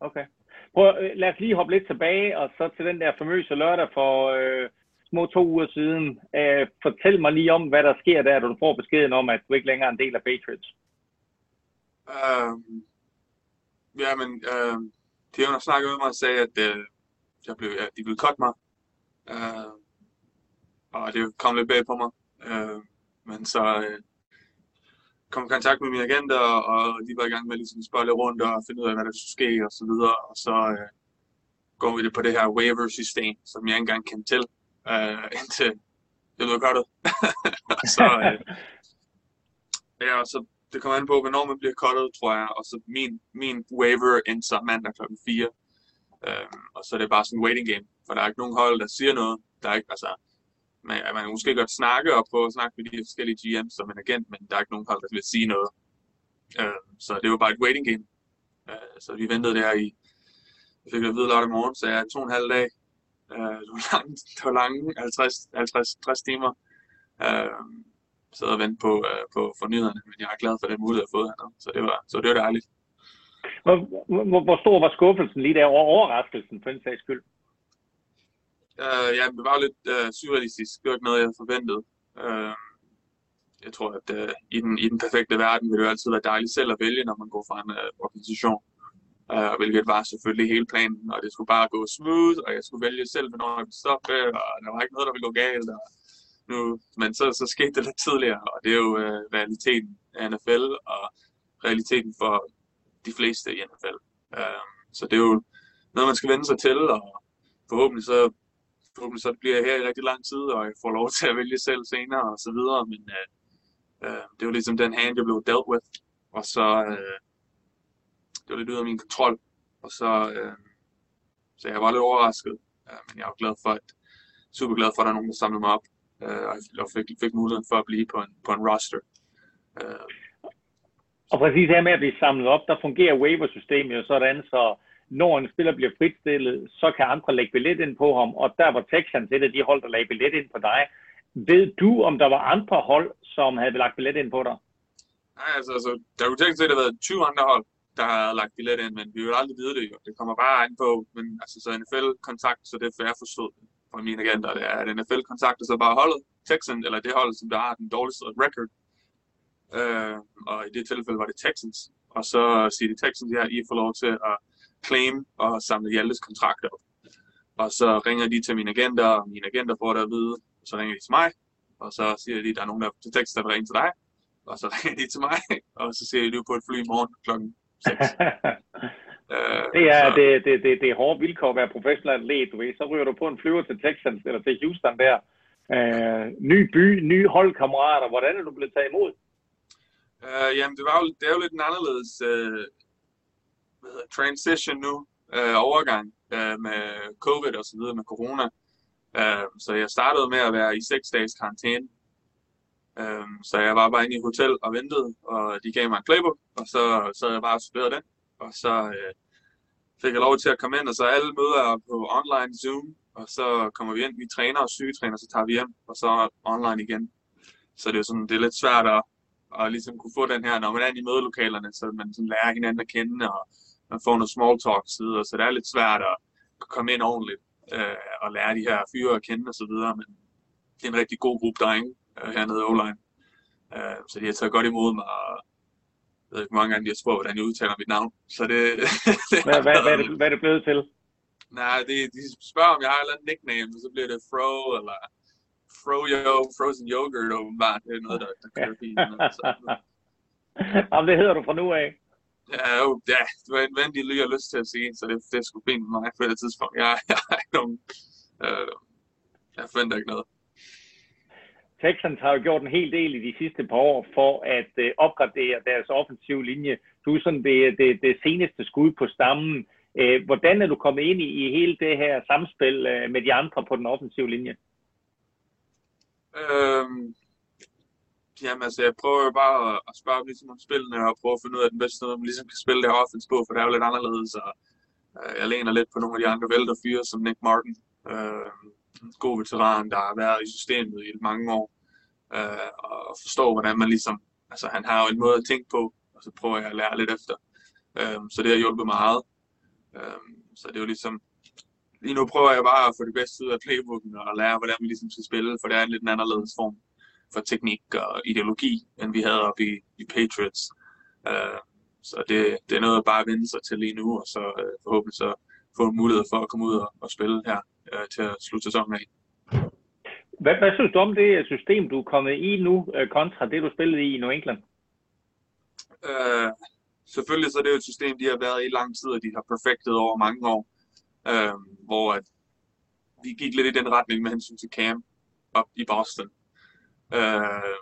Okay. Prøv, øh, lad os lige hoppe lidt tilbage, og så til den der famøse lørdag for øh, små to uger siden. Øh, fortæl mig lige om, hvad der sker der, da du får beskeden om, at du ikke længere er en del af Patriots. Øh, ja, men øh, de har snakket med mig og sagde, at øh, jeg blev, at de ville cut mig. Øh, og det kom lidt bag på mig. Øh, men så øh, kom i kontakt med mine agenter, og de var i gang med ligesom at spørge lidt rundt og finde ud af, hvad der skulle ske og så videre. Og så øh, går vi det på det her waiver-system, som jeg ikke engang kendte til, øh, indtil jeg blev cuttet. så, øh, ja, og så det kommer an på, hvornår man bliver cuttet, tror jeg. Og så min, min waiver indser mandag kl. 4. Øhm, og så er det bare sådan en waiting game, for der er ikke nogen hold, der siger noget. Der er ikke, altså, man, man måske godt snakke og prøve at snakke med de forskellige GM's som en agent, men der er ikke nogen hold, der vil sige noget. Øhm, så det var bare et waiting game. Øh, så vi ventede der i, jeg fik det at vide lørdag morgen, så jeg to og en halv dag. Øh, det var lange, det var lange 50, 50, 60 timer. Øh, sad og vente på, øh, på fornyhederne, men jeg er glad for den mulighed, jeg har fået hernede. Så det var, så det var dejligt. Hvor, hvor, hvor stor var skuffelsen lige der, over overraskelsen for den sags skyld? Øh, ja, det var lidt øh, surrealistisk. Det var ikke noget, jeg havde forventet. Øh, jeg tror, at øh, i, den, i den perfekte verden vil det jo altid være dejligt selv at vælge, når man går fra en øh, organisation. Øh, hvilket var selvfølgelig hele planen, og det skulle bare gå smooth, og jeg skulle vælge selv, hvornår jeg ville stoppe, og der var ikke noget, der ville gå galt. Og nu, men så, så skete det lidt tidligere, og det er jo øh, realiteten af NFL, og realiteten for de fleste i NFL. Øh, så det er jo noget, man skal vende sig til, og forhåbentlig så, forhåbentlig så bliver her i rigtig lang tid, og jeg får lov til at vælge selv senere, og så videre, men øh, øh, det var ligesom den hand, jeg blev dealt with, og så, øh, det var lidt ud af min kontrol, og så, øh, så jeg var lidt overrasket, øh, men jeg var glad for, at, super glad for, at der er nogen, der samlede mig op, øh, og fik, fik muligheden for at blive på en, på en roster. Øh, Og præcis her med at blive samlet op, der fungerer waiver-systemet jo sådan, så når en spiller bliver fritstillet, så kan andre lægge billet ind på ham, og der var Texans et af de hold, der lagde billet ind på dig. Ved du, om der var andre hold, som havde lagt billet ind på dig? Nej, altså, altså der kunne tænke sig, at der været 20 andre hold, der har lagt billet ind, men vi vil aldrig vide det jo. Det kommer bare ind på, men altså, så NFL-kontakt, så det er jeg forstået fra mine agenter, det er, at NFL kontakter så bare holdet, Texans, eller det hold, som der har den dårligste record. Øh, og i det tilfælde var det Texans. Og så siger de Texans, ja, I får lov til at claim og samle Hjaltes kontrakt op. Og så ringer de til mine agenter, og mine agenter får det at vide, så ringer de til mig, og så siger de, at der er nogen der til Texas, der vil ringe til dig, og så ringer de til mig, og så siger de, du er på et fly i morgen klokken 6. Øh, Det er, så- det, det, det, det er hårde vilkår at være professionel atlet, du ved. Så ryger du på en flyver til Texans eller til Houston der. Øh, ny by, nye holdkammerater. Hvordan er du blevet taget imod? Øh, jamen, det, var jo, det er jo lidt en anderledes øh, hvad hedder, transition nu, øh, overgang øh, med covid og så videre, med corona. Øh, så jeg startede med at være i seks dages karantæne. Øh, så jeg var bare inde i et hotel og ventede, og de gav mig en playbook, og så sad jeg bare og studerede den. Og så øh, fik jeg lov til at komme ind, og så alle møder er på online Zoom, og så kommer vi ind, vi træner og sygetræner, så tager vi hjem, og så online igen. Så det er sådan, det er lidt svært at, at ligesom kunne få den her, når man er i mødelokalerne, så man sådan lærer hinanden at kende, og man får noget small talk og så videre, så det er lidt svært at komme ind ordentligt øh, og lære de her fyre at kende og så videre, men det er en rigtig god gruppe drenge øh, hernede i O-line. Øh, så de har taget godt imod mig, og jeg ved ikke, hvor mange gange de har spurgt, hvordan jeg udtaler mit navn. Så det, det Hvad, hvad, hvad, er det, hvad er det blevet til? Nej, det, de spørger, om jeg har et eller andet nickname, og så bliver det Fro, eller Froyo, Frozen Yogurt, åbenbart. Det er noget, der, der kører fint. Så, Jamen, det hedder du fra nu af. Ja, jo, ja, det var en de lige har lyst til at sige, så det, det er sgu fint med mig på det tidspunkt. Jeg, jeg har ikke nogen... Øh, jeg forventer ikke noget. Texans har jo gjort en hel del i de sidste par år for at øh, opgradere deres offensive linje. Du er sådan det, det, det seneste skud på stammen. Øh, hvordan er du kommet ind i, i hele det her samspil øh, med de andre på den offensive linje? Øhm, jamen altså, jeg prøver jo bare at, at spørge om, ligesom om spillene, og prøve at finde ud af den bedste måde, man ligesom kan spille det her offense på, for det er jo lidt anderledes, og øh, jeg læner lidt på nogle af de andre vælter fyre, som Nick Martin, Øh, en god veteran, der har været i systemet i mange år, øh, og forstår, hvordan man ligesom, altså han har jo en måde at tænke på, og så prøver jeg at lære lidt efter. Øh, så det har hjulpet meget. Øh, så det er jo ligesom, lige nu prøver jeg bare at få det bedste ud af playbooken og lære, hvordan vi ligesom skal spille, for det er en lidt anderledes form for teknik og ideologi, end vi havde oppe i, i Patriots. Uh, så det, det er noget at bare vende sig til lige nu, og så uh, forhåbentlig så få en mulighed for at komme ud og, og spille her uh, til at slutte sæsonen af. Hvad, hvad synes du om det system, du er kommet i nu, øh, kontra det, du spillede i i New England? Uh, selvfølgelig så er det jo et system, de har været i lang tid, og de har perfektet over mange år, uh, hvor at vi gik lidt i den retning med hensyn til Cam op i Boston, uh,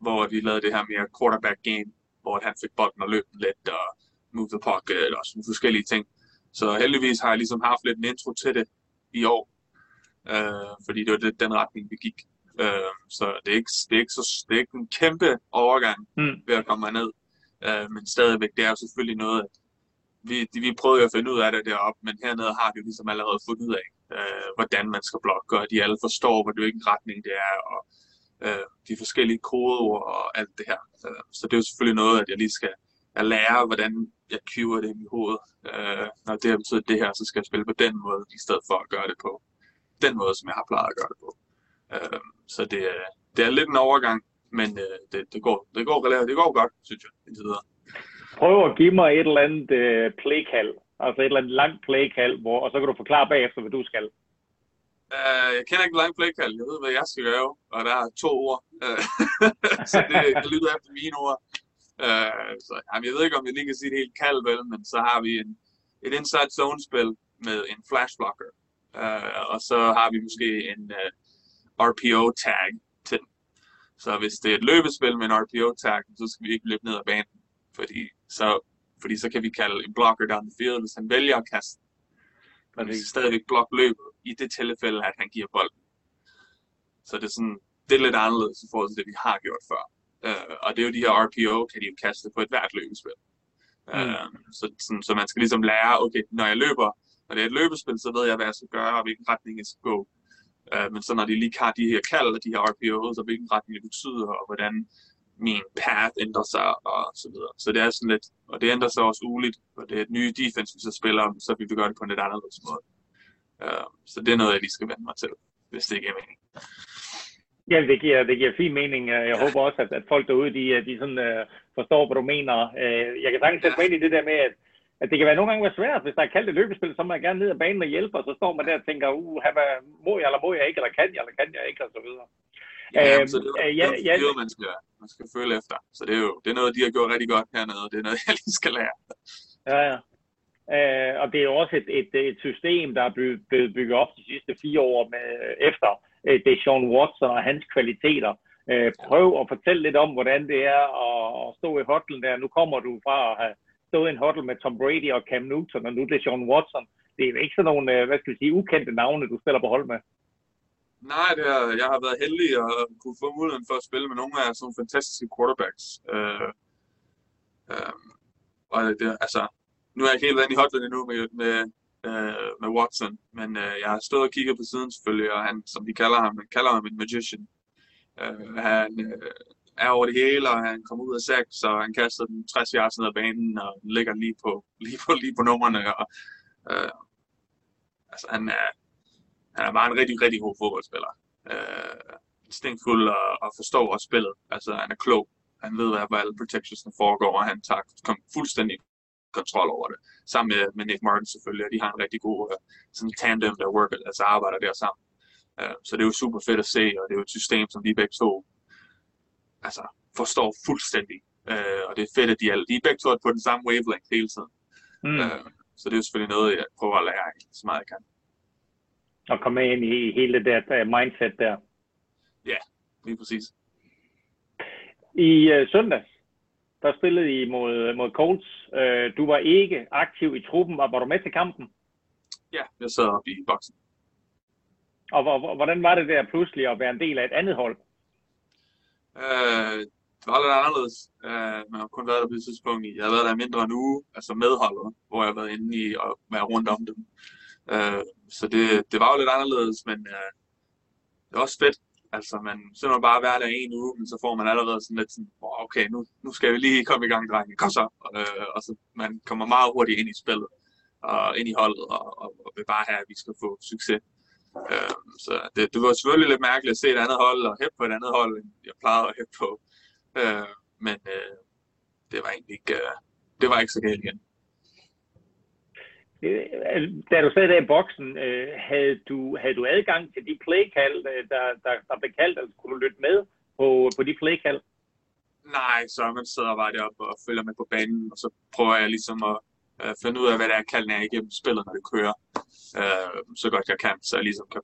hvor vi lavede det her mere quarterback game, hvor han fik bolden og løb lidt og move the pocket og sådan forskellige ting. Så heldigvis har jeg ligesom haft lidt en intro til det i år, uh, fordi det var det, den retning, vi gik. Uh, så det er, ikke, det, er ikke så, det er ikke en kæmpe overgang mm. ved at komme herned. Uh, men stadigvæk, det er jo selvfølgelig noget, at vi, vi prøvede jo at finde ud af det deroppe, men hernede har vi jo ligesom allerede fundet ud af, uh, hvordan man skal blokke, og de alle forstår, hvilken retning det er, og øh, de forskellige kodeord og alt det her. Øh, så det er jo selvfølgelig noget, at jeg lige skal jeg lære, hvordan jeg cuer det i mit hoved. Uh, øh, når det har betydet det her, så skal jeg spille på den måde, i stedet for at gøre det på den måde, som jeg har plejet at gøre det på. Øh, så det, det er lidt en overgang, men øh, det, det, går, det, går, det går godt, synes jeg, indtil videre. Prøv at give mig et eller andet øh, playkald, altså et eller andet langt playkald, hvor, og så kan du forklare bagefter, hvad du skal. Uh, jeg kender ikke lang playkald, jeg ved, hvad jeg skal gøre, og der er to ord, uh, så det, det lyder efter mine ord. Uh, så jamen, jeg ved ikke, om jeg lige kan sige det helt kald, vel, men så har vi en, et inside zone spil med en flash blocker, uh, og så har vi måske en uh, RPO tag til den. Så hvis det er et løbespil med en RPO tag, så skal vi ikke løbe ned ad banen, fordi så, fordi så kan vi kalde en blocker down the field, hvis han vælger at kaste. Men vi skal stadigvæk blokke løbet i det tilfælde, at han giver bolden. Så det er sådan, det er lidt anderledes i forhold til det, vi har gjort før. Uh, og det er jo de her RPO, kan de jo kaste på et hvert løbespil. Mm. så, sådan, så man skal ligesom lære, okay, når jeg løber, når det er et løbespil, så ved jeg, hvad jeg skal gøre, og hvilken retning jeg skal gå. Uh, men så når de lige har de her kald og de her RPOs, og hvilken retning det betyder, og hvordan min path ændrer sig, og så videre. Så det er sådan lidt, og det ændrer sig også uligt, og det er et nye defense, vi så spiller, så vi vil gøre det på en lidt anderledes måde. Uh, så det er noget, jeg lige skal vende mig til, hvis det ikke er mening. Ja, det giver, det giver fin mening. Jeg ja. håber også, at, at folk derude, de, de sådan, uh, forstår, hvad du mener. Uh, jeg kan sagtens sætte mig ind i det der med, at, at det kan være nogle gange være svært, hvis der er kaldt et løbespil, så må jeg gerne ned ad banen og hjælpe, og så står man der og tænker, uh, hvad, må jeg, eller må jeg ikke, eller kan jeg, eller kan jeg ikke, og så videre. Ja, uh, så det er jo ja, ja, noget, man skal, man skal føle efter. Så det er jo det er noget, de har gjort rigtig godt hernede, og det er noget, jeg lige skal lære. Ja, ja. Øh, og det er jo også et, et, et system, der er blevet, bygget op de sidste fire år med, efter øh, det er Sean Watson og hans kvaliteter. Øh, prøv at fortælle lidt om, hvordan det er at, at stå i hotlen der. Nu kommer du fra at have stået i en hotel med Tom Brady og Cam Newton, og nu det er Sean Watson. Det er jo ikke sådan nogle, øh, hvad skal vi sige, ukendte navne, du spiller på hold med. Nej, det er, jeg har været heldig at kunne få muligheden for at spille med nogle af sådan nogle fantastiske quarterbacks. Øh, øh, og det, altså, nu er jeg ikke helt inde i hotline endnu med, med, øh, med Watson, men øh, jeg har stået og kigget på siden selvfølgelig, og han, som de kalder ham, han kalder ham en magician. Øh, han øh, er over det hele, og han kommer ud af sæk, så han kaster den 60 yards ned ad banen, og ligger lige på, lige på, lige på nummerne, Og, øh, altså, han er, han er bare en rigtig, rigtig god fodboldspiller. Øh, instinktfuld og, og forstår også spillet. Altså, han er klog. Han ved, hvad, hvad alle protectionsne foregår, og han tager kom fuldstændig kontrol over det. Sammen med, med Nick Martin selvfølgelig, og de har en rigtig god uh, sådan tandem, der worker, altså arbejder der sammen. Uh, så det er jo super fedt at se, og det er jo et system, som de begge to altså, forstår fuldstændig. Uh, og det er fedt, at de er, de er begge to på den samme wavelength hele tiden. Mm. Uh, så det er jo selvfølgelig noget, jeg prøver at lære så meget jeg kan og komme ind i hele det der mindset der. Ja, lige præcis. I uh, søndags, der spillede I mod, mod Colts. Uh, du var ikke aktiv i truppen. Var, var du med til kampen? Ja, jeg sad oppe i boksen. Og hvor, hvordan var det der pludselig at være en del af et andet hold? Uh, det var lidt anderledes. Uh, man har kun været der på et tidspunkt i. Jeg har været der mindre en uge, altså medholdet, hvor jeg har været inde i og været rundt om dem. Øh, så det, det var jo lidt anderledes, men øh, det var også fedt. Altså, man så man bare hver dag en uge, men så får man allerede sådan lidt sådan, "Åh, okay, nu, nu skal vi lige komme i gang, drenge. Kom så. Øh, og så man kommer meget hurtigt ind i spillet, og ind i holdet, og, og, og vil bare have, at vi skal få succes. Øh, så det, det var selvfølgelig lidt mærkeligt at se et andet hold, og hæppe på et andet hold, end jeg plejede at hæppe på. Øh, men øh, det var egentlig ikke, øh, det var ikke så galt igen. Øh, da du sad der i boksen, øh, havde, du, havde du adgang til de playkald, øh, der, der, der blev kaldt, altså kunne du lytte med på, på de playkald? Nej, så man sidder bare deroppe og følger med på banen, og så prøver jeg ligesom at øh, finde ud af, hvad der er, kalden er igennem spillet, når det kører, øh, så godt jeg kan, så jeg ligesom kan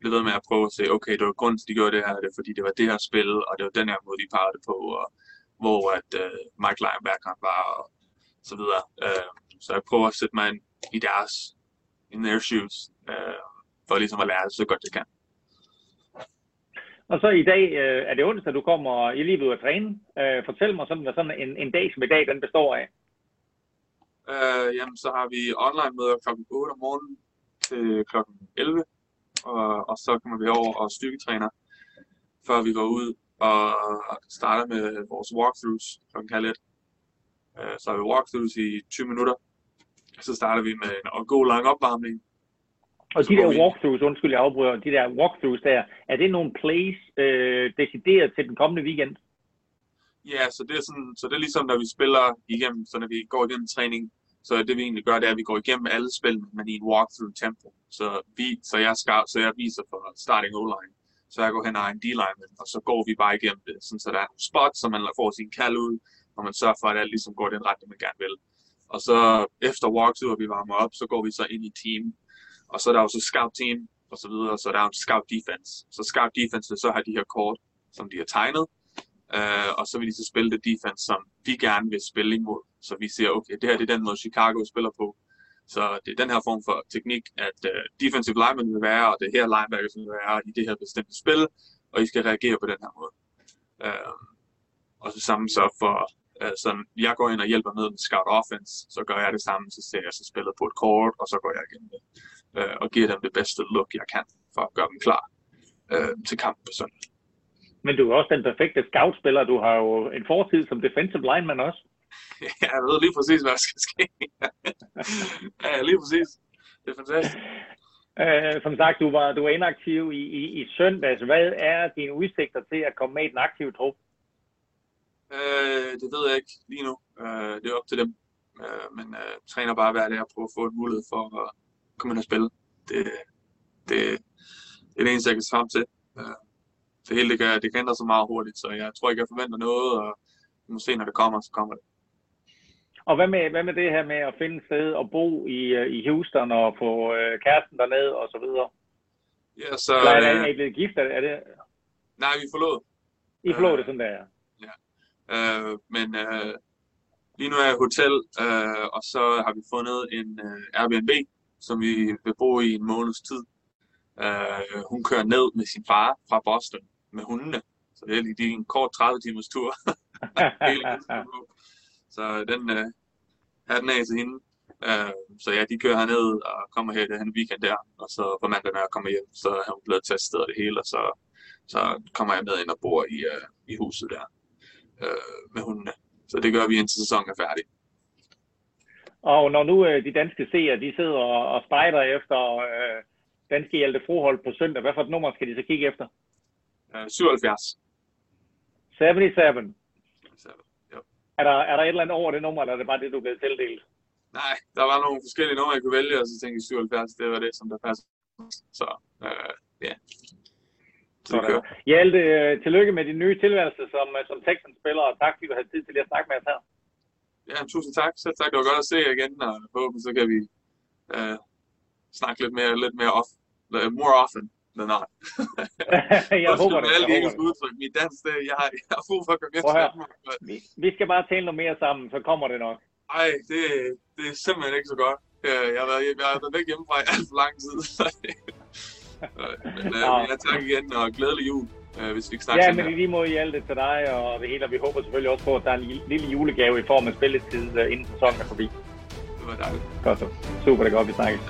blive ved med at prøve at se, okay, det var grunden til, at de gjorde det her, det er fordi, det var det her spil, og det var den her måde, de parrede det på, og hvor at øh, Mike Leinberg var, og så videre. Øh, så jeg prøver at sætte mig ind i deres, in their shoes, øh, for ligesom at lære det så godt jeg kan. Og så i dag øh, er det onsdag, du kommer i lige ud at træne. Øh, fortæl mig sådan, hvad sådan en, en dag som i dag, den består af. Øh, jamen, så har vi online møder kl. 8 om morgenen til kl. 11, og, og så kommer vi over og styrketræner, før vi går ud og starter med vores walkthroughs kl. halv. Øh, så har vi walkthroughs i 20 minutter, så starter vi med en god lang opvarmning. Og Så de der vi- walkthroughs, undskyld jeg afbryder, de der walkthroughs der, er det nogle plays øh, decideret til den kommende weekend? Ja, så det er sådan, så det er ligesom, når vi spiller igennem, så når vi går igennem træning, så det vi egentlig gør, det er, at vi går igennem alle spillene, men i en walkthrough tempo. Så, vi, så, jeg, skal, så jeg viser for starting O-line, så jeg går hen og en D-lineman, og så går vi bare igennem det, sådan, så der er nogle spots, så man får sin kald ud, og man sørger for, at alt ligesom går i den retning, man gerne vil. Og så efter walkthrough, og vi varmer op, så går vi så ind i team, og så er der jo så scout team, og så videre, så der er en scout defense. Så scout defense vil så have de her kort, som de har tegnet, Uh, og så vil de så spille det defense, som vi gerne vil spille imod. Så vi siger, okay, det her det er den måde, Chicago spiller på. Så det er den her form for teknik, at uh, defensive linemen vil være, og det her linebackers vil være i det her bestemte spil, og I skal reagere på den her måde. Uh, og så samme så for, sådan, jeg går ind og hjælper med med scout offense, så gør jeg det samme, så ser jeg så spillet på et kort, og så går jeg igennem det, uh, og giver dem det bedste look, jeg kan, for at gøre dem klar uh, til kampen på søndag. Men du er også den perfekte scoutspiller. Du har jo en fortid som defensive lineman også. Jeg ved lige præcis, hvad der skal ske. ja, lige præcis. Det er fantastisk. Øh, som sagt, du var, du var inaktiv i, i, i søndags. Hvad er dine udsigter til at komme med i den aktive trup? Øh, det ved jeg ikke lige nu. Øh, det er op til dem. Øh, men øh, træner bare hver dag og prøver at få en mulighed for at komme ind og spille. Det, det, det er det eneste, jeg kan se frem til. Øh, det hele det kan, det kan ændre sig meget hurtigt, så jeg tror ikke, jeg forventer noget, og vi må se, når det kommer, så kommer det. Og hvad med, hvad med det her med at finde et sted og bo i, øh, i Houston og få øh, kæresten derned og så videre? Ja, så... Eller er, er Øh, I blevet gift? Er, er det, nej, vi forlod. I forlod det sådan der? Øh, men øh, lige nu er jeg i hotel, øh, og så har vi fundet en øh, Airbnb, som vi vil bo i en måneds tid. Øh, hun kører ned med sin far fra Boston med hundene, så det er lige en kort 30 timers tur. Så den øh, er den af til hende. Øh, så ja, de kører herned og kommer her den weekend der, og så på mandag, når jeg kommer hjem, så er hun blevet testet og det hele, og så, så kommer jeg med ind og bor i, øh, i huset der øh, med hundene. Så det gør vi indtil sæsonen er færdig. Og når nu øh, de danske seere, de sidder og, og spejder efter øh, danske Hjalte Frohold på søndag, hvad for et nummer skal de så kigge efter? Øh, 77. 77. Så, jo. Er der, er der et eller andet over det nummer, eller er det bare det, du blevet tildelt? Nej, der var nogle forskellige numre, jeg kunne vælge, og så tænkte jeg 77, det var det, som der passer. Så øh, ja. Så det kører. Hjalte, øh, tillykke med din nye tilværelse som, øh, som Texans-spiller, og tak fordi du havde tid til lige at snakke med os her. Ja, tusind tak. Selv tak. Det var godt at se jer igen, og forhåbentlig så kan vi øh, snakke lidt mere, lidt mere off, uh, more often than not. jeg Undskyld håber med det. alle Jeg de engelske udtryk. Min dansk, det, jeg, har, jeg har brug for at komme Vi, vi skal bare tale noget mere sammen, så kommer det nok. Ej, det, det er simpelthen ikke så godt. Øh, Jeg har været, jeg har været væk hjemmefra i alt for lang tid. Øh, Ja. ja, tak igen, og glædelig jul, øh, hvis vi ikke snakker Ja, men her. i lige måde Hjalte til dig og det hele, og vi håber selvfølgelig også på, at der er en lille- lille julegave i form af spilletid, øh, inden sæsonen er forbi. Det var dejligt. Godt så. Super, det er godt, vi snakkes.